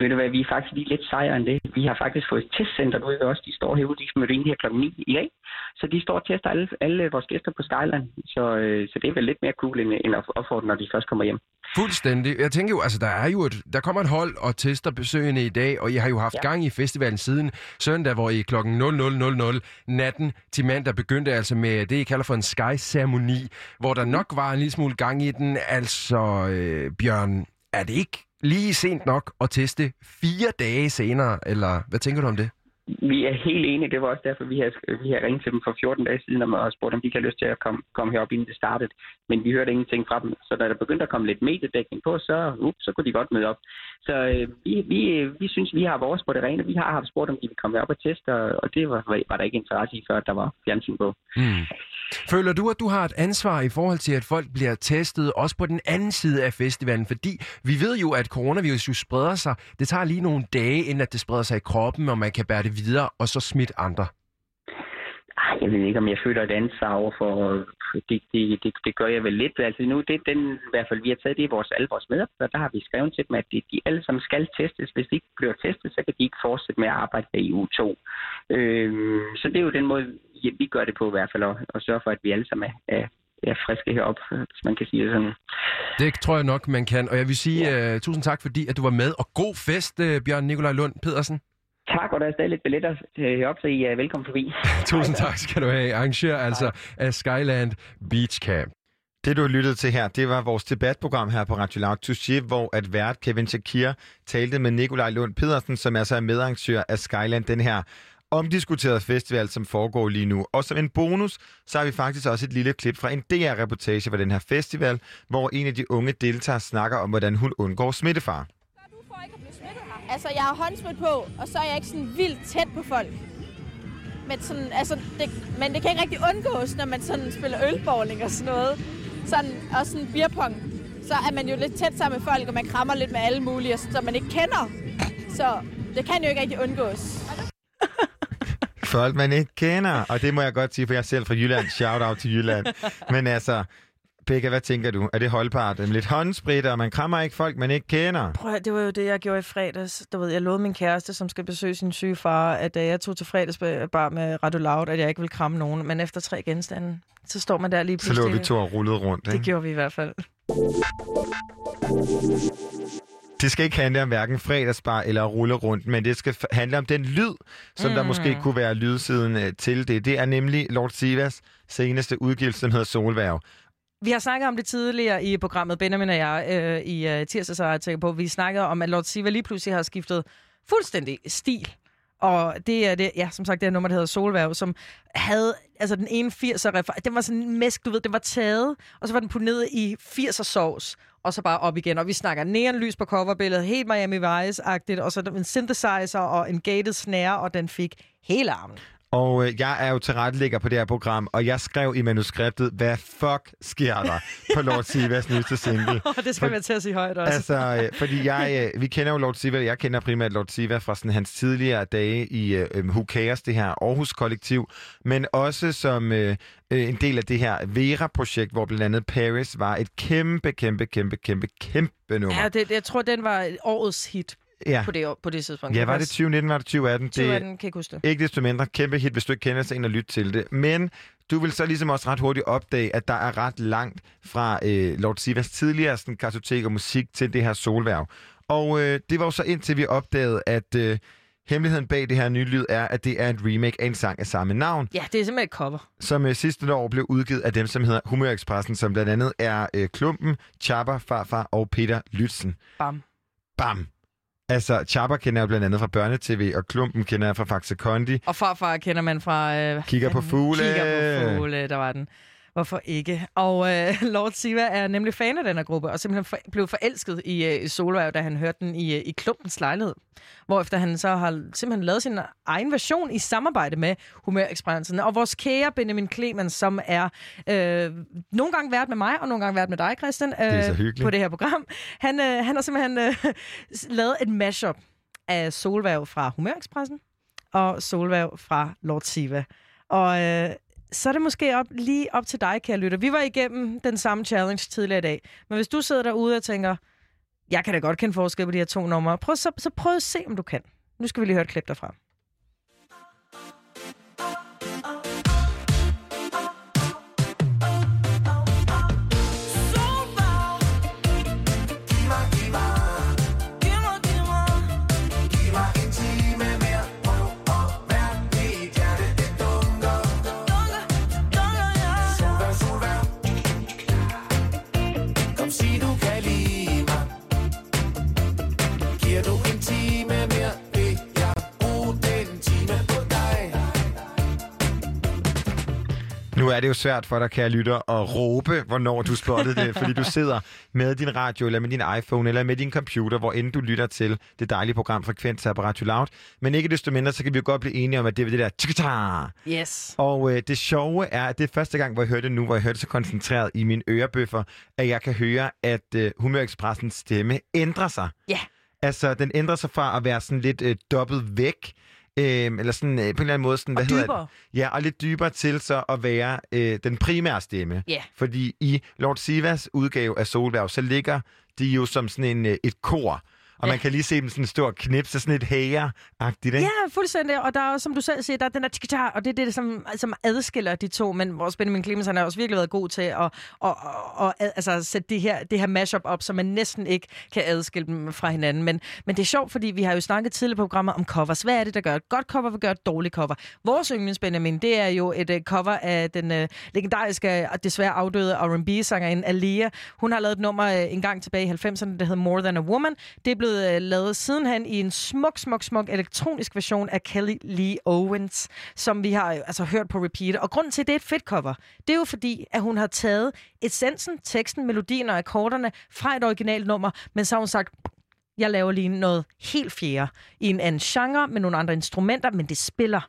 Speaker 9: Ved du hvad, vi er faktisk lige lidt sejere end det. Vi har faktisk fået et testcenter ved os. De står herude, de mødte ind her klokken 9 i dag. Så de står og tester alle, alle vores gæster på Skyland. Så, øh, så det er vel lidt mere cool end, end at opfordre, når de først kommer hjem.
Speaker 8: Fuldstændig. Jeg tænker jo, altså der er jo et, der kommer et hold og tester besøgende i dag, og I har jo haft ja. Gang i festivalen siden søndag, hvor I klokken 00.00 natten til mandag begyndte altså med det, I kalder for en sky-ceremoni, hvor der nok var en lille smule gang i den. Altså, øh, Bjørn, er det ikke lige sent nok at teste fire dage senere, eller hvad tænker du om det?
Speaker 9: Vi er helt enige. Det var også derfor, vi har, vi har ringet til dem for 14 dage siden og og spurgt, om de kan lyst til at komme, komme herop, inden det startede. Men vi hørte ingenting fra dem. Så da der begyndte at komme lidt mediedækning på, så, uh, så kunne de godt møde op. Så øh, vi, vi, vi synes, vi har vores på det rene. Vi har haft spurgt, om de vil komme op og teste, og, og det var, var der ikke interesse i, før der var fjernsyn på.
Speaker 8: Hmm. Føler du, at du har et ansvar i forhold til, at folk bliver testet, også på den anden side af festivalen? Fordi vi ved jo, at coronavirus jo spreder sig. Det tager lige nogle dage, inden at det spreder sig i kroppen, og man kan bære det videre, og så smitte andre.
Speaker 9: Jeg ved ikke, om jeg føler et ansvar over for... Det, det, det, det gør jeg vel lidt. Altså nu, det den, i hvert fald, vi har taget det i vores, alle vores medarbejdere, der har vi skrevet til dem, at de, de alle sammen skal testes. Hvis de ikke bliver testet, så kan de ikke fortsætte med at arbejde i uge 2. Øhm, så det er jo den måde, ja, vi gør det på i hvert fald, og, og sørge for, at vi alle sammen er, er, er friske herop, hvis man kan sige det sådan.
Speaker 8: Det tror jeg nok, man kan. Og jeg vil sige ja. uh, tusind tak, fordi at du var med. Og god fest, uh, Bjørn Nikolaj Lund Pedersen.
Speaker 9: Tak, og der er stadig lidt billetter øh, herop, så I er velkommen forbi.
Speaker 8: Tusind tak skal du have. Arrangør altså af Skyland Beach Camp.
Speaker 3: Det, du har lyttet til her, det var vores debatprogram her på Radio Loud Touché, hvor at vært Kevin Shakir talte med Nikolaj Lund Pedersen, som altså er medarrangør af Skyland, den her omdiskuterede festival, som foregår lige nu. Og som en bonus, så har vi faktisk også et lille klip fra en DR-reportage fra den her festival, hvor en af de unge deltagere snakker om, hvordan hun undgår smittefar.
Speaker 10: for ikke at blive? Altså, jeg har håndsmidt på, og så er jeg ikke sådan vildt tæt på folk. Men, sådan, altså, det, men det kan ikke rigtig undgås, når man sådan spiller ølbowling og sådan noget. Sådan, og sådan beerpong. Så er man jo lidt tæt sammen med folk, og man krammer lidt med alle mulige, som man ikke kender. Så det kan jo ikke rigtig undgås.
Speaker 3: Folk, man ikke kender. Og det må jeg godt sige, for jeg er selv fra Jylland. Shout out til Jylland. Men altså, Pekka, hvad tænker du? Er det holdbart? Lidt håndsprit, og man krammer ikke folk, man ikke kender?
Speaker 2: Prøv, det var jo det, jeg gjorde i fredags. Du ved, jeg lovede min kæreste, som skal besøge sin syge far, at da jeg tog til fredagsbar med Radio Loud, at jeg ikke ville kramme nogen. Men efter tre genstande, så står man der lige
Speaker 3: Så
Speaker 2: pludselig.
Speaker 3: lå vi to og rullede rundt,
Speaker 2: Det
Speaker 3: ikke?
Speaker 2: gjorde vi i hvert fald.
Speaker 3: det skal ikke handle om hverken fredagsbar eller rulle rundt, men det skal handle om den lyd, som mm. der måske kunne være lydsiden øh, til det. Det er nemlig Lord Sivas seneste udgivelse, som hedder Solværv.
Speaker 2: Vi har snakket om det tidligere i programmet, Benjamin og jeg, øh, i øh, tirsdags, og jeg tænker på. Vi snakkede om, at Lord Siva lige pludselig har skiftet fuldstændig stil. Og det er det, ja, som sagt, det er nummer, der hedder Solværv, som havde, altså den ene 80'er refer- den var sådan en mæsk, du ved, den var taget, og så var den puttet ned i 80'er sovs, og så bare op igen. Og vi snakker neonlys på coverbilledet, helt Miami Vice-agtigt, og så en synthesizer og en gated snare, og den fik hele armen.
Speaker 3: Og øh, jeg er jo tilrettelægger på det her program, og jeg skrev i manuskriptet, hvad fuck sker der på Lord Sivas nyeste single?
Speaker 2: Og det skal man til at sige højt også.
Speaker 3: Altså, øh, fordi jeg, øh, vi kender jo Lord Siva, jeg kender primært Lord Siva fra sådan hans tidligere dage i øh, Who Cares, det her Aarhus-kollektiv, men også som øh, øh, en del af det her Vera-projekt, hvor blandt andet Paris var et kæmpe, kæmpe, kæmpe, kæmpe, kæmpe nummer.
Speaker 2: Ja, det, jeg tror, den var årets hit
Speaker 3: Ja.
Speaker 2: på det, på det tidspunkt.
Speaker 3: Ja, var det 2019, var det 2018?
Speaker 2: 2018, kan jeg ikke huske det.
Speaker 3: Ikke desto mindre kæmpe hit, hvis du ikke kender sig ind og lytte til det. Men du vil så ligesom også ret hurtigt opdage, at der er ret langt fra øh, Lord Sivas tidligere sådan, kartotek og musik til det her solværv. Og øh, det var jo så indtil vi opdagede, at øh, hemmeligheden bag det her nye lyd er, at det er et remake af en sang af samme navn,
Speaker 2: Ja, det er simpelthen et cover.
Speaker 3: som øh, sidste år blev udgivet af dem, som hedder Humørekspressen, som blandt andet er øh, Klumpen, Chapper, Farfar og Peter Lytzen.
Speaker 2: Bam.
Speaker 3: Bam! Altså, Chapper kender jeg blandt andet fra Børnetv, og Klumpen kender jeg fra Faxe Kondi.
Speaker 2: Og farfar kender man fra... Øh,
Speaker 3: Kigger på fugle.
Speaker 2: Kigger på fugle, der var den. Hvorfor ikke? Og øh, Lord Siva er nemlig fan af den her gruppe, og simpelthen for, blev forelsket i øh, Solværv, da han hørte den i, øh, i klumpens lejlighed. Hvorefter han så har simpelthen lavet sin egen version i samarbejde med Humørekspressen. Og vores kære Benjamin Clemens, som er øh, nogle gange været med mig, og nogle gange været med dig, Christian, øh,
Speaker 3: hyggeligt.
Speaker 2: på det her program. Han, øh, han har simpelthen øh, lavet et mashup af Solværv fra Humørekspressen og Solværv fra Lord Siva. Og øh, så er det måske op, lige op til dig, kære lytter. Vi var igennem den samme challenge tidligere i dag. Men hvis du sidder derude og tænker, jeg kan da godt kende forskel på de her to numre, prøv, så, så prøv at se, om du kan. Nu skal vi lige høre et klip derfra.
Speaker 3: Nu er det jo svært for dig, kære lytter, at råbe, hvornår du spottede det, fordi du sidder med din radio, eller med din iPhone, eller med din computer, hvor end du lytter til det dejlige program Frekvens her på Radio Loud. Men ikke desto mindre, så kan vi jo godt blive enige om, at det er det der tjekata.
Speaker 2: Yes.
Speaker 3: Og øh, det sjove er, at det er første gang, hvor jeg hørte det nu, hvor jeg hørte det så koncentreret i mine ørebøffer, at jeg kan høre, at øh, Humørekspressens stemme ændrer sig.
Speaker 2: Ja.
Speaker 3: Altså, den ændrer sig fra at være sådan lidt øh, dobbelt væk, øh, eller sådan øh, på en eller anden måde sådan, hvad hedder
Speaker 2: dybere.
Speaker 3: det? Ja, og lidt dybere til så at være øh, den primære stemme.
Speaker 2: Ja.
Speaker 3: Fordi i Lord Sivas udgave af Solværv, så ligger de jo som sådan en, øh, et kor. Og
Speaker 2: Ja.
Speaker 3: man kan lige se dem sådan stå og knipse, sådan et hæger-agtigt, ikke?
Speaker 2: Ja, fuldstændig. Og der er som du selv siger, der er den der tjekata, og det er det, som, som adskiller de to. Men vores Benjamin Clemens, han har også virkelig været god til at, at, at, at altså, sætte det her, det her mashup op, så man næsten ikke kan adskille dem fra hinanden. Men, men det er sjovt, fordi vi har jo snakket tidligere på programmet om covers. Hvad er det, der gør et godt cover, hvad gør et dårligt cover? Vores yndlings Benjamin, det er jo et uh, cover af den uh, legendariske og desværre afdøde R&B-sangerinde Alia. Hun har lavet et nummer uh, en gang tilbage i 90'erne, der hedder More Than a Woman. Det er blevet blevet øh, lavet sidenhen i en smuk, smuk, smuk elektronisk version af Kelly Lee Owens, som vi har øh, altså hørt på repeat. Og grunden til, at det er et fedt cover, det er jo fordi, at hun har taget essensen, teksten, melodien og akkorderne fra et originalt nummer, men så har hun sagt, jeg laver lige noget helt fjerde i en anden genre med nogle andre instrumenter, men det spiller.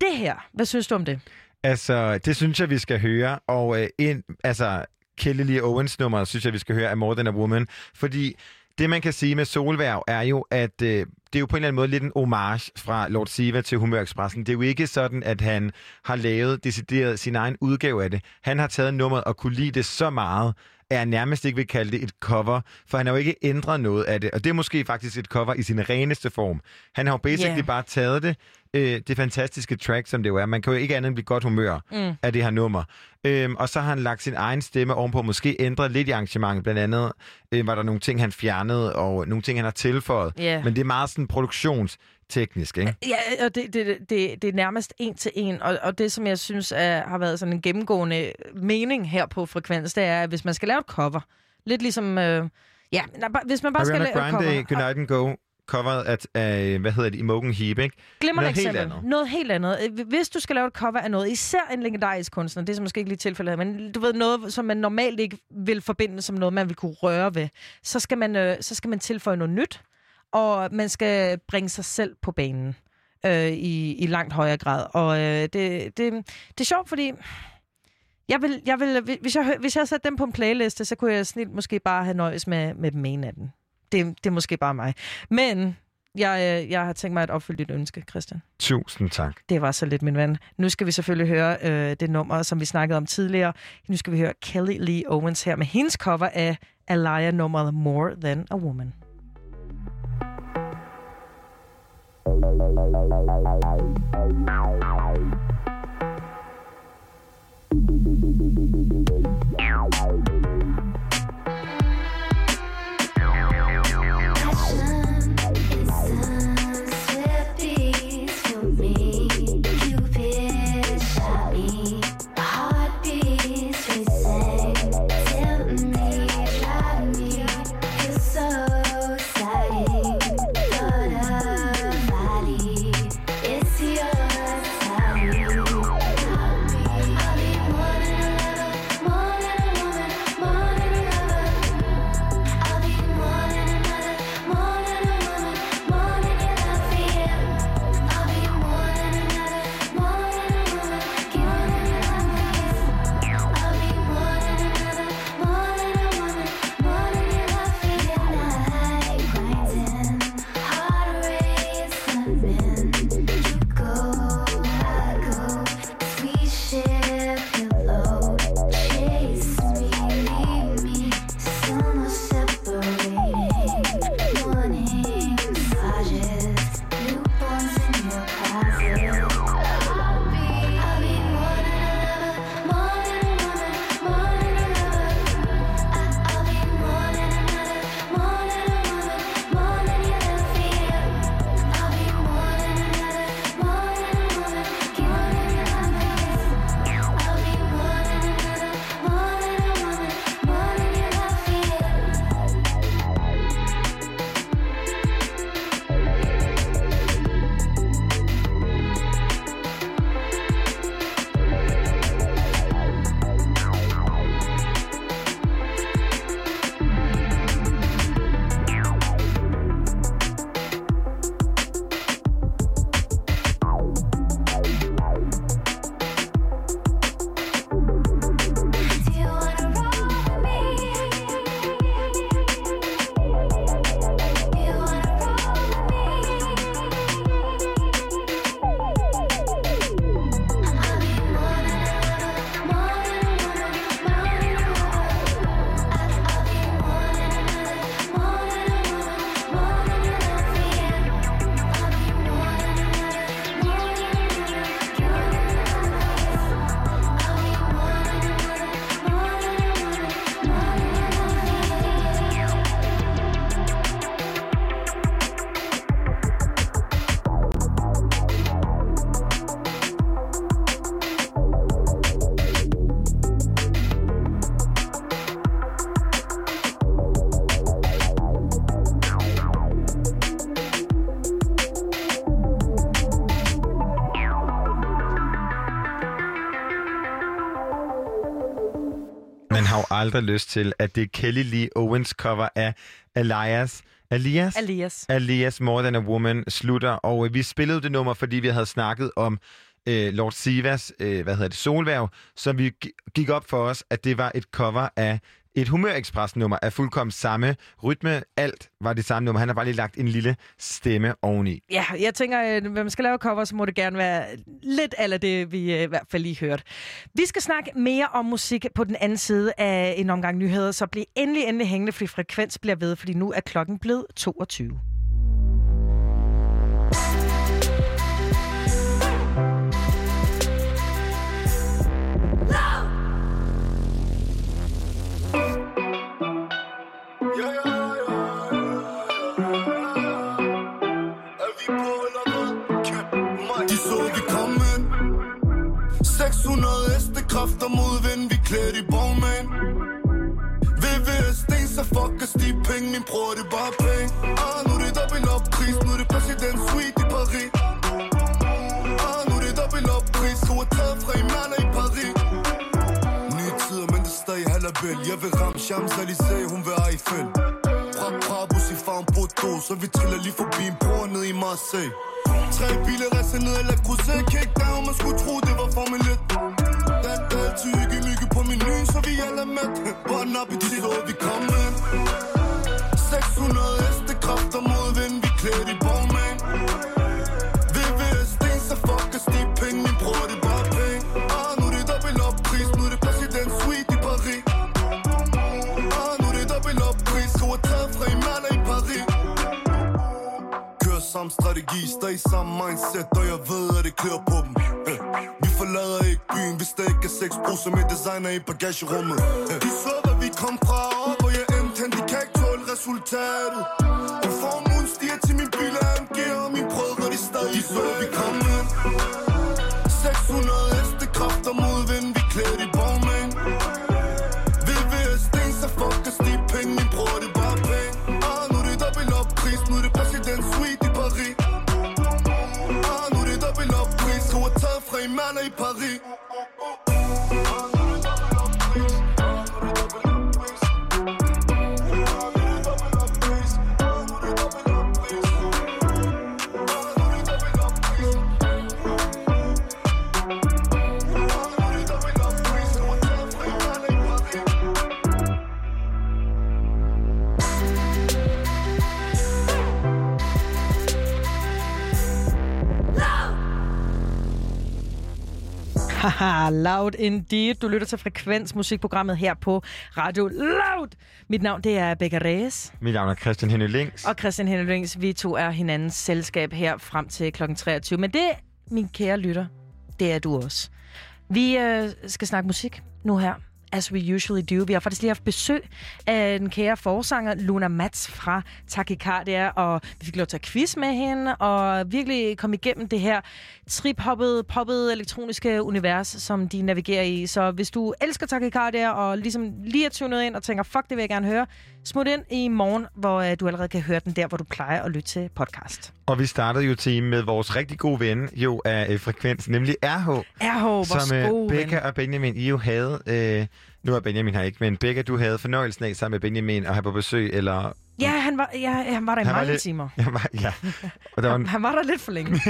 Speaker 2: Det her, hvad synes du om det?
Speaker 3: Altså, det synes jeg, vi skal høre. Og øh, ind, altså, Kelly Lee Owens nummer, synes jeg, vi skal høre af More Than a Woman. Fordi det, man kan sige med Solværv, er jo, at øh, det er jo på en eller anden måde lidt en homage fra Lord Siva til Humørexpressen. Det er jo ikke sådan, at han har lavet decideret sin egen udgave af det. Han har taget nummeret og kunne lide det så meget,
Speaker 5: at jeg nærmest ikke vil kalde det et cover, for han har jo ikke ændret noget af det. Og det er måske faktisk et cover i sin reneste form. Han har jo basically
Speaker 2: Ja.
Speaker 5: bare taget det, øh, det fantastiske track, som det jo er. Man kan jo ikke andet end blive godt humør
Speaker 2: Mm.
Speaker 5: af det her nummer. Øhm, og så har han lagt sin egen stemme ovenpå, måske ændret lidt i arrangementet. Blandt andet øh, var der nogle ting, han fjernede, og nogle ting, han har tilføjet.
Speaker 2: Ja.
Speaker 5: Men det er meget sådan produktionsteknisk, ikke?
Speaker 2: Ja, og det, det, det, det er nærmest en til en, og, og det, som jeg synes er, har været sådan en gennemgående mening her på Frekvens, det er, at hvis man skal lave et cover, lidt ligesom, øh, ja, hvis man bare skal
Speaker 5: Ariana
Speaker 2: lave et
Speaker 5: Grande,
Speaker 2: cover,
Speaker 5: Good Night and Go, coveret af, af, hvad hedder det, Imogen Heap, ikke?
Speaker 2: Glimrende
Speaker 5: Noget helt
Speaker 2: eksempel.
Speaker 5: andet.
Speaker 2: Noget helt andet. Øh, Hvis du skal lave et cover af noget, især en legendarisk kunstner, det er så måske ikke lige tilfældet men du ved noget, som man normalt ikke vil forbinde som noget, man vil kunne røre ved, så skal man, øh, så skal man tilføje noget nyt, og man skal bringe sig selv på banen øh, i, i langt højere grad. Og øh, det, det, det er sjovt, fordi jeg vil, jeg vil, hvis, jeg, hvis jeg satte dem på en playliste, så kunne jeg snilt måske bare have nøjes med, med dem ene af dem. Det, det er måske bare mig. Men jeg, øh, jeg har tænkt mig at opfylde dit ønske, Christian.
Speaker 5: Tusind tak.
Speaker 2: Det var så lidt, min ven. Nu skal vi selvfølgelig høre øh, det nummer, som vi snakkede om tidligere. Nu skal vi høre Kelly Lee Owens her med hendes cover af Alaya nummeret More Than a Woman.
Speaker 5: Thank you. Aldrig lyst til, at det er Kelly Lee Owens cover af Elias. Elias?
Speaker 2: Elias.
Speaker 5: Elias More Than a Woman slutter, og øh, vi spillede det nummer, fordi vi havde snakket om øh, Lord Sivas, øh, hvad hedder det, Solværv, så vi gi- gik op for os, at det var et cover af
Speaker 3: et humørekspress-nummer af fuldkommen samme rytme. Alt var det samme nummer. Han har bare lige lagt en lille stemme oveni.
Speaker 2: Ja, jeg tænker, at når man skal lave cover, så må det gerne være lidt af det, vi øh, i hvert fald lige hørte. Vi skal snakke mere om musik på den anden side af en omgang nyheder, så bliv endelig, endelig hængende, fordi frekvens bliver ved, fordi nu er klokken blevet 22.
Speaker 11: De så vi komme 600 hestekræfter mod vind. Vi klædt i bogmænd. VVS sten så fuck os de penge. Min bror det bare penge er Jeg vil ramme Champs-Élysées, hun vil Eiffel. Fra Brabus i farven Bordeaux Så vi triller lige forbi en bror ned i Marseille. Tre biler rejser ned eller krydser Kick down, man skulle tro det var Formel 1 Der er altid hygge mygge på menuen Så vi alle er mæt. Bon appetit, og vi kommer ind. 600 hestekræfter mod samme strategi, stadig samme mindset Og jeg ved, at det klør på dem. Eh, Vi forlader ikke byen, hvis der ikke er seks bruser med designer i bagagerummet. Eh, De så, hvad vi kom fra, og hvor jeg endte hen. De kan ikke tåle resultatet. Og formuen stiger til min bil af AMG Og min brødre, de stadig De så, vi kom ind. 600 hestekræfter mod vind. Vi klædt i Paris
Speaker 2: Haha, loud indeed. Du lytter til Frekvens, musikprogrammet her på Radio Loud. Mit navn det er Becca Reyes,
Speaker 3: Mit navn er Christian Henny Links.
Speaker 2: og Christian Henrings. Vi to er hinandens selskab her frem til kl. 23. Men det, min kære lytter, det er du også. Vi øh, skal snakke musik nu her. As we usually do. Vi har faktisk lige haft besøg af den kære forsanger Luna Mats fra Takikardia, og vi fik lov til at quiz med hende, og virkelig komme igennem det her trip-hoppede, poppede elektroniske univers, som de navigerer i. Så hvis du elsker Takikardia, og ligesom lige er tunet ind og tænker, fuck, det vil jeg gerne høre, smut ind i morgen, hvor øh, du allerede kan høre den der, hvor du plejer at lytte til podcast.
Speaker 3: Og vi startede jo team med vores rigtig gode ven jo af øh, Frekvens, nemlig RH.
Speaker 2: RH,
Speaker 3: som øh, Becca
Speaker 2: ven.
Speaker 3: og Benjamin, I jo havde... Øh, nu er Benjamin her ikke, men Becca, du havde fornøjelsen af sammen med Benjamin at have på besøg, eller...
Speaker 2: Ja, han var, ja, han var der i
Speaker 3: Han
Speaker 2: mange
Speaker 3: lidt-
Speaker 2: timer.
Speaker 3: Ja, var- ja. Og der var en,
Speaker 2: Han var der lidt for længe.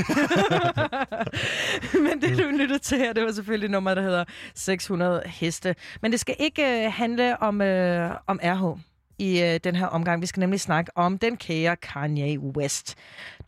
Speaker 2: Men det, du lyttede til her, det var selvfølgelig nummer, der hedder 600 heste. Men det skal ikke øh, handle om, øh, om RH i øh, den her omgang. Vi skal nemlig snakke om den kære Kanye West.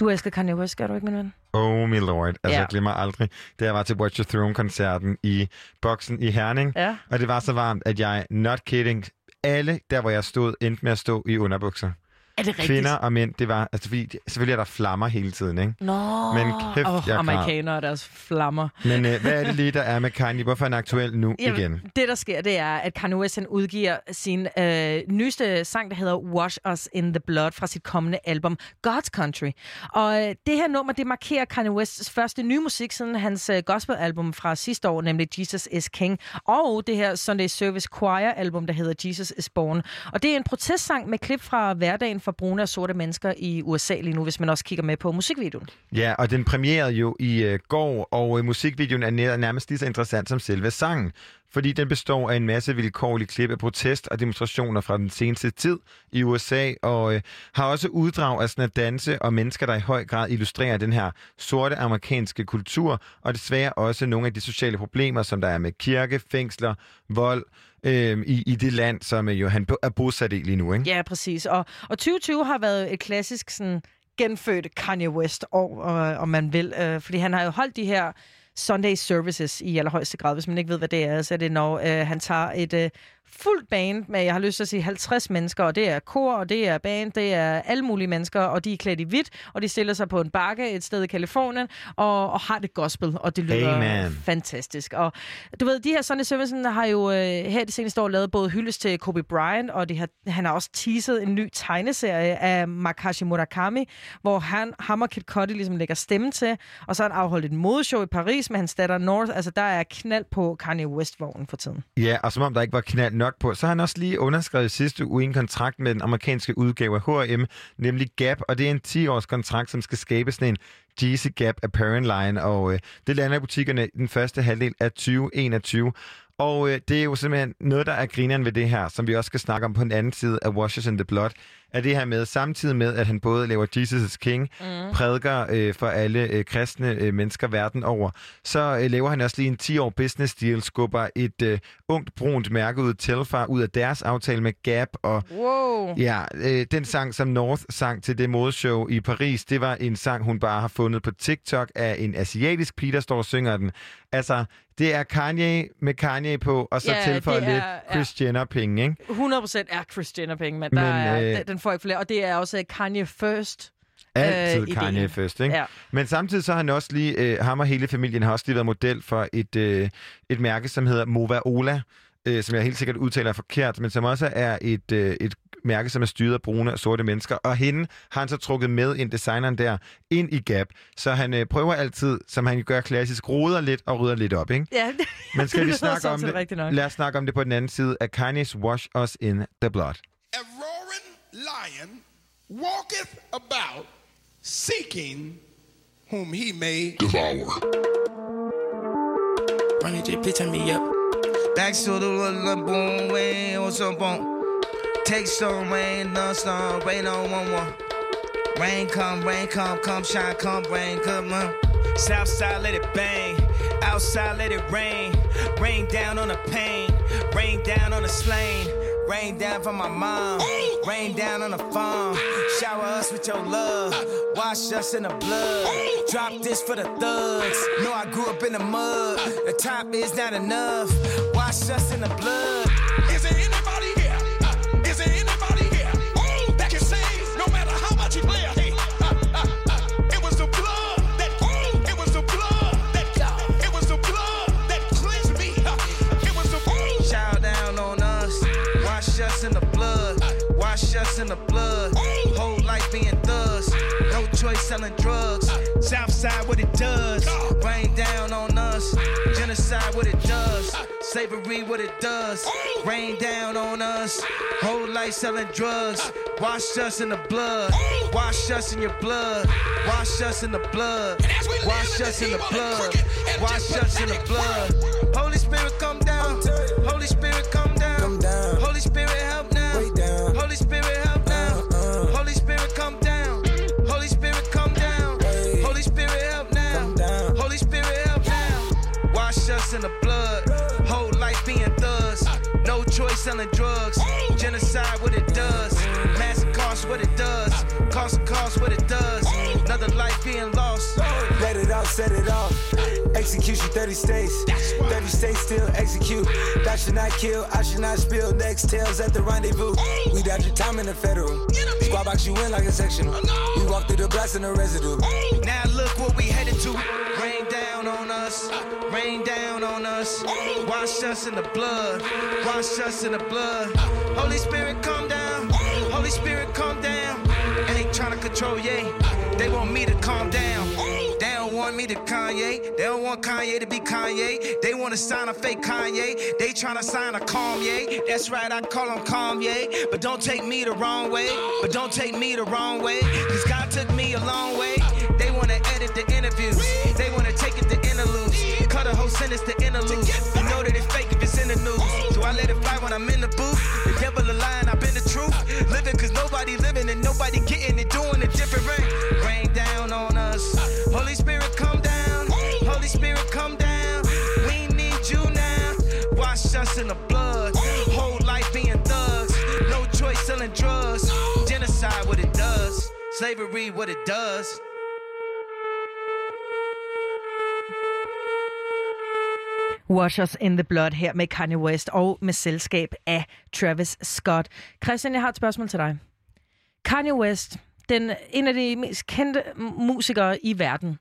Speaker 2: Du elsker Kanye West, gør du ikke, min ven?
Speaker 3: oh my lord. Altså,
Speaker 2: Ja.
Speaker 3: jeg glemmer aldrig, da jeg var til Watch Your Throne-koncerten i boksen i Herning.
Speaker 2: Ja.
Speaker 3: Og det var så varmt, at jeg, not kidding, alle der, hvor jeg stod, endte med at stå i underbukser.
Speaker 2: Er det rigtigt?
Speaker 3: Kvinder og mænd, det var... Altså, fordi, selvfølgelig er der flammer hele tiden, ikke?
Speaker 2: Nå,
Speaker 3: Men kæft,
Speaker 2: oh,
Speaker 3: jeg græd.
Speaker 2: amerikanere og deres flammer.
Speaker 3: Men øh, hvad er det lige, der er med Kanye? Hvorfor er han aktuel nu
Speaker 2: Jamen,
Speaker 3: igen?
Speaker 2: Det, der sker, det er, at Kanye West han udgiver sin øh, nyeste sang, der hedder Wash Us in the Blood, fra sit kommende album God's Country. Og øh, det her nummer, det markerer Kanye Wests første nye musik siden hans øh, gospelalbum fra sidste år, nemlig Jesus is King, og det her Sunday Service Choir-album, der hedder Jesus is Born. Og det er en protestsang med klip fra hverdagen for brune og sorte mennesker i USA lige nu, hvis man også kigger med på musikvideoen.
Speaker 3: Ja, og den premierede jo i øh, går, og øh, musikvideoen er nærmest lige så interessant som selve sangen. Fordi den består af en masse vilkårlige klip af protest og demonstrationer fra den seneste tid i USA, og øh, har også uddrag af sådan at danse og mennesker, der i høj grad illustrerer den her sorte amerikanske kultur, og desværre også nogle af de sociale problemer, som der er med kirke, fængsler, vold, øh, i, i det land, som øh, jo han er bosat i lige nu, ikke?
Speaker 2: Ja, præcis. Og, og 2020 har været et klassisk sådan, genfødt Kanye West år, øh, om man vil. Øh, fordi han har jo holdt de her Sunday services i allerhøjeste grad. Hvis man ikke ved, hvad det er, så er det, når øh, han tager et øh, fuldt band med, jeg har lyst til at sige 50 mennesker, og det er kor, og det er band, det er alle mulige mennesker, og de er klædt i hvidt, og de stiller sig på en bakke et sted i Kalifornien, og, og har det gospel, og det lyder
Speaker 3: Amen.
Speaker 2: fantastisk. Og du ved, de her Sunday Services har jo øh, her de seneste år lavet både hyldes til Kobe Bryant, og de har, han har også teaset en ny tegneserie af Makashi Murakami, hvor han, ham og Kid Cudi ligesom lægger stemme til, og så har han afholdt et modeshow i Paris med hans datter North. Altså, der er knald på Kanye West-vognen for tiden.
Speaker 3: Ja, og som om der ikke var knald nok på, så har han også lige underskrevet sidste uge en kontrakt med den amerikanske udgave af H&M, nemlig Gap, og det er en 10-års kontrakt, som skal skabe sådan en Yeezy Gap Apparent Line, og øh, det lander i butikkerne i den første halvdel af 2021. Og øh, det er jo simpelthen noget, der er grineren ved det her, som vi også skal snakke om på den anden side af Washes in the Blood, er det her med, samtidig med, at han både laver Jesus is King, mm. prædiker øh, for alle øh, kristne øh, mennesker verden over, så øh, laver han også lige en 10-år business deal, skubber et øh, ungt, brunt mærke ud Telfar ud af deres aftale med Gap, og
Speaker 2: Wow.
Speaker 3: Ja, øh, den sang, som North sang til det modeshow i Paris, det var en sang, hun bare har fundet på TikTok af en asiatisk pige, der står og synger den. Altså, det er Kanye med Kanye på, og så
Speaker 2: Ja,
Speaker 3: tilføjer lidt Chris Jenner-penge, ikke?
Speaker 2: 100% er Chris Jenner penge, men, der
Speaker 3: Men,
Speaker 2: er,
Speaker 3: øh,
Speaker 2: den, får ikke flere. Og det er også Kanye First.
Speaker 3: Altid
Speaker 2: øh,
Speaker 3: Kanye
Speaker 2: ideen.
Speaker 3: først, ikke?
Speaker 2: Ja.
Speaker 3: Men samtidig så har han også lige, øh, ham og hele familien har også lige været model for et, øh, et mærke, som hedder Mova Ola, øh, som jeg helt sikkert udtaler forkert, men som også er et, øh, et mærke, som er styret af brune og sorte mennesker. Og hende har han så trukket med ind, designeren der, ind i Gap. Så han øh, prøver altid, som han gør klassisk, roder lidt og rydder lidt op, ikke?
Speaker 2: Ja,
Speaker 3: Men skal
Speaker 2: det
Speaker 3: vi snakke om det?
Speaker 2: nok.
Speaker 3: Lad os snakke om det på den anden side af Kanye's Wash Us in the Blood.
Speaker 12: A roaring lion walketh about seeking whom he may devour.
Speaker 13: Run it, just me up. Back to the boom, way on some boom. Take some rain, no some rain on one one. Rain come, rain come, come shine, come rain, come on. South side, let it bang. Outside, let it rain. Rain down on the pain. Rain down on the slain. Rain down for my mom. Rain down on the farm. Shower us with your love. Wash us in the blood. Drop this for the thugs. Know I grew up in the mud. The top is not enough. Wash us in the blood. Wash us in the blood. Whole life being thugs. No choice selling drugs. Southside, what it does. Rain down on us. Genocide, what it does. Slavery, what it does. Rain down on us. Whole life selling drugs. Wash us in the blood. Wash us in your blood. Wash us in the blood. Wash us in the blood. Wash us in the blood. Holy Spirit, come down. Holy Spirit, come down. Holy Spirit, help now. Holy Spirit, help now. Holy Spirit, come down. Holy Spirit, come down. Holy Spirit, help now. Holy Spirit, help now. Wash us in the blood. Whole life being thugs. No choice selling drugs. Genocide, what it does. Cost, what it does. Cost cost, what it does. Another life being lost.
Speaker 14: Let it out, set it off. Execution 30 states. 30 states still execute. That should not kill, I should not spill. Next tails at the rendezvous. We dodge your time in the federal. Squad box you in like a sectional. We walk through the blast in the residue.
Speaker 13: Now look what we headed to. Rain down on us. Rain down on us. Wash us in the blood. Wash us in the blood. Holy Spirit, come down. Holy Spirit, come down. And they trying to control, yeah. They want me to calm down. They don't want me to Kanye. They don't want Kanye to be Kanye. They want to sign a fake Kanye. They trying to sign a Kanye. That's right, I call him Kanye. But don't take me the wrong way. But don't take me the wrong way. Cause God took me a long way. They want to edit the interviews. They want to take it to interludes. Cut a whole sentence to interlude that it's fake if it's in the news. So I let it fly when I'm in the booth. The devil a lying, I've been the truth. Living cause nobody living and nobody getting it, doing a different. Rain, rain down on us. Holy Spirit, come down. Holy Spirit, come down. We need you now. Wash us in the blood. Whole life being thugs. No choice selling drugs. Genocide, what it does. Slavery, what it does.
Speaker 2: Watchers in the Blood her med Kanye West og med selskab af Travis Scott. Christian, jeg har et spørgsmål til dig. Kanye West, den, en af de mest kendte musikere i verden,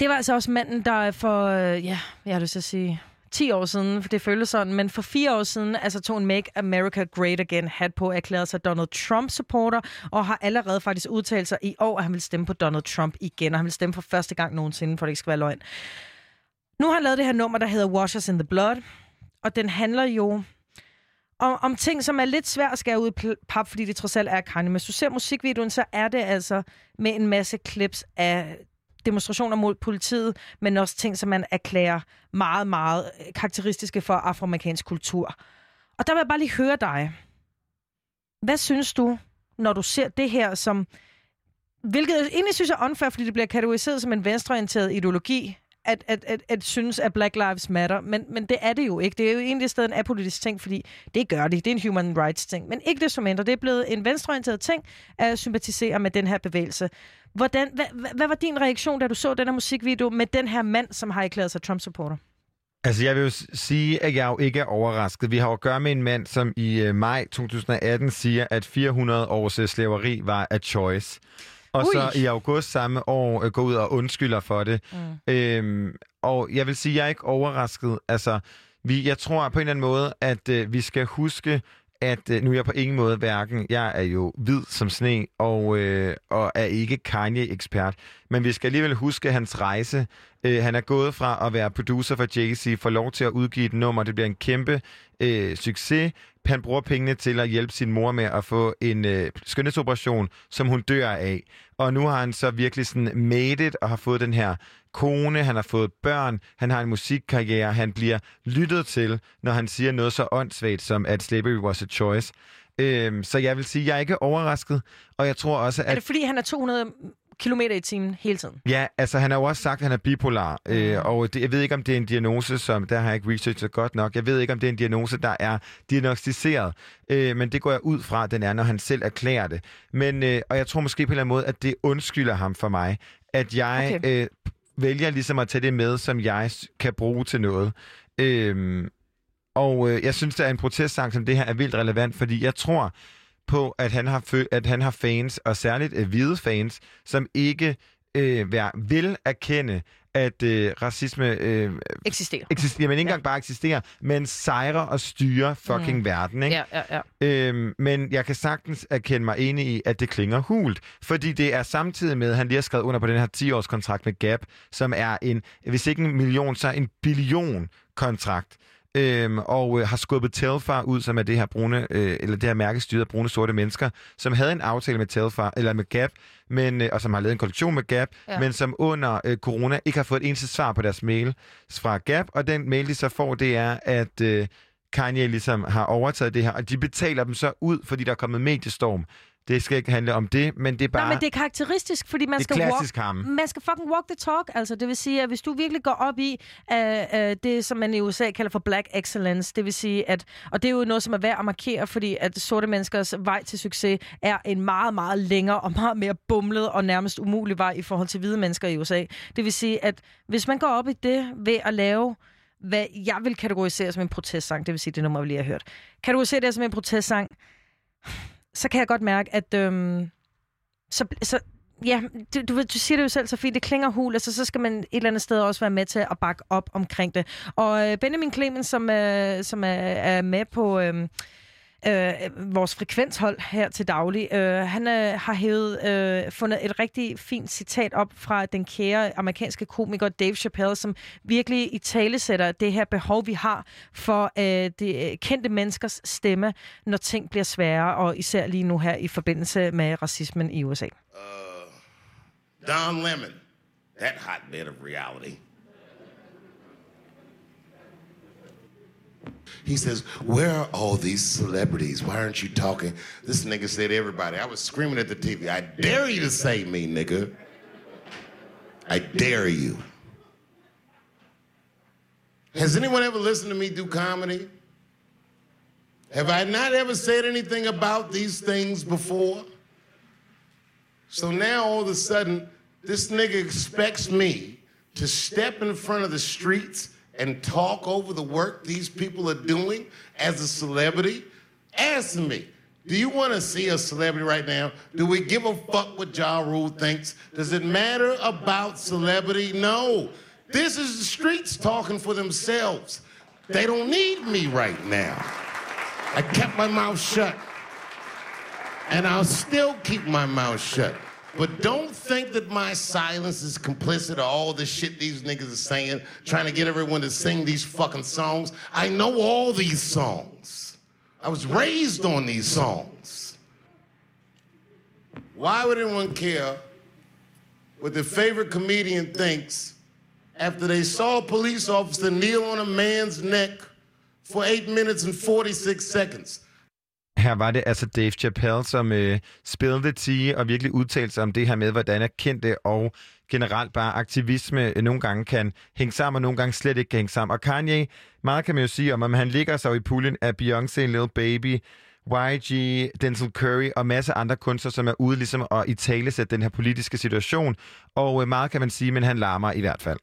Speaker 2: det var altså også manden, der for, øh, ja, jeg har lyst til at sige, 10 år siden, for det føles sådan, men for fire år siden, altså tog en Make America Great Again hat på, erklærede sig Donald Trump-supporter, og har allerede faktisk udtalt sig i år, at han vil stemme på Donald Trump igen, og han vil stemme for første gang nogensinde, for det ikke skal være løgn. Nu har han lavet det her nummer, der hedder Washers in the Blood, og den handler jo om, om ting, som er lidt svært at skære ud i pap, fordi det trods alt er Kanye. Men hvis du ser musikvideoen, så er det altså med en masse clips af demonstrationer mod politiet, men også ting, som man erklærer meget, meget karakteristiske for afroamerikansk kultur. Og der vil jeg bare lige høre dig. Hvad synes du, når du ser det her som... Hvilket egentlig synes er unfair, fordi det bliver kategoriseret som en venstreorienteret ideologi, at, at, at, at synes, at Black Lives Matter, men, men det er det jo ikke. Det er jo egentlig stadig en apolitisk ting, fordi det gør de. Det er en human rights ting. Men ikke desto mindre, det er blevet en venstreorienteret ting at sympatisere med den her bevægelse. Hvordan, hvad, hvad, hvad var din reaktion, da du så den her musikvideo med den her mand, som har erklæret sig Trump-supporter?
Speaker 3: Altså, jeg vil jo sige, at jeg jo ikke er overrasket. Vi har jo at gøre med en mand, som i øh, maj 2018 siger, at 400 års øh, slaveri var a choice. Og så
Speaker 15: Ui.
Speaker 3: i august samme år øh, går ud og undskylder for det. Mm. Øhm, og jeg vil sige, at jeg er ikke overrasket. Altså, vi, jeg tror på en eller anden måde, at øh, vi skal huske, at øh, nu er jeg på ingen måde hverken, jeg er jo hvid som sne, og, øh, og er ikke Kanye-ekspert, men vi skal alligevel huske hans rejse. Øh, han er gået fra at være producer for Jay-Z, får lov til at udgive et nummer, det bliver en kæmpe øh, succes. Han bruger pengene til at hjælpe sin mor med at få en øh, skønhedsoperation, som hun dør af. Og nu har han så virkelig sådan made it og har fået den her kone, han har fået børn, han har en musikkarriere, han bliver lyttet til, når han siger noget så åndssvagt som, at slavery was a choice. Øhm, så jeg vil sige, at jeg er ikke overrasket, og jeg tror også,
Speaker 2: Er
Speaker 3: at...
Speaker 2: det fordi, han er 200 km i timen hele tiden?
Speaker 3: Ja, altså han har jo også sagt, at han er bipolar, øh, og det, jeg ved ikke, om det er en diagnose, som, der har jeg ikke researchet godt nok, jeg ved ikke, om det er en diagnose, der er diagnostiseret, øh, men det går jeg ud fra, at den er, når han selv erklærer det. Men, øh, og jeg tror måske på en eller anden måde, at det undskylder ham for mig, at jeg
Speaker 15: Okay.
Speaker 3: øh, vælger ligesom at tage det med, som jeg kan bruge til noget. Øhm, og øh, jeg synes, at en protestsang som det her er vildt relevant, fordi jeg tror på, at han har, fø- at han har fans, og særligt øh, hvide fans, som ikke øh, vil erkende, at øh, racisme øh,
Speaker 2: Eksisterer.
Speaker 3: eksisterer, men ikke engang bare eksisterer, men sejrer og styrer fucking
Speaker 2: Mm.
Speaker 3: verden. Ikke?
Speaker 2: Ja, ja, ja.
Speaker 3: Øhm, men jeg kan sagtens erkende mig enig i, at det klinger hult. Fordi det er samtidig med, at han lige har skrevet under på den her 10-års kontrakt med Gap, som er en, hvis ikke en million, så en billion kontrakt. Øhm, og øh, har skubbet Telfar ud, som er det her brune, øh, eller det her mærke styret af brune sorte mennesker, som havde en aftale med Telfar, eller med Gap, men, øh, og som har lavet en kollektion med Gap,
Speaker 15: ja.
Speaker 3: men som under øh, corona ikke har fået et eneste svar på deres mail fra Gap, og den mail, de så får, det er, at øh, Kanye ligesom har overtaget det her, og de betaler dem så ud, fordi der er kommet mediestorm. Det skal ikke handle om det, men det er bare...
Speaker 2: Nej, men det er karakteristisk, fordi man
Speaker 3: Det
Speaker 2: skal,
Speaker 3: klassisk
Speaker 2: walk,
Speaker 3: ham.
Speaker 2: man skal fucking walk the talk. Altså, det vil sige, at hvis du virkelig går op i uh, uh, det, som man i USA kalder for black excellence, det vil sige, at, og det er jo noget, som er værd at markere, fordi at sorte menneskers vej til succes er en meget, meget længere og meget mere bumlet og nærmest umulig vej i forhold til hvide mennesker i USA. Det vil sige, at hvis man går op i det ved at lave hvad jeg vil kategorisere som en protestsang, det vil sige det nummer, vi lige har hørt. Kategorisere det som en protestsang, så kan jeg godt mærke, at øhm, så, så ja, du, du, ved, du siger det jo selv så fint, det klinger hul, altså så skal man et eller andet sted også være med til at bakke op omkring det. Og øh, Benjamin Clemens, som, øh, som er, er med på... Øh, Øh, øh, vores frekvenshold her til daglig. Øh, han øh, har hævet, øh, fundet et rigtig fint citat op fra den kære amerikanske komiker Dave Chappelle, som virkelig i tale sætter det her behov, vi har for øh, de øh, kendte menneskers stemme, når ting bliver sværere, og især lige nu her i forbindelse med racismen i USA.
Speaker 15: Uh, Don Lemon, that hotbed of reality. He says, Where are all these celebrities? Why aren't you talking? This nigga said, Everybody. I was screaming at the TV. I dare you to say me, nigga. I dare you. Has anyone ever listened to me do comedy? Have I not ever said anything about these things before? So now all of a sudden, this nigga expects me to step in front of the streets and talk over the work these people are doing as a celebrity? Answer me. Do you want to see a celebrity right now? Do we give a fuck what Ja Rule thinks? Does it matter about celebrity? No. This is the streets talking for themselves. They don't need me right now. I kept my mouth shut. And I'll still keep my mouth shut. But don't think that my silence is complicit of all the shit these niggas are saying, trying to get everyone to sing these fucking songs. I know all these songs. I was raised on these songs. Why would anyone care what their favorite comedian thinks after they saw a police officer kneel on a man's neck for 8 minutes and 46 seconds?
Speaker 3: Her var det altså Dave Chappelle, som øh, spillede tige og virkelig udtalte sig om det her med, hvordan er kendte og generelt bare aktivisme øh, nogle gange kan hænge sammen, og nogle gange slet ikke kan hænge sammen. Og Kanye, meget kan man jo sige om, om han ligger så i puljen af Beyoncé, Lil Baby, YG, Denzel Curry og masser af andre kunstnere, som er ude ligesom at i tale sætte den her politiske situation. Og øh, meget kan man sige, men han larmer i hvert fald.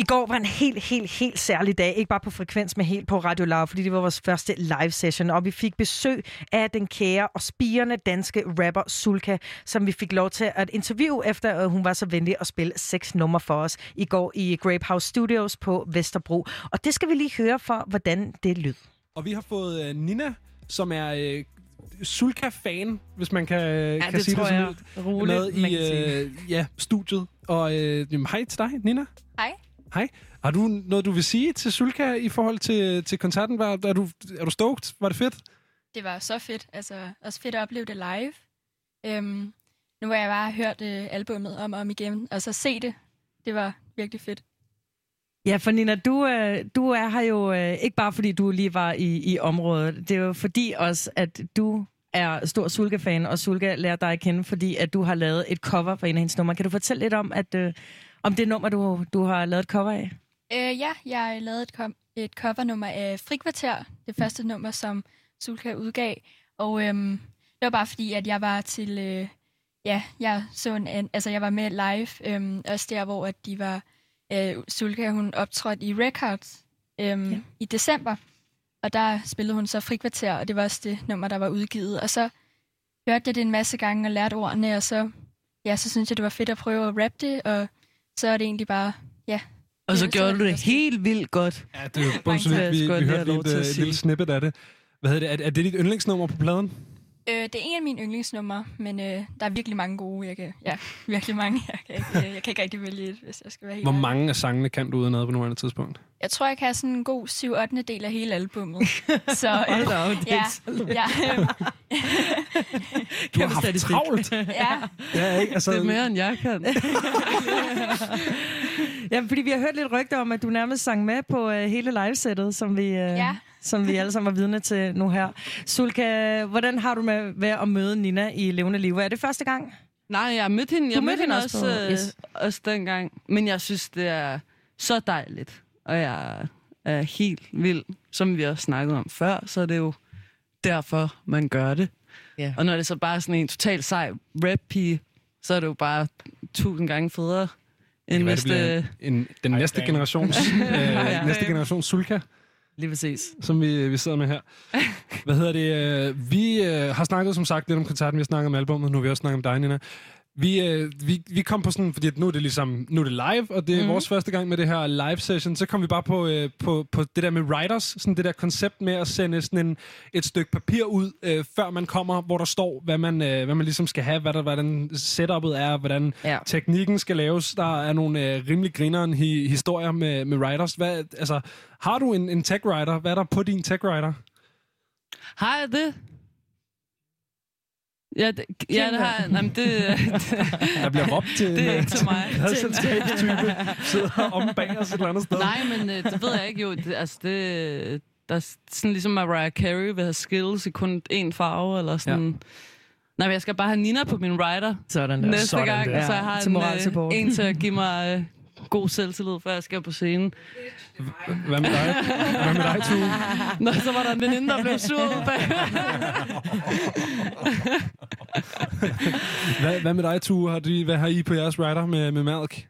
Speaker 2: I går var en helt, helt, helt særlig dag. Ikke bare på frekvens, men helt på Radio Lav, fordi det var vores første live session. Og vi fik besøg af den kære og spirende danske rapper Sulka, som vi fik lov til at interviewe, efter at hun var så venlig at spille seks numre for os i går i Grape House Studios på Vesterbro. Og det skal vi lige høre for, hvordan det lød.
Speaker 16: Og vi har fået øh, Nina, som er øh, Sulka-fan, hvis man kan, ja, kan
Speaker 2: det
Speaker 16: sige
Speaker 2: tror
Speaker 16: det sådan
Speaker 2: jeg
Speaker 16: lidt,
Speaker 2: roligt,
Speaker 16: med i øh, ja, studiet. Og øh, jamen, hej til dig, Nina.
Speaker 17: Hej.
Speaker 16: Hej. Har du noget, du vil sige til Sulka i forhold til, til koncerten? Var, er, du, er du stoked? Var det fedt?
Speaker 17: Det var så fedt. Altså, også fedt at opleve det live. Øhm, nu har jeg bare hørt øh, albummet om og om igen, og så se det. Det var virkelig fedt.
Speaker 2: Ja, for Nina, du, øh, du er her jo øh, ikke bare fordi du lige var i, i området. Det er jo fordi også, at du er stor Sulka-fan, og Sulka lærer dig at kende, fordi at du har lavet et cover for en af hendes numre. Kan du fortælle lidt om, at, øh, om det nummer, du, du har lavet et cover af?
Speaker 17: Øh, ja, jeg lavede et, kom- et covernummer af Frikvarter, det første nummer, som Sulka udgav. Og øhm, det var bare fordi, at jeg var til... Øh, ja, jeg så en, an- altså jeg var med live, øhm, også der, hvor at de var... Øh, Sulka, hun optrådte i Records øhm, ja. i december. Og der spillede hun så Frikvarter, og det var også det nummer, der var udgivet. Og så hørte jeg det en masse gange og lærte ordene, og så, ja, så synes jeg, det var fedt at prøve at rappe det, og så er det egentlig bare, ja.
Speaker 18: Og så gjorde du det helt vildt godt.
Speaker 16: Ja, det er jo bundsolidt. Vi, vi hørte lige et, øh, et lille snippet af det. Hvad hedder det? Er, er det dit yndlingsnummer på pladen?
Speaker 17: Øh, det er en af mine yndlingsnumre, men øh, der er virkelig mange gode. Jeg kan, ja, virkelig mange. Jeg kan, ikke, øh, jeg kan ikke rigtig vælge et, hvis jeg skal være helt
Speaker 16: Hvor mange af sangene kan du udenad på nuværende tidspunkt?
Speaker 17: Jeg tror, jeg kan have sådan en god 7 8 del af hele albummet. så øh,
Speaker 18: Hold da op, det er
Speaker 17: ja, ja, øh,
Speaker 16: Du har haft
Speaker 18: statistik.
Speaker 16: travlt.
Speaker 17: ja.
Speaker 16: Ja, ikke? Altså,
Speaker 18: Det er mere, end jeg kan.
Speaker 2: Ja, fordi vi har hørt lidt rygter om, at du nærmest sang med på øh, hele livesættet, som vi, øh,
Speaker 17: Ja.
Speaker 2: Som vi alle sammen var vidne til nu her. Sulka, hvordan har du med ved at møde Nina i levende liv? Er det første gang?
Speaker 18: Nej, jeg mødte hende, jeg
Speaker 2: Du
Speaker 18: mødte
Speaker 2: mødte
Speaker 18: hende
Speaker 2: hende
Speaker 18: også,
Speaker 2: også på-
Speaker 18: øh,
Speaker 2: yes.
Speaker 18: også dengang. Men jeg synes, det er så dejligt. Og jeg er helt vild. Som vi også snakkede om før, så er det jo derfor, man gør det.
Speaker 2: Ja.
Speaker 18: Og når det så bare er sådan en total sej rap-pige, så er det jo bare tusind gange federe end
Speaker 16: det
Speaker 18: næste...
Speaker 16: bliver en, den næste generations, øh, næste generations Sulka.
Speaker 2: Lige præcis.
Speaker 16: Som vi, vi sidder med her. Hvad hedder det? øh, Vi øh, har snakket som sagt lidt om koncerten, vi har snakket om albumet, nu har vi også snakket om dig, Nina. Vi, øh, vi, vi kom på sådan, fordi at nu er det ligesom, nu er det live, og det er mm. vores første gang med det her live session, så kom vi bare på, øh, på, på det der med writers, sådan det der koncept med at sende sådan en, et stykke papir ud, øh, før man kommer, hvor der står, hvad man, øh, hvad man ligesom skal have, hvad der, hvordan setupet er, hvordan
Speaker 2: Ja.
Speaker 16: teknikken skal laves. Der er nogle øh, rimelig grineren hi, historier med, med writers. Hvad, altså, har du en, en tech writer? Hvad er der på din tech writer?
Speaker 18: Har jeg det? Ja, det, ja, det har jeg. Nej, men det,
Speaker 16: Der bliver råbt til
Speaker 18: det er
Speaker 16: en,
Speaker 18: ikke til mig.
Speaker 16: Hadselskabstype sidder om bag os et eller andet sted.
Speaker 18: Nej, men øh, det ved jeg ikke jo. Det, altså, det, der er sådan ligesom Mariah Carey vil have skills i kun én farve, eller sådan... Ja. Nej, men jeg skal bare have Nina på min rider
Speaker 2: Sådan der.
Speaker 18: næste
Speaker 2: Sådan
Speaker 18: gang,
Speaker 2: der.
Speaker 18: så jeg har
Speaker 2: Til
Speaker 18: en, øh, en til at give mig, øh, god selvtillid, før jeg skal på scenen.
Speaker 16: Hvad med dig? Hvad med dig, Tue?
Speaker 18: Nå, så var der en veninde, der blev sur ude bag.
Speaker 16: Hvad, hvad med dig, Tue? Har de, hvad har I på jeres rider med, med Malk?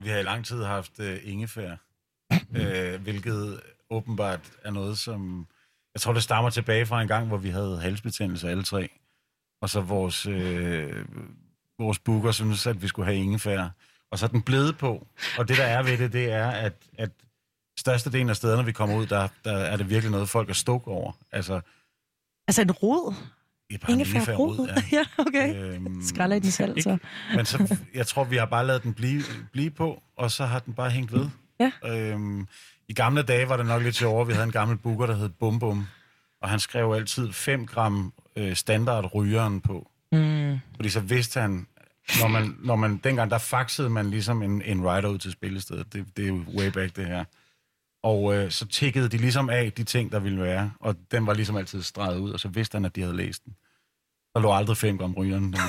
Speaker 19: Vi har i lang tid haft uh, ingefær, uh, hvilket åbenbart er noget, som... Jeg tror, det stammer tilbage fra en gang, hvor vi havde halsbetændelse alle tre. Og så vores, øh, vores booker synes, at vi skulle have ingefær. Og så er den blevet på. Og det, der er ved det, det er, at, at størstedelen af stederne, vi kommer ud, der, der er det virkelig noget, folk er stuk over. Altså,
Speaker 2: Altså en rod?
Speaker 19: Ja, bare en ingefærrod,
Speaker 2: ja. ja, okay. Øhm, Skræller i den selv, så.
Speaker 19: Men så, jeg tror, vi har bare lavet den blive, blive på, og så har den bare hængt ved.
Speaker 2: Ja.
Speaker 19: Øhm, I gamle dage var det nok lidt sjovere. Vi havde en gammel booker, der hed Bum Bum, og han skrev altid 5 gram øh, standard rygeren på.
Speaker 2: Mm.
Speaker 19: Fordi så vidste han, når man, når man, dengang der faxede man ligesom en, en rider ud til spillestedet. Det, det er jo way back, det her. Og øh, så tækkede de ligesom af de ting, der ville være, og den var ligesom altid streget ud, og så vidste han, at de havde læst den. Der lå aldrig 5 gram rygeren. det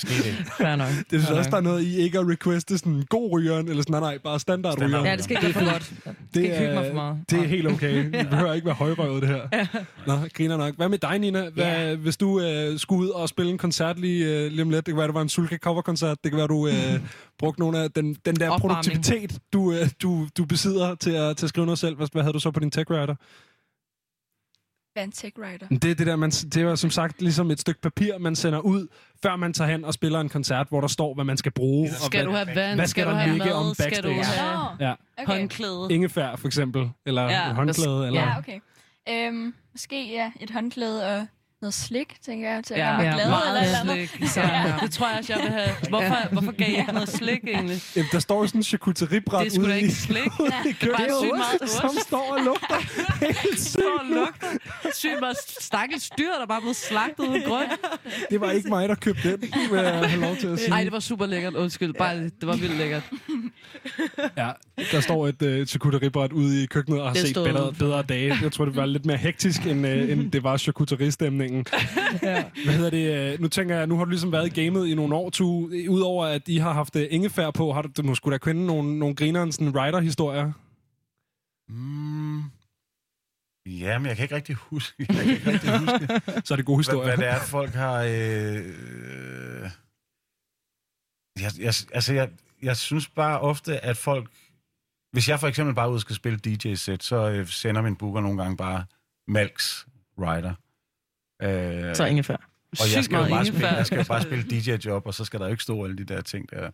Speaker 19: skete ikke.
Speaker 2: Fair nok.
Speaker 16: Det synes også, der er noget i ikke at requeste sådan en god rygeren, eller sådan, nej, nej, bare standard rygeren.
Speaker 2: Ja, det skal ikke være for godt. Jeg skal ikke hygge mig for meget.
Speaker 16: Det er helt okay. Det behøver ikke være højrøvet, det her. Nå, griner nok. Hvad med dig, Nina? Hvad,
Speaker 2: Ja.
Speaker 16: Hvis du øh, skulle ud og spille en koncert lige, øh, lige om lidt, det kan være, det var en Sulka coverkoncert, det kan være, du øh, brugte nogle af den, den der
Speaker 2: Opvarmning.
Speaker 16: produktivitet, du, øh, du, du besidder til at, til at skrive noget selv. Hvad, hvad havde du så på din tech writer?
Speaker 17: Hvad er en tech writer?
Speaker 16: Det er det der, man, det er som sagt ligesom et stykke papir, man sender ud, før man tager hen og spiller en koncert, hvor der står, hvad man skal bruge. og
Speaker 18: Skal
Speaker 16: hvad,
Speaker 18: du have vand?
Speaker 16: Hvad skal,
Speaker 18: Skal du
Speaker 16: der
Speaker 18: have
Speaker 16: ligge
Speaker 18: mad?
Speaker 16: om
Speaker 18: Skal du
Speaker 16: backstage?
Speaker 18: have-
Speaker 16: ja.
Speaker 17: Okay.
Speaker 18: Håndklæde.
Speaker 16: Ingefær, for eksempel. Eller
Speaker 18: ja.
Speaker 16: håndklæde. Eller...
Speaker 17: Ja, okay. Øhm, måske ja, et håndklæde og noget slik, tænker jeg, til at
Speaker 18: Ja, ja,
Speaker 17: glad
Speaker 18: meget
Speaker 17: eller eller andet.
Speaker 18: slik. Så, ja. Det tror jeg også, jeg vil have. Hvorfor, hvorfor gav I ikke noget slik, egentlig?
Speaker 16: Jamen, der står sådan en charcuteriebræt
Speaker 18: Det er sgu
Speaker 16: ude
Speaker 18: da
Speaker 16: i,
Speaker 18: ikke slik.
Speaker 16: ude
Speaker 18: Ja,
Speaker 16: i
Speaker 18: det er bare sygt meget ost.
Speaker 16: som står og lugter helt sygt
Speaker 18: Står og lugter. Sygt meget stakkels dyr, der bare blevet slagtet uden grund.
Speaker 16: Det var ikke mig, der købte den, vil jeg have lov til at sige.
Speaker 18: Ej, det var super lækkert. Undskyld. Bare, det var vildt lækkert.
Speaker 16: Ja, der står et uh, charcuteriebræt ude i køkkenet og har
Speaker 18: Det
Speaker 16: set bedre, bedre dage. Jeg tror, det var lidt mere hektisk, end, uh, end det var charcuteristemningen. ja. Hvad hedder det? Uh, nu tænker jeg, nu har du ligesom været i gamet i nogle år, tu. Udover at I har haft uh, ingefær på, har du, du må sgu da kunne nogle, nogle grineren sådan writer-historier.
Speaker 19: Mm. Ja, men jeg kan ikke rigtig huske. Jeg kan ikke rigtig huske.
Speaker 16: Så er det gode historier.
Speaker 19: Hvad, hvad det er, folk har... Øh, øh, jeg, jeg, altså, jeg, jeg synes bare ofte, at folk... Hvis jeg for eksempel bare ud skal spille DJ-sæt, så øh, sender min booker nogle gange bare Malks Rider. Øh,
Speaker 2: Så ingefær.
Speaker 19: Og jeg skal, jo bare spille, jeg skal jo bare spille DJ-job, og så skal der jo ikke stå alle de der ting der.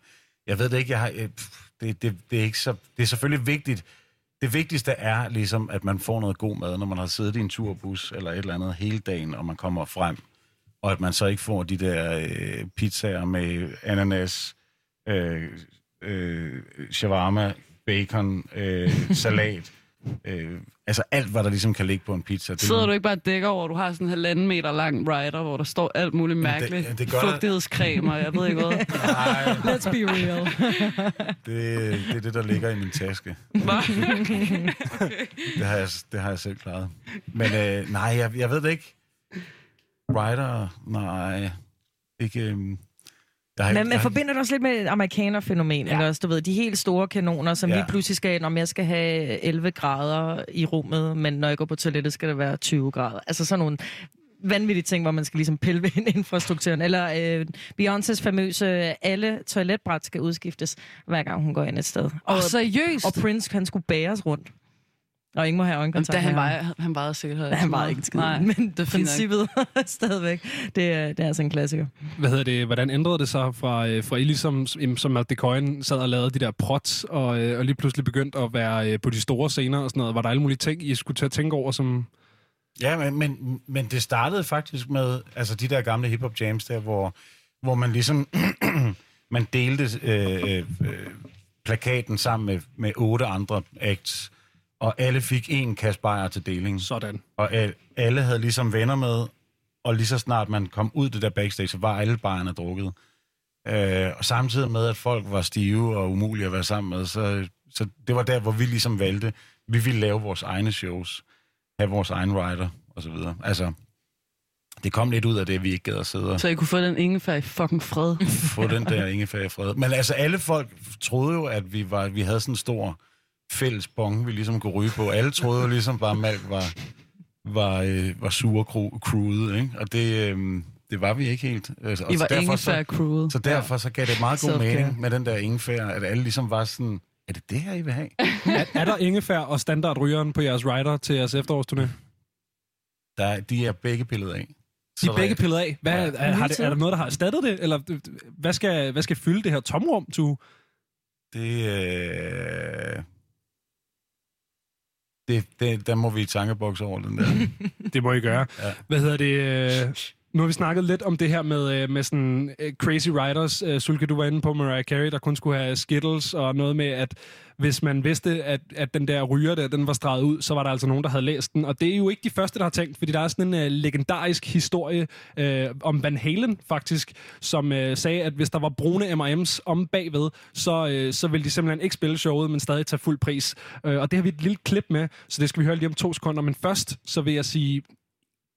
Speaker 19: Jeg ved det ikke, jeg har... pff, Det, det, det, er ikke så... Det er selvfølgelig vigtigt. Det vigtigste er ligesom, at man får noget god mad, når man har siddet i en turbus eller et eller andet hele dagen, og man kommer frem. Og at man så ikke får de der øh, pizzaer med ananas, øh, øh, shawarma, bacon, øh, salat. Øh, altså alt, hvad der ligesom kan ligge på en pizza. Det er
Speaker 18: Sidder du ikke bare og dækker over, at du har sådan en halvanden meter lang rider, hvor der står alt muligt
Speaker 19: det-
Speaker 18: mærkeligt.
Speaker 19: ja, det gør.
Speaker 18: Fugtighedscreme, og jeg ved ikke hvad.
Speaker 19: Nej.
Speaker 2: Let's be real.
Speaker 19: Det, det er det, der ligger i min taske. det, har jeg, det har jeg selv klaret. Men øh, nej, jeg, jeg ved det ikke. Rider, nej. Ikke... øhm, Jeg har
Speaker 2: Men man
Speaker 19: har-
Speaker 2: forbinder det også lidt med amerikanerfænomen, ja. ikke også? Du ved, de helt store kanoner, som
Speaker 19: Ja.
Speaker 2: lige pludselig skal, om jeg skal have 11 grader i rummet, men når jeg går på toilettet, skal det være 20 grader. Altså sådan nogle vanvittige ting, hvor man skal ligesom pille ved infrastrukturen. Eller øh, Beyoncés famøse, alle toiletbræt skal udskiftes, hver gang hun går ind et sted.
Speaker 18: Åh, seriøst?
Speaker 2: Og Prince, han skulle bæres rundt. Og ingen må have
Speaker 18: Jamen,
Speaker 2: øjenkontakt
Speaker 18: da han
Speaker 2: med ham.
Speaker 18: vejede, han vejede sikkert
Speaker 2: han vejede
Speaker 18: meget.
Speaker 2: ikke en skid,
Speaker 18: Nej,
Speaker 2: men
Speaker 18: det
Speaker 2: princippet stadigvæk, det er, det er altså en klassiker.
Speaker 16: Hvad hedder det? Hvordan ændrede det sig fra, øh, fra I ligesom, som, som at Decoyen sad og lavede de der prots, og, øh, og lige pludselig begyndte at være øh, på de store scener og sådan noget? Var der alle mulige ting, I skulle til at tænke over, som...
Speaker 19: Ja, men, men, men det startede faktisk med altså de der gamle hip-hop jams der, hvor, hvor man ligesom man delte øh, øh, plakaten sammen med, med otte andre acts, og alle fik en kasse bajer til deling.
Speaker 16: Sådan.
Speaker 19: Og al, alle havde ligesom venner med, og lige så snart man kom ud det der backstage, så var alle bajerne drukket. Øh, og samtidig med, at folk var stive og umulige at være sammen med, så, så det var der, hvor vi ligesom valgte, vi ville lave vores egne shows, have vores egen rider og så videre. Altså, det kom lidt ud af det, at vi ikke gad at sidde og
Speaker 18: Så I kunne få den ingefær i fucking fred.
Speaker 19: få den der ingefær i fred. Men altså, alle folk troede jo, at vi, var, vi havde sådan en stor fælles bong, vi ligesom kunne ryge på. Alle troede jo ligesom bare, at Malk var, var, øh, var sure cru- crewet, ikke? Og det, øh, det var vi ikke helt. Altså,
Speaker 18: I
Speaker 19: så
Speaker 18: var
Speaker 19: derfor
Speaker 18: ingefær-crewet.
Speaker 19: Så, så derfor så gav det meget god
Speaker 18: Self-care.
Speaker 19: mening med den der ingefær, at alle ligesom var sådan, er det det her, I vil have?
Speaker 16: er, er der ingefær og standardrygeren på jeres rider til jeres efterårsturné?
Speaker 19: Der, er- de er begge pillet af.
Speaker 16: De er
Speaker 19: Så
Speaker 16: begge pillet af. Hvad,
Speaker 19: Ja.
Speaker 16: er, har det, er der noget, der har erstattet det? Eller hvad skal, hvad skal fylde det her tomrum, Tue?
Speaker 19: Det, øh... det, det, der må vi i tankeboks over den der.
Speaker 16: Det må I gøre.
Speaker 19: Ja.
Speaker 16: Hvad hedder det? Nu har vi snakket lidt om det her med, øh, med sådan øh, crazy Riders. Øh, Sulke, du var inde på Mariah Carey, der kun skulle have Skittles, og noget med, at hvis man vidste, at, at den der ryger der, den var streget ud, så var der altså nogen, der havde læst den. Og det er jo ikke de første, der har tænkt, fordi der er sådan en uh, legendarisk historie uh, om Van Halen, faktisk, som uh, sagde, at hvis der var brune M&M's om bagved, så, uh, så ville de simpelthen ikke spille showet, men stadig tage fuld pris. Uh, og det har vi et lille klip med, så det skal vi høre lige om to sekunder. Men først, så vil jeg sige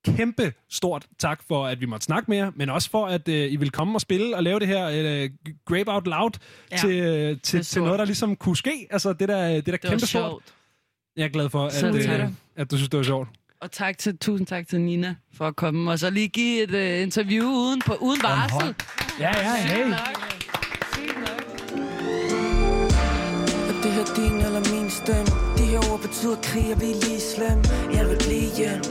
Speaker 16: kæmpe stort tak for, at vi måtte snakke med jer, men også for, at øh, I vil komme og spille og lave det her øh, Grape Out Loud
Speaker 18: Ja,
Speaker 16: til, øh,
Speaker 18: det
Speaker 16: til, til noget, der ligesom kunne ske. Altså, det der, det der
Speaker 18: var
Speaker 16: kæmpe stort.
Speaker 18: sjovt.
Speaker 16: Jeg er glad for, at, øh, at du synes, det var sjovt.
Speaker 18: Og tak til, tusind tak til Nina for at komme. Og så lige give et uh, interview uden, på, uden varsel.
Speaker 16: Ja, ja, hey.
Speaker 20: Det her din eller min stemme? De her ord betyder krig, og vi er lige slem Jeg vil blive hjem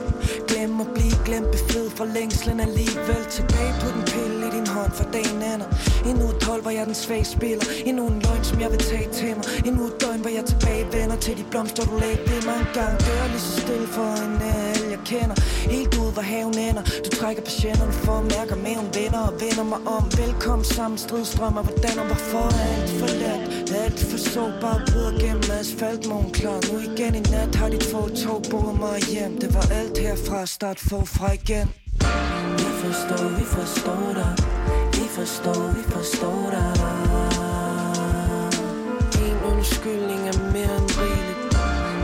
Speaker 20: nem at blive glemt befriet fra længslen alligevel. Tilbage på den pille i din hånd for dagen ender Endnu et hold, hvor jeg er den svage spiller. Endnu en løgn, som jeg vil tage til mig. Endnu et døgn, hvor jeg tilbage vender Til de blomster, du lagde ved mig. Engang Dør lige så stille for en alle, jeg kender. Helt ud, hvor haven ender. Du trækker patienterne for at mærke maven vender Og vender mig om. Velkommen sammen, stridstrømmer Hvordan og hvorfor er alt for let Alt for sårbar, bryder gennem asfalt Morgen klar, nu igen i nat Har dit få tog båret mig hjem. Det var alt herfra, starte forfra igen. Vi forstår, vi forstår dig. Vi forstår, vi forstår dig. En undskyldning er mere end rigeligt.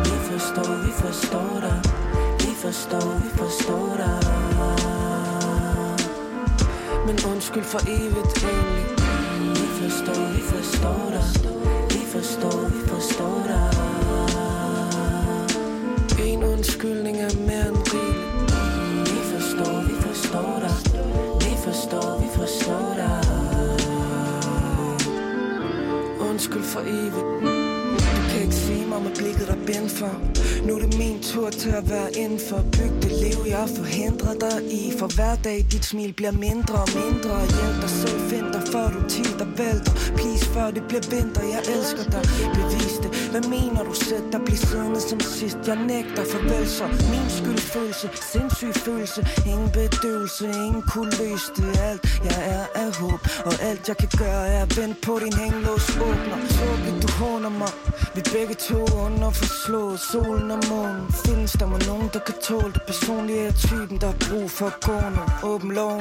Speaker 20: Vi forstår, vi forstår dig. Vi forstår, vi forstår dig. Men undskyld for evigt egentlig. Vi forstår, vi forstår dig. Vi forstår, vi forstår dig. En undskyldning er Undskyld for evigt kan ikke sige mig med blikket der bind for. Nu er det min tur til at være indenfor Byg det liv jeg forhindrer dig i. For hver dag dit smil bliver mindre og mindre. Hjælp dig selv, find dig før du tid der vælter. Please før det bliver vinter, jeg elsker dig. Bevis det, hvad mener du selv Der bliver siddende som sidst, jeg nægter farvel så Min skyldfølelse, sindssyg følelse. Ingen bedøvelse, ingen kunne løse det. Alt jeg er af håb. Og alt jeg kan gøre er at vente på din hængelås åbner. Tåbeligt du håner mig. Vi begge to under forslået Solen og månen. Findes der med nogen der kan tåle det? Personlige er typen der har brug for at gå nu. Åben lov Åben lov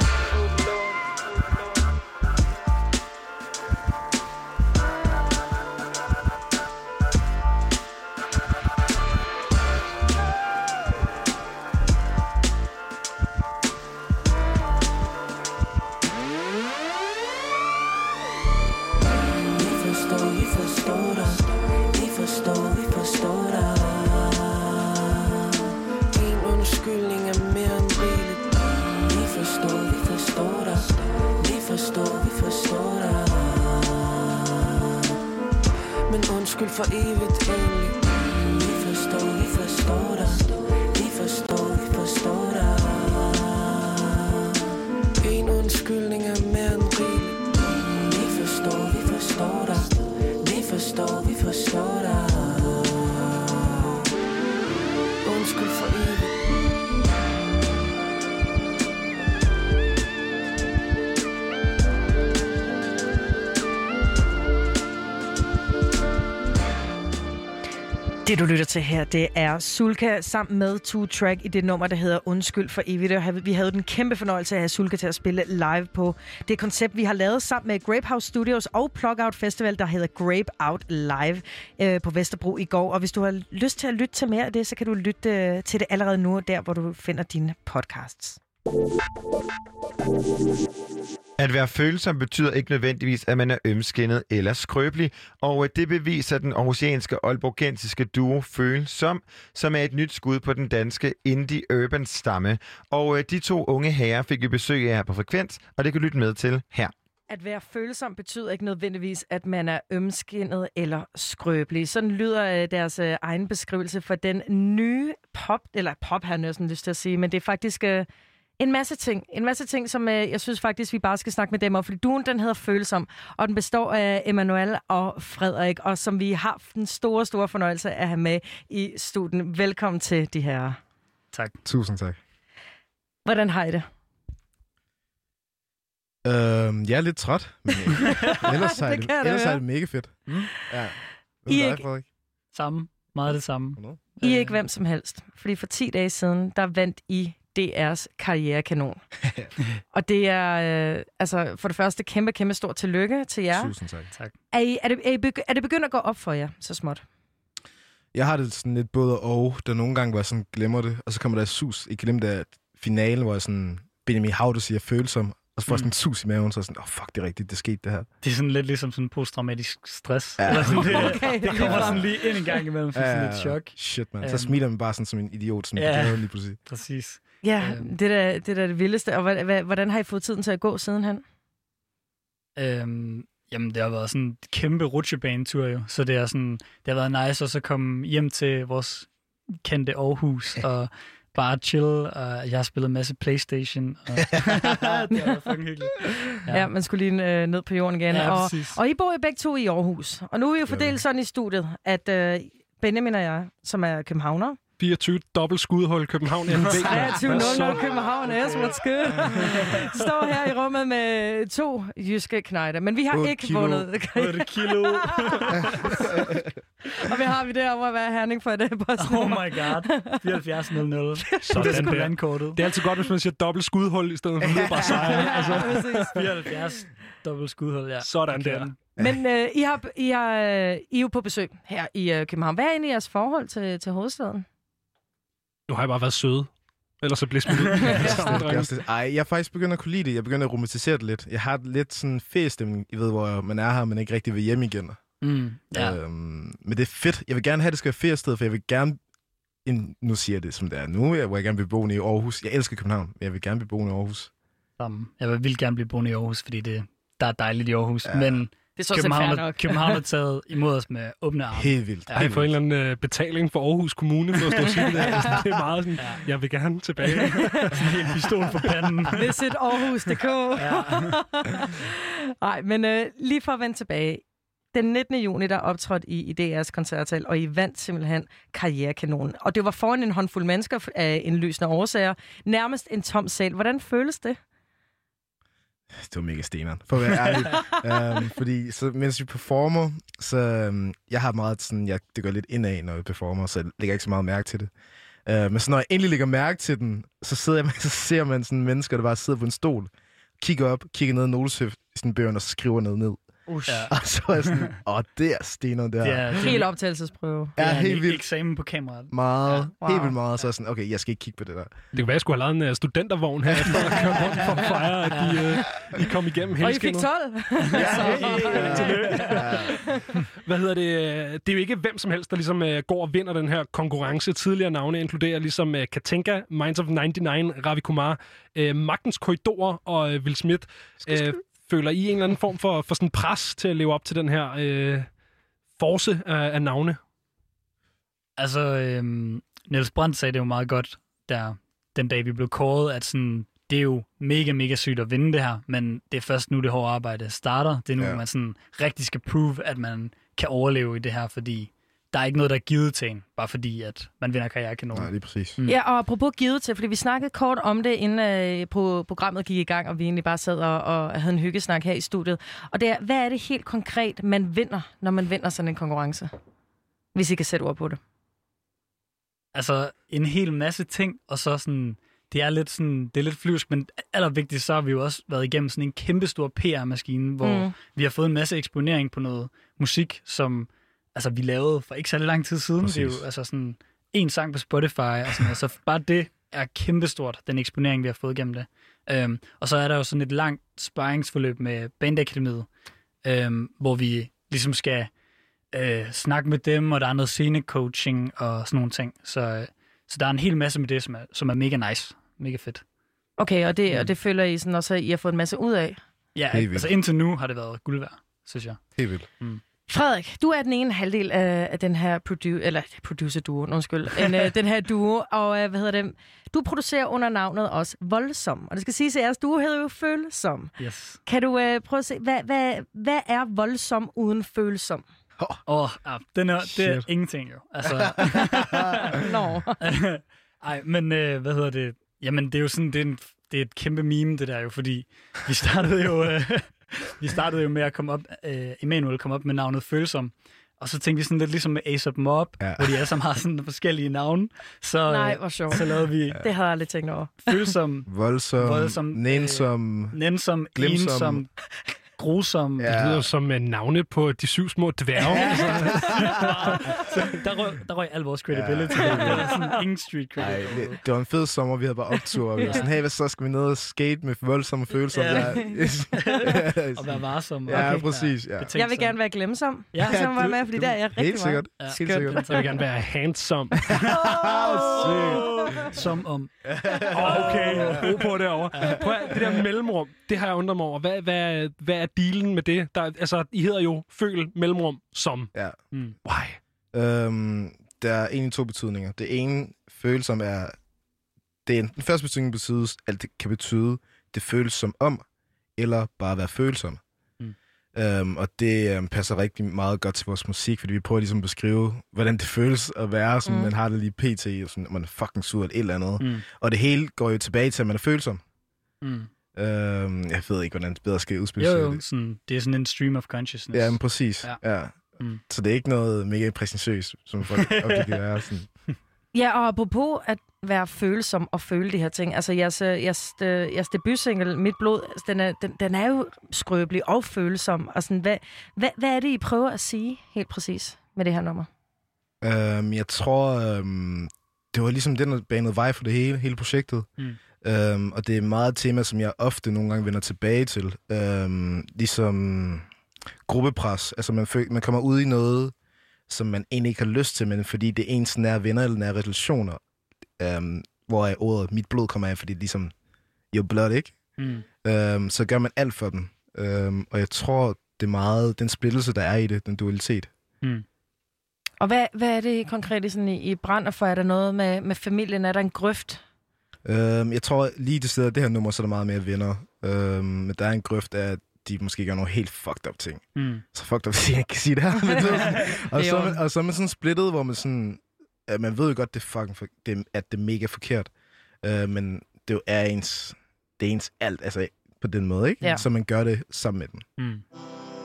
Speaker 20: undskyld for evigt egentlig.
Speaker 2: Det, du lytter til her, det er Sulka sammen med Two Track i det nummer, der hedder Undskyld for evigt. Og Vi havde den kæmpe fornøjelse af at have Sulka til at spille live på det koncept, vi har lavet sammen med Grape House Studios og Plugout Festival, der hedder Grape Out Live øh, på Vesterbro i går. Og hvis du har lyst til at lytte til mere af det, så kan du lytte øh, til det allerede nu, der hvor du finder dine podcasts.
Speaker 3: At være følsom betyder ikke nødvendigvis, at man er ømskinnet eller skrøbelig, og øh, det beviser den aarhusianske olborgensiske duo Følsom, som er et nyt skud på den danske indie-urban stamme. Og øh, de to unge herrer fik vi besøg af her på Frekvens, og det kan lytte med til her.
Speaker 2: At være følsom betyder ikke nødvendigvis, at man er ømskinnet eller skrøbelig. Sådan lyder øh, deres egen beskrivelse for den nye pop, eller pop har jeg næsten lyst til at sige, men det er faktisk en masse ting. En masse ting, som øh, jeg synes faktisk, vi bare skal snakke med dem om. Fordi duen, den hedder Følsom, og den består af Emanuel og Frederik, og som vi har haft den store, store fornøjelse at have med i studien. Velkommen til de her.
Speaker 21: Tak. Tusind tak.
Speaker 2: Hvordan har I det?
Speaker 21: Øhm, jeg er lidt træt, men ellers, er
Speaker 2: Det
Speaker 21: det, ellers er det mega fedt. Mm. Ja. Hvad
Speaker 2: I er
Speaker 21: dig,
Speaker 2: ikke-
Speaker 21: Frederik? Samme. Meget det samme.
Speaker 2: I er ikke hvem som helst. Fordi for 10 dage siden, der vandt I DR's karrierekanon. og det er øh, altså for det første kæmpe, kæmpe stort tillykke til jer.
Speaker 21: Tusind tak. tak.
Speaker 2: Er, I, er, det, er, I begy- er det begyndt at gå op for jer, så småt?
Speaker 21: Jeg har det sådan lidt både og, der nogle gange, jeg sådan glemmer det, og så kommer der et sus. Jeg glemte at finalen, hvor jeg sådan, Benjamin Haude siger følsom, og så får jeg sådan en sus i maven, så er sådan, åh oh, fuck, det er rigtigt, det skete det her.
Speaker 22: Det er sådan lidt ligesom sådan posttraumatisk stress.
Speaker 21: Ja.
Speaker 22: Eller sådan, det,
Speaker 21: Okay.
Speaker 22: det kommer sådan lige ind en gang imellem, for sådan lidt chok.
Speaker 21: Shit, man. Så
Speaker 22: Øhm,
Speaker 21: smiler man bare sådan som en idiot, som
Speaker 22: Ja.
Speaker 21: ja. lige pludselig.
Speaker 22: Præcis.
Speaker 2: Ja,
Speaker 22: Øhm.
Speaker 2: det, er da, det er det vildeste. Og hvordan har I fået tiden til at gå sidenhen?
Speaker 22: Øhm, jamen, det har været sådan en kæmpe rutsjebanetur jo, så det, er sådan, det har været nice at så komme hjem til vores kendte Aarhus og bare chill, og jeg har spillet en masse Playstation. Og det har været fucking hyggeligt.
Speaker 2: Ja, ja man skulle lige øh, ned på jorden igen.
Speaker 22: Ja,
Speaker 2: og,
Speaker 22: præcis.
Speaker 2: og I bor jo begge to i Aarhus. Og nu er vi jo fordelt sådan i studiet, at øh, Benjamin og jeg, som er københavner,
Speaker 16: 24 dobbelt skudhul København NB.
Speaker 2: 23.00 København S, what's good? Står her i rummet med to jyske knejder, men vi har ikke
Speaker 22: kilo.
Speaker 2: vundet.
Speaker 22: 8 kilo.
Speaker 2: og hvad har vi derovre at være Herning for det?
Speaker 22: Oh my god. 74.00.
Speaker 16: Sådan
Speaker 22: det er sgu
Speaker 16: der.
Speaker 22: landkortet.
Speaker 16: Det er altid godt, hvis man siger dobbelt skudhul, i stedet for bare sejre. Altså.
Speaker 22: 74 dobbelt skudhul, ja.
Speaker 16: Sådan
Speaker 22: Okay.
Speaker 16: der.
Speaker 2: Men øh, I, har, I, har, øh, I er jo på besøg her i øh, København. Hvad er egentlig jeres forhold til, til hovedstaden?
Speaker 16: Nu har jeg bare været sød. Ellers så bliver smidt ud.
Speaker 21: Det. Ej, jeg er faktisk begyndt at kunne lide det. Jeg begynder at romantisere det lidt. Jeg har lidt sådan feriestemning, I ved, hvor man er her, men ikke rigtig vil hjem igen.
Speaker 22: Mm, ja.
Speaker 21: Øhm, men det er fedt. Jeg vil gerne have, at det skal være feriested, for jeg vil gerne... En, nu siger jeg det, som det er nu, jeg, hvor jeg gerne vil bo i Aarhus. Jeg elsker København, men jeg vil gerne bo i Aarhus.
Speaker 22: Sammen. Jeg vil gerne blive boende i Aarhus, fordi det, der er dejligt i Aarhus.
Speaker 21: Ja.
Speaker 22: Men
Speaker 2: Det er set
Speaker 22: København,
Speaker 2: nok.
Speaker 22: København har taget imod os med åbne arme.
Speaker 21: Helt vildt.
Speaker 16: Har I fået en eller anden øh, betaling for Aarhus Kommune for at stå og sige det der? Altså, det er meget sådan, jeg vil gerne tilbage.
Speaker 22: sådan en pistol for panden.
Speaker 2: Visit Aarhus.dk. Nej, men øh, lige for at vende tilbage. Den 19. juni, der optrådte I i DR's koncertsal, og I vandt simpelthen karrierekanonen. Og det var foran en håndfuld mennesker af indlysende årsager. Nærmest en tom sal. Hvordan føles det?
Speaker 21: Det var mega steneren, for at være ærlig. um, fordi så, mens vi performer, så um, jeg har meget sådan, jeg, det går lidt indad, når jeg performer, så jeg lægger ikke så meget mærke til det. Uh, men så når jeg endelig lægger mærke til den, så, sidder jeg, så ser man sådan mennesker, der bare sidder på en stol, kigger op, kigger ned i noteshøft i sådan bøgerne, og så skriver noget ned.
Speaker 2: Ush.
Speaker 21: Og så er jeg sådan, åh, det er steneren der.
Speaker 22: Er- det er-
Speaker 2: Helt optagelsesprøve.
Speaker 21: Ja,
Speaker 22: Det er en
Speaker 21: helt vildt.
Speaker 22: eksamen på kameraet.
Speaker 21: Meget,
Speaker 22: Ja.
Speaker 21: ja,
Speaker 22: Wow.
Speaker 21: helt vildt meget. Så er jeg sådan, okay, jeg skal ikke kigge på det der.
Speaker 16: Det kunne være, jeg skulle have lavet en uh, studentervogn her, efter at køre rundt for at fejre, at de, uh, de kom igennem
Speaker 2: Og I fik
Speaker 16: helskindet.
Speaker 2: 12.
Speaker 16: Så, Hvad hedder det? Det er jo ikke hvem som helst, der ligesom uh, går og vinder den her konkurrence. Tidligere navne inkluderer ligesom uh, Katinka, Minds of 99, Ravi Kumar, uh, Magtens Korridorer og uh, Will Smith. Uh, føler I en eller anden form for, for sådan pres til at leve op til den her uh, force af, af navne?
Speaker 22: Altså, øhm, Niels Brandt sagde det jo meget godt, der den dag vi blev kåret, at sådan, det er jo mega, mega sygt at vinde det her, men det er først nu, det hårde arbejde starter. Det er nu. Ja. man sådan rigtig skal prove, at man kan overleve i det her, fordi der er ikke noget, der er givet til en, bare fordi, at man vinder karrierekanonen.
Speaker 21: Nej, lige præcis.
Speaker 22: Mm.
Speaker 2: Ja, og apropos givet til, fordi vi snakkede kort om det, inden øh, på programmet gik i gang, og vi egentlig bare sad og, og havde en hyggesnak her i studiet. Og det er, hvad er det helt konkret, man vinder, når man vinder sådan en konkurrence? Hvis I kan sætte ord på det.
Speaker 22: Altså, en hel masse ting, og så sådan, det er lidt sådan, det er lidt flyvsk, men allervigtigst, så har vi jo også været igennem sådan en kæmpe stor PR-maskine, hvor
Speaker 2: mm.
Speaker 22: vi har fået en masse eksponering på noget musik, som altså, vi lavede for ikke så lang tid siden. Det er jo
Speaker 21: Præcis.
Speaker 22: altså sådan en sang på Spotify, og sådan noget. så bare det er kæmpestort, den eksponering, vi har fået gennem det. Øhm, og så er der jo sådan et langt sparringsforløb med Bandakademiet, øhm, hvor vi ligesom skal øh, snakke med dem, og der er noget scenecoaching og sådan nogle ting. Så, øh, så der er en hel masse med det, som er, som er mega nice. Mega fedt.
Speaker 2: Okay, og det, og det føler I sådan også, at I har fået en masse ud af?
Speaker 22: Ja, altså indtil nu har det været guld værd, synes jeg.
Speaker 21: Helt vildt.
Speaker 22: Mm.
Speaker 2: Frederik, du er den ene halvdel af, den her produ- eller producer-duo, undskyld, en, uh, den her duo, og uh, hvad hedder det? Du producerer under navnet også Voldsom, og det skal siges, at jeres duo hedder jo Følsom.
Speaker 22: Yes.
Speaker 2: Kan du uh, prøve at se, hvad, hvad, hvad er Voldsom uden Følsom?
Speaker 22: Åh, oh, ja, den er, det er ingenting jo. Altså,
Speaker 2: Nå.
Speaker 22: Ej, men øh, hvad hedder det? Jamen, det er jo sådan, det er, en, det er et kæmpe meme, det der jo, fordi vi startede jo, øh, vi startede jo med at komme op, øh, Emanuel kom op med navnet Følsom, og så tænkte vi sådan lidt ligesom med Ace Mob, ja. hvor de alle sammen har sådan forskellige navne. Så,
Speaker 2: Nej,
Speaker 22: øh,
Speaker 2: hvor sjovt.
Speaker 22: Så lavede vi
Speaker 2: Det havde jeg aldrig tænkt over.
Speaker 22: Følsom,
Speaker 21: Voldsom,
Speaker 22: Voldsom,
Speaker 21: nænsom,
Speaker 22: øh, nænsom,
Speaker 21: glemsom.
Speaker 22: ensom, grusom.
Speaker 16: Det lyder som uh, navne på de syv små dværge.
Speaker 22: Så der røg, der røg al vores credibility. Ja. Det var sådan ingen street
Speaker 21: Ej,
Speaker 22: credibility.
Speaker 21: det, det var en fed sommer, vi havde bare optur, og vi var sådan, hey, hvad så skal vi ned og skate med voldsomme følelser?
Speaker 22: Ja. Og være varsom.
Speaker 21: Ja,
Speaker 22: Okay.
Speaker 21: præcis. Ja.
Speaker 2: Jeg vil gerne være glemsom,
Speaker 22: Ja,
Speaker 2: ja, som var
Speaker 22: du-
Speaker 2: med, fordi
Speaker 22: du-
Speaker 2: der er jeg rigtig
Speaker 21: Helt sikkert.
Speaker 2: meget.
Speaker 21: Helt sikkert.
Speaker 16: Så vil jeg gerne være handsome.
Speaker 22: Som om.
Speaker 16: Okay, ro på derovre. Prøv at, det der mellemrum, det har jeg undret mig over. Hvad, hvad, hvad er dealen med det? Der, altså, I hedder jo føl mellemrum som.
Speaker 21: Ja.
Speaker 22: Mm.
Speaker 16: Why?
Speaker 21: Øhm, der er egentlig to betydninger. Det ene følsom er... Det er den første betydning betyder, at det kan betyde, det føles som om, eller bare være følsom.
Speaker 22: Mm.
Speaker 21: Øhm, og det øhm, passer rigtig meget godt til vores musik, fordi vi prøver ligesom at beskrive, hvordan det føles at være, som
Speaker 22: Mm.
Speaker 21: man har det lige pt, og sådan, man er fucking sur eller et eller andet.
Speaker 22: Mm.
Speaker 21: Og det hele går jo tilbage til, at man er følsom.
Speaker 22: Mm.
Speaker 21: Øhm, jeg ved ikke, hvordan det bedre skal udspille
Speaker 22: Jo,
Speaker 21: sig.
Speaker 22: jo, sådan, det er sådan en stream of consciousness.
Speaker 21: Ja, men præcis.
Speaker 22: Ja.
Speaker 21: Ja.
Speaker 22: Mm.
Speaker 21: Så det er ikke noget mega præsentøst, som folk ofte kan være. Sådan.
Speaker 2: Ja, og apropos at være følsom og føle de her ting. Altså, jeres, øh, jeres, øh, jeres debutsingle, Mit Blod, altså, den er, den, den er jo skrøbelig og følsom. Og sådan, hvad, hvad, hvad er det, I prøver at sige helt præcis med det her nummer?
Speaker 21: Øhm, jeg tror, øhm, det var ligesom den, der banede vej for det hele, hele projektet.
Speaker 22: Mm.
Speaker 21: Øhm, og det er meget et tema, som jeg ofte nogle gange vender tilbage til. Øhm, ligesom gruppepres. Altså man, føl- man kommer ud i noget, som man egentlig ikke har lyst til, men fordi det er ens nære venner eller nære relationer. Øhm, hvor er ordet mit blod kommer af, fordi det er ligesom your blood, ikke?
Speaker 22: Mm.
Speaker 21: Øhm, så gør man alt for dem. Øhm, og jeg tror, det er meget den splittelse, der er i det, den dualitet.
Speaker 22: Mm.
Speaker 2: Og hvad, hvad er det konkret i, sådan, i, i brænder for? Er der noget med, med familien? Er der en grøft?
Speaker 21: Øhm, jeg tror lige det sted af det her nummer, så er der meget mere venner. Øhm, men der er en grøft af, at de måske gør nogle helt fucked up ting.
Speaker 22: Mm.
Speaker 21: Så fucked up, at jeg ikke kan sige det her. Men det sådan, og, så er man, og så er man sådan splittet, hvor man sådan... at man ved jo godt, det er fucking for, det, at det er mega forkert. Øh, men det jo er ens... Det er ens alt, altså på den måde, ikke?
Speaker 2: Ja.
Speaker 21: Så man gør det sammen med dem.
Speaker 22: Mm.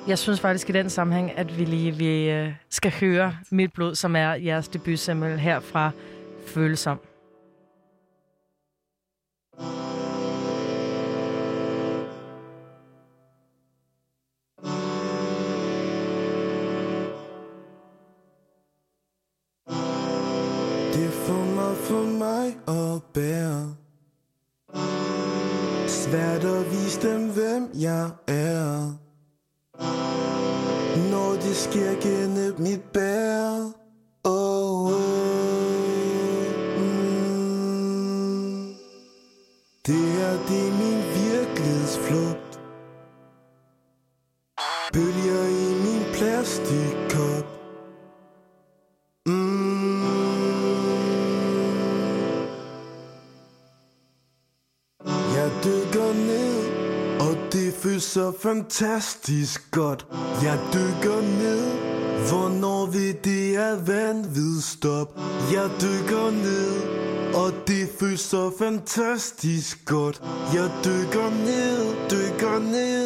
Speaker 2: Jeg synes faktisk i den sammenhæng, at vi lige vi, øh, skal høre Mit Blod, som er jeres debutsingle her fra Følsom.
Speaker 20: At bære Svært at vise dem, hvem jeg er. Når det sker gennem mit bære. Fantastisk godt. Jeg dykker ned, hvornår vi det er vanvid stop. Jeg dykker ned, og det føles så fantastisk godt. Jeg dykker ned, dykker ned.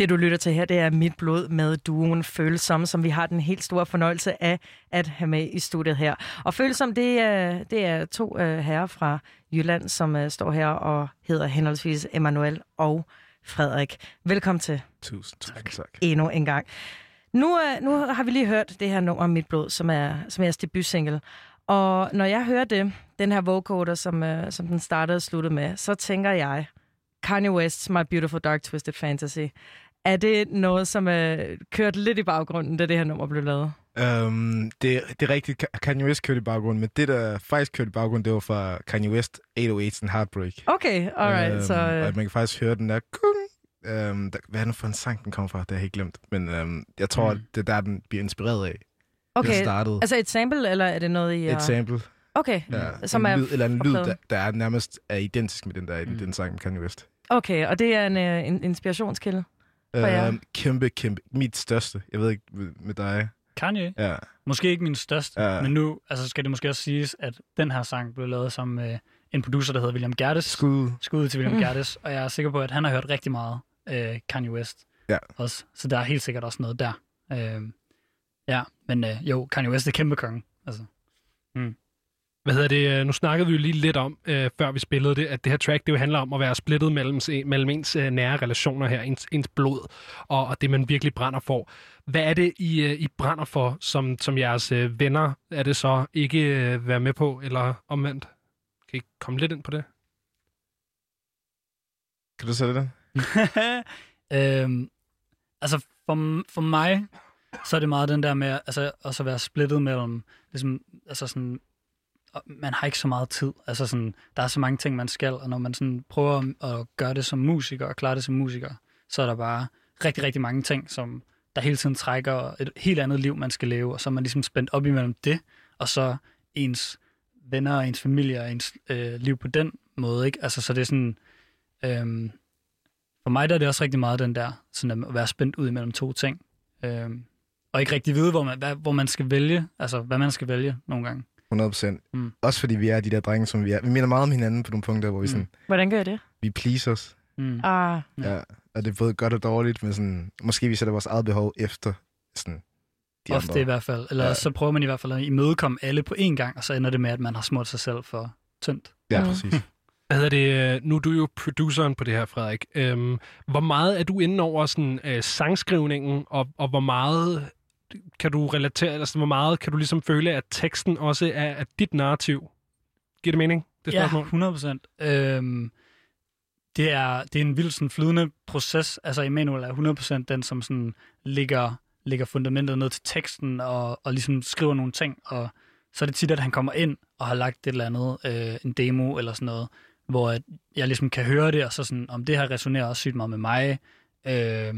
Speaker 2: Det, du lytter til her, det er Mit Blod med duoen Følsom, som vi har den helt store fornøjelse af at have med i studiet her. Og Følsom, det er, det er to uh, herrer fra Jylland, som uh, står her og hedder henholdsvis Emanuel og Frederik. Velkommen til.
Speaker 21: Tusind, tusind tak.
Speaker 2: Endnu en gang. Nu, uh, nu har vi lige hørt det her nummer Mit Blod, som er, som er jeres debutsingle. Og når jeg hører det, den her vocoder, som, uh, som den startede og sluttede med, så tænker jeg, Kanye West's My Beautiful Dark Twisted Fantasy. Er det noget, som er kørt lidt i baggrunden, da det her nummer blev lavet?
Speaker 21: Um, det, det er rigtigt, Ka- Kanye West kørte i baggrunden, men det, der faktisk kørte i baggrunden, det var fra Kanye West 808's and Heartbreak.
Speaker 2: Okay, alright.
Speaker 21: Øhm,
Speaker 2: så,
Speaker 21: Og
Speaker 2: øh,
Speaker 21: man kan faktisk høre den der... Um, der hvad er det for en sang, den kommer fra? Det har jeg helt glemt. Men um, jeg tror,
Speaker 2: Mm.
Speaker 21: det er der, den bliver inspireret af.
Speaker 2: okay.
Speaker 21: Det startede.
Speaker 2: Altså et sample, eller er det noget, I
Speaker 21: Et sample.
Speaker 2: Okay,
Speaker 21: Ja,
Speaker 2: som
Speaker 21: en
Speaker 2: er
Speaker 21: lyd, eller en lyd, der, der er nærmest er identisk med den der mm. den sang med Kanye West.
Speaker 2: Okay, og det er en, øh, en inspirationskilde for jer?
Speaker 21: Um, kæmpe, kæmpe. Mit største. Jeg ved ikke med, dig.
Speaker 22: Kanye?
Speaker 21: Ja.
Speaker 22: Måske ikke min største,
Speaker 21: Ja.
Speaker 22: men nu altså, skal det måske også siges, at den her sang blev lavet sammen med en producer, der hedder William Gerdes.
Speaker 21: Skud.
Speaker 22: Skud til William
Speaker 21: Mm.
Speaker 22: mm. Gerdes, og jeg er sikker på, at han har hørt rigtig meget øh, Kanye West
Speaker 21: Ja.
Speaker 22: også. Så der er helt sikkert også noget der. Øh, ja, men øh, jo, Kanye West er kæmpe konge. Altså. Mm.
Speaker 16: Hvad hedder det? øh, Nu snakkede vi jo lige lidt om, øh, før vi spillede det, at det her track, det jo handler om at være splittet mellem, mellem ens øh, nære relationer her, ens, ens blod, og, og det, man virkelig brænder for. Hvad er det, I, øh, I brænder for, som, som jeres øh, venner? Er det så ikke øh, være med på, eller omvendt? Kan I komme lidt ind på det?
Speaker 21: Kan du sætte det?
Speaker 22: øhm, altså, for, for mig, så er det meget den der med altså, også at være splittet mellem, ligesom, altså sådan, man har ikke så meget tid. Altså sådan, der er så mange ting, man skal, og når man sådan prøver at gøre det som musiker og klare det som musiker, så er der bare rigtig, rigtig mange ting, som der hele tiden trækker et helt andet liv, man skal leve, og så er man ligesom spændt op imellem det, og så ens venner og ens familie og ens øh, liv på den måde, ikke? Altså, så det er sådan, øhm, for mig der er det også rigtig meget den der, sådan at være spændt ud imellem to ting, øhm, og ikke rigtig vide, hvor man, hvad, hvor man skal vælge, altså hvad man skal vælge nogle gange.
Speaker 21: 100 procent.
Speaker 22: Mm.
Speaker 21: Også fordi vi er de der drenge, som vi er. Vi minder meget om hinanden på nogle punkter, hvor vi sådan,
Speaker 2: Hvordan gør jeg det?
Speaker 21: vi pleaser os.
Speaker 22: Mm.
Speaker 2: Ah,
Speaker 21: Ja. Og det er både godt og dårligt, men sådan, måske vi sætter vores eget behov efter sådan, de
Speaker 22: Ofte
Speaker 21: andre.
Speaker 22: i hvert fald. Eller
Speaker 21: Ja.
Speaker 22: så prøver man i hvert fald at imødekomme alle på én gang, og så ender det med, at man har smurt sig selv for tyndt.
Speaker 21: Ja, præcis.
Speaker 16: Hvad hedder det? Nu er du jo produceren på det her, Frederik. Øhm, hvor meget er du inde over sådan, øh, sangskrivningen, og, og hvor meget kan du relatere, altså hvor meget kan du ligesom føle, at teksten også er, er dit narrativ? Giver det mening? Det
Speaker 22: ja,
Speaker 16: spørgsmål?
Speaker 22: 100 procent. Øhm, det, er, det er en vildt sådan, flydende proces. Altså, Emanuel er 100 procent den, som sådan, ligger, ligger fundamentet ned til teksten og, og ligesom skriver nogle ting. Og så er det tit, at han kommer ind og har lagt et eller andet, øh, en demo eller sådan noget, hvor at jeg ligesom kan høre det, og så sådan, om det her resonerer også sygt meget med mig. Øh,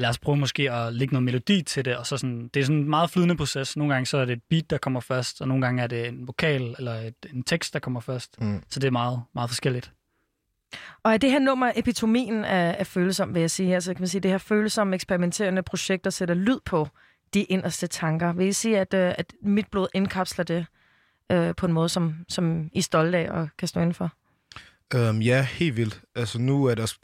Speaker 22: lad os prøve måske at lægge noget melodi til det, og så sådan, det er sådan en meget flydende proces. Nogle gange så er det et beat, der kommer først, og nogle gange er det en vokal eller et, en tekst, der kommer først.
Speaker 21: Mm.
Speaker 22: Så det er meget, meget forskelligt.
Speaker 2: Og er det her nummer epitomien af, af følsom, vil jeg sige. Altså kan man sige, det her følsomme, eksperimenterende projekt, der sætter lyd på de inderste tanker. Vil I sige, at, øh, at mit blod indkapsler det øh, på en måde, som, som I er stolte af og kan stå inden for?
Speaker 21: Um, ja, helt vildt. Altså nu er det også...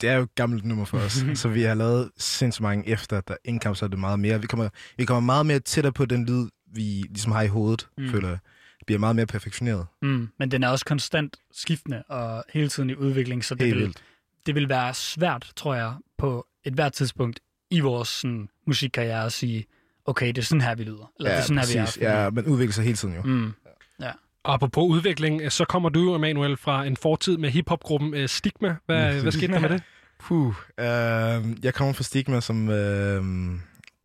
Speaker 21: Det er jo et gammelt nummer for os, så vi har lavet sindssygt mange efter, der indkapsler det meget mere. Vi kommer, vi kommer meget mere tættere på den lyd, vi ligesom har i hovedet,
Speaker 22: Mm.
Speaker 21: føler jeg. Det bliver meget mere perfektioneret.
Speaker 22: Mm, men den er også konstant skiftende og hele tiden i udvikling, så det
Speaker 21: Helt
Speaker 22: vil,
Speaker 21: vildt.
Speaker 22: det vil være svært, tror jeg, på et hvert tidspunkt i vores sådan, musikkarriere at sige, okay, det er sådan her, vi lyder. Eller det er sådan her, vi er.
Speaker 21: præcis. Ja, man udvikler sig hele tiden jo.
Speaker 22: Mm. Ja.
Speaker 16: Apropos udvikling, øh, så kommer du jo, Emanuel, fra en fortid med hiphopgruppen øh, Stigma. Hvad, hvad skete der med det?
Speaker 21: Puh, øh, jeg kommer fra Stigma, som... Øh,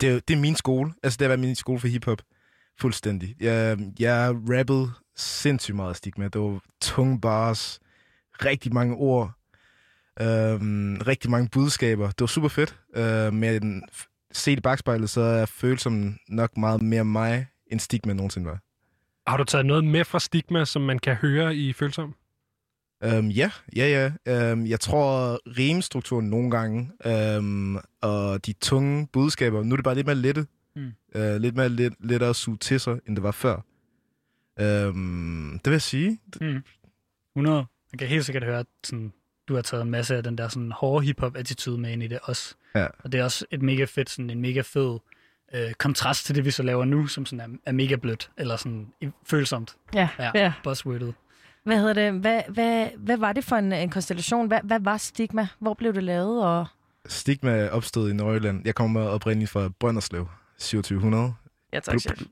Speaker 21: det, er- det er min skole. Altså, det har været min skole for hiphop. Fuldstændig. Jeg, jeg rappede sindssygt meget af Stigma. Det var tunge bars, rigtig mange ord, øh, rigtig mange budskaber. Det var super fedt. Øh, men set i bagspejlet, så er følelsen nok meget mere mig, end Stigma nogensinde var.
Speaker 16: Har du taget noget med fra Stigma, som man kan høre i Følsom?
Speaker 21: Um, ja, ja, ja. Um, jeg tror, rimstrukturen nogle gange, um, og de tunge budskaber, nu er det bare lidt mere lette.
Speaker 22: Mm.
Speaker 21: Uh, lidt mere let, lettere at suge til sig, end det var før. Um, det vil jeg sige.
Speaker 22: Mm. 100. Man kan helt sikkert høre, at sådan, du har taget en masse af den der sådan, hårde hip-hop-attitude med ind i det også.
Speaker 21: Ja.
Speaker 22: Og det er også et mega fedt, sådan en mega fed øh, kontrast til det, vi så laver nu, som sådan er, er mega blødt, eller sådan følsomt.
Speaker 2: Ja,
Speaker 22: ja.
Speaker 2: ja.
Speaker 22: Buzzwordet.
Speaker 2: Hvad hedder det? Hvad, hvad, hvad var det for en, en konstellation? Hvad, hvad var Stigma? Hvor blev det lavet? Og...
Speaker 21: Stigma opstod i Nordjylland. Jeg kommer oprindeligt fra Brønderslev, 2700.
Speaker 2: Ja, tak,
Speaker 21: Blub.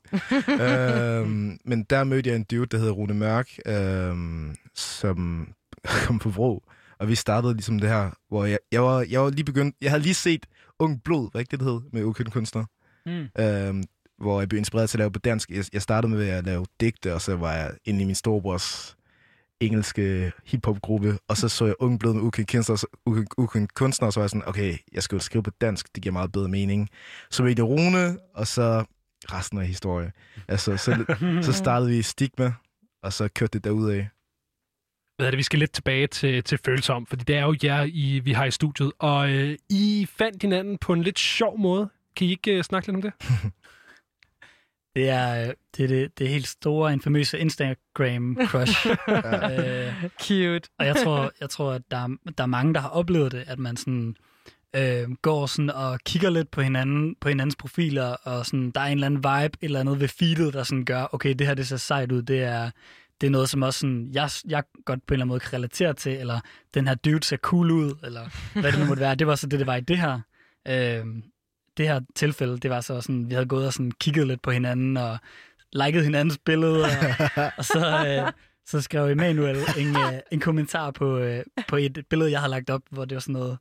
Speaker 21: øhm, men der mødte jeg en dude, der hedder Rune Mørk, øhm, som kom på Vrå. Og vi startede ligesom det her, hvor jeg, jeg, var, jeg var lige begyndt... Jeg havde lige set Ung Blod, hvad ikke det, det hed, med ukendte kunstnere.
Speaker 22: Mm.
Speaker 21: Øhm, hvor jeg blev inspireret til at lave på dansk. Jeg, jeg startede med at lave digte, og så var jeg inde i min storebrors engelske hiphopgruppe, og så så jeg Ung Blod med så- ukendte- ukendte kunstnere, og så var jeg sådan, okay, jeg skal jo skrive på dansk, det giver meget bedre mening. Så mødte jeg Rune, og så resten af historie. Altså, så, så startede vi i Stigma, og så kørte det derudad.
Speaker 16: Hvad er det, vi skal lidt tilbage til, til følsom, fordi det er jo jer, I, vi har i studiet. Og øh, I fandt hinanden på en lidt sjov måde. Kan I ikke øh, snakke lidt om det?
Speaker 22: Det er øh, det, er det, det helt store, infamøse Instagram-crush.
Speaker 2: Ja.
Speaker 22: øh,
Speaker 2: Cute.
Speaker 22: Og jeg tror, jeg tror at der, er- der er mange, der har oplevet det, at man sådan, øh, går sådan og kigger lidt på hinanden, på hinandens profiler, og sådan, der er en eller anden vibe, eller andet ved feedet, der sådan gør, okay, det her det ser sejt ud, det er, det er noget, som også sådan, jeg, jeg godt på en eller anden måde kan relatere til, eller den her dude ser cool ud, eller hvad det nu måtte være. Det var så det, det var i det her. Øh, det her tilfælde, det var så sådan, vi havde gået og sådan kigget lidt på hinanden, og liket hinandens billeder, og, og så, øh, så skrev Emanuel en, øh, en kommentar på, øh, på et billede, jeg havde lagt op, hvor det var sådan noget,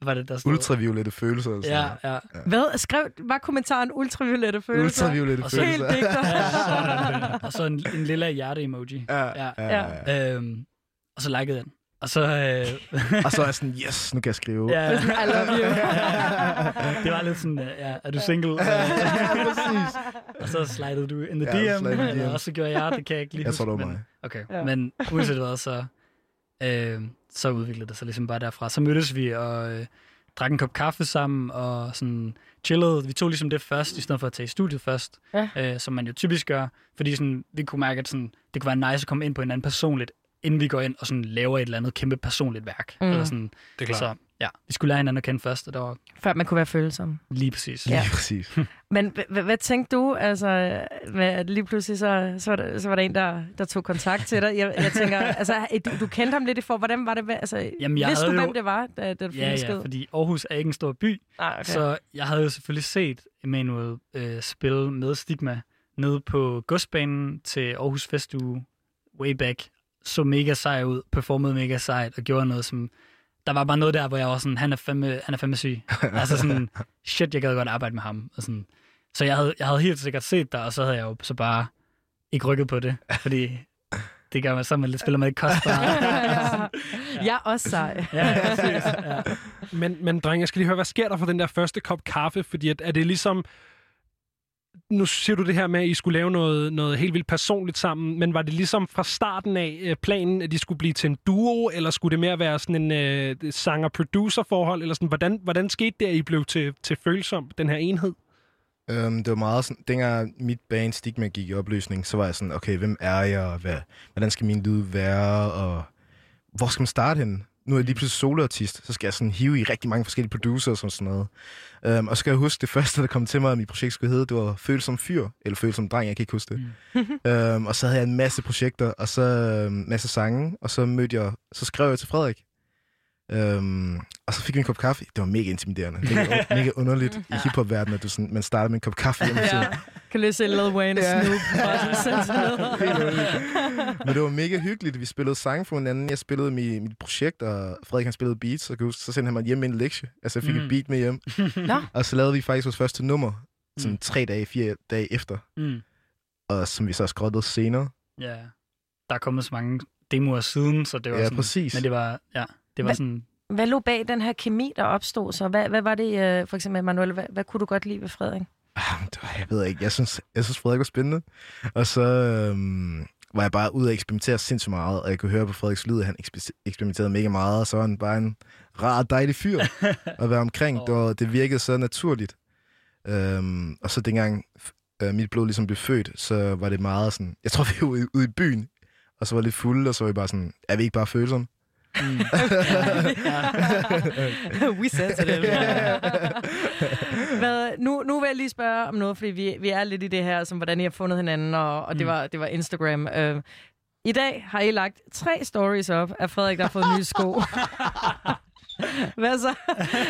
Speaker 22: hvad var det, der stod?
Speaker 21: Ultraviolette følelser. sådan
Speaker 22: Ja,
Speaker 21: noget.
Speaker 22: ja.
Speaker 2: Hvad skrev, var kommentaren ultraviolette følelser?
Speaker 21: Ultraviolette
Speaker 22: Og så-
Speaker 2: Helt digter.
Speaker 22: Ja, og så en, en lille hjerte-emoji.
Speaker 21: Ja, ja, ja.
Speaker 22: Øhm, og så likede jeg den. Og så... Øh,
Speaker 21: Og så er jeg sådan, yes, nu kan jeg skrive.
Speaker 22: Ja.
Speaker 2: I love you.
Speaker 22: det var lidt sådan, øh, ja, er du single?
Speaker 21: Ja, præcis.
Speaker 22: og så slidede du in the
Speaker 21: Ja,
Speaker 22: DM,
Speaker 21: slidede i
Speaker 22: eller
Speaker 21: DM.
Speaker 22: også så gjorde jeg, det kan jeg ikke lige
Speaker 21: Jeg tror, det var
Speaker 22: men-
Speaker 21: mig.
Speaker 22: Okay,
Speaker 2: Ja.
Speaker 22: ja. men uanset hvad, så, øh, så udviklede det sig ligesom bare derfra. Så mødtes vi og øh, drak en kop kaffe sammen og sådan chillede. Vi tog ligesom det først, i stedet for at tage i studiet først,
Speaker 2: Ja.
Speaker 22: øh, som man jo typisk gør, fordi sådan, vi kunne mærke, at sådan, det kunne være nice at komme ind på hinanden personligt, inden vi går ind og sådan laver et eller andet kæmpe personligt værk.
Speaker 2: Mm.
Speaker 22: Eller sådan.
Speaker 16: Det er klart.
Speaker 22: Så ja, vi skulle lære hinanden at kende først, og det var
Speaker 2: Før man kunne være følsom.
Speaker 22: lige præcis.
Speaker 2: Ja.
Speaker 21: Lige præcis.
Speaker 2: Men hvad tænkte du, altså, med, lige pludselig så, så, var der, så var der en, der, der tog kontakt til dig? Jeg, jeg tænker, altså, du, du kendte ham lidt i for, hvordan var det, hvad- altså,
Speaker 22: Jamen, jeg
Speaker 2: vidste du,
Speaker 22: havde
Speaker 2: hvem
Speaker 22: jo-
Speaker 2: det var, da, da du
Speaker 22: Ja, ja, fordi Aarhus er ikke en stor by,
Speaker 2: Ah, okay.
Speaker 22: så jeg havde jo selvfølgelig set Emanuel øh, spille med Stigma nede på godsbanen til Aarhus Festuge way back. Så mega sej ud, performede mega sejt og gjorde noget, som... Der var bare noget der, hvor jeg var sådan, han er fandme, han er fandme syg. altså sådan, shit, jeg gad godt arbejde med ham. Og sådan. Så jeg havde, jeg havde helt sikkert set dig, og så havde jeg jo så bare ikke rykket på det, fordi det gør man så, man lidt spiller man ikke kostbar.
Speaker 2: ja. Jeg er også sej.
Speaker 22: ja. Ja.
Speaker 16: Men, men dreng, jeg skal lige høre, hvad sker der for den der første kop kaffe? Fordi at, er det ligesom... Nu siger du det her med, at I skulle lave noget, noget helt vildt personligt sammen, men var det ligesom fra starten af øh, planen, at de skulle blive til en duo, eller skulle det mere være sådan en øh, sanger-producer-forhold, eller sådan, hvordan, hvordan skete det, at I blev til, til følsom, den her enhed?
Speaker 21: Øhm, det var meget sådan, dengang mit band Stigma gik i opløsning, så var jeg sådan, okay, hvem er jeg, og hvad, hvordan skal min lyd være, og hvor skal man starte henne? Nu er jeg lige pludselig soloartist, så skal jeg sådan hive i rigtig mange forskellige producers og sådan noget. Um, og så skal jeg huske, det første, der kom til mig, at mit projekt skulle hedde, det var Følsom Fyr, eller Følsom Dreng, jeg kan ikke huske det. Mm. um, og så havde jeg en masse projekter, og så en masse sange, og så mødte jeg, så skrev jeg til Frederik, Øhm, og så fik vi en kop kaffe. Det var mega intimiderende. Mega, mega underligt i hiphop-verdenen, at du sådan, man starter med en kop kaffe hjemme ja.
Speaker 2: Kan lige se Lil Wayne og
Speaker 21: Ja.
Speaker 2: Snoop.
Speaker 21: Men det var mega hyggeligt. Vi spillede sange for hinanden. Jeg spillede mit, mit projekt, og Frederik han spillede beats. Huske, så sendte han mig hjem med en lektie. Altså, jeg fik
Speaker 22: Mm.
Speaker 21: mm. et beat med hjem.
Speaker 2: Nå.
Speaker 21: og så lavede vi faktisk vores første nummer. Sådan tre dage, fire dage efter.
Speaker 22: Mm.
Speaker 21: Og som vi så skrottede senere.
Speaker 22: Ja, der er kommet så mange demoer siden, så det var
Speaker 21: Ja,
Speaker 22: sådan...
Speaker 21: præcis.
Speaker 22: Men det var, ja, det var
Speaker 2: Hvad-
Speaker 22: sådan...
Speaker 2: Hvad lå bag den her kemi, der opstod så? Hvad, hvad var det, øh, for eksempel, Manuel, hvad, hvad kunne du godt lide ved Frederik?
Speaker 21: Det var- Jeg ved ikke, jeg synes, jeg synes Frederik var spændende. Og så øhm, var jeg bare ude og eksperimentere sindssygt meget, og jeg kunne høre på Frederiks lyd, at han eksper- eksperimenterede mega meget, og så var han bare en rar, dejlig fyr at være omkring. Det, var, det virkede så naturligt. Øhm, og så dengang øh, mit blod ligesom blev født, så var det meget sådan, jeg tror, vi var ude, ude i byen, og så var vi lidt fulde, og så var vi bare sådan, er vi ikke bare følsomme?
Speaker 22: Mm.
Speaker 2: We sensitive. Hvad, nu, nu vil jeg lige spørge om noget, fordi vi, vi er lidt i det her, som hvordan I har fundet hinanden, og, og det,
Speaker 22: Mm.
Speaker 2: var, det var Instagram. Øh, I dag har I lagt tre stories op af Frederik, der har fået nye sko. Hvad så?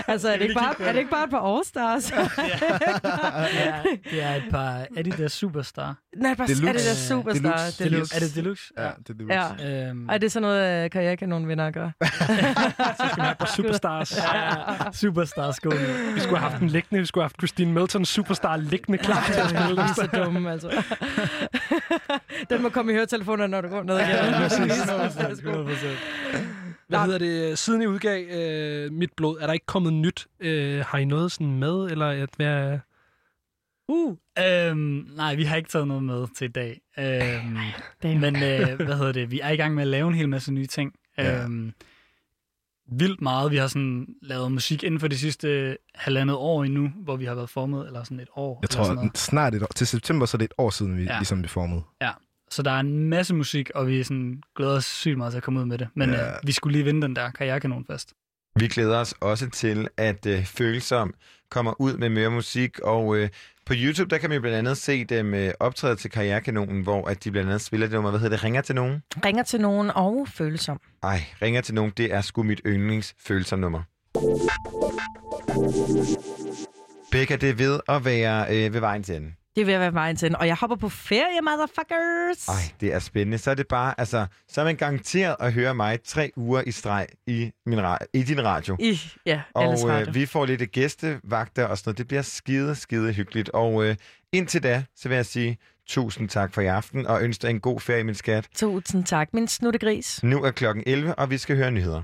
Speaker 2: Altså, er det, ikke bare, er det ikke bare et par All-Stars?
Speaker 22: ja, det er et par Adidas Superstar.
Speaker 2: Nej, bare
Speaker 22: Deluxe.
Speaker 2: Adidas Superstar.
Speaker 22: Deluxe. Deluxe. Er det Deluxe?
Speaker 21: Ja, det er Deluxe.
Speaker 2: Ja.
Speaker 22: Øhm.
Speaker 2: Er det sådan noget, øh, karrierekanonen vinder at gøre?
Speaker 16: Så skal vi have et par superstars.
Speaker 22: Ja, superstar sko.
Speaker 16: Vi skulle have haft den liggende. Vi skulle have haft Christine Milton superstar liggende klar til at spille.
Speaker 2: Vi er så dumme, altså. Den må komme i høretelefoner, når du går ned igen.
Speaker 16: Ja, præcis. Hvad hedder det? Siden I udgav øh, Mit Blod, er der ikke kommet nyt? Øh, har I noget sådan med, eller at være...
Speaker 22: Uh, øhm, nej, vi har ikke taget noget med til i dag. Øhm, men øh, hvad hedder det? Vi er i gang med at lave en hel masse nye ting.
Speaker 21: Ja.
Speaker 22: Øhm, vildt meget. Vi har sådan lavet musik inden for de sidste halvandet år endnu, hvor vi har været formet, eller sådan et år.
Speaker 21: Jeg
Speaker 22: sådan
Speaker 21: tror,
Speaker 22: noget.
Speaker 21: snart et år, til september, så er det et år siden, vi
Speaker 22: ja.
Speaker 21: ligesom blev formet.
Speaker 22: Ja, så der er en masse musik, og vi sådan glæder os sygt meget til at komme ud med det. Men
Speaker 3: Ja.
Speaker 22: øh, vi skulle lige vinde den der karrierekanon først.
Speaker 3: Vi glæder os også til, at øh, Følsom kommer ud med mere musik, og øh, på YouTube, der kan man jo blandt andet se dem øh, optræde til Karrierekanonen, hvor at de blandt andet spiller det nummer, hvad hedder det, Ringer til nogen?
Speaker 2: Ringer til nogen og følsom.
Speaker 3: Ej, Ringer til nogen, det er sgu mit yndlingsfølsom nummer. Becca, det er ved at være øh, ved vejen til enden.
Speaker 2: Det ved at være vejen til. Og jeg hopper på ferie, motherfuckers.
Speaker 3: Ej, det er spændende. Så er det bare, altså, så er man garanteret at høre mig tre uger i streg i, min ra- i din radio.
Speaker 2: I, ja,
Speaker 3: Og
Speaker 2: radio.
Speaker 3: øh, vi får lidt gæstevagter og sådan noget. Det bliver skide, skide hyggeligt. Og øh, indtil da, så vil jeg sige tusind tak for i aften, og ønsker en god ferie, min skat.
Speaker 2: Tusind tak, min snuttegris.
Speaker 3: Nu er klokken 11, og vi skal høre nyheder.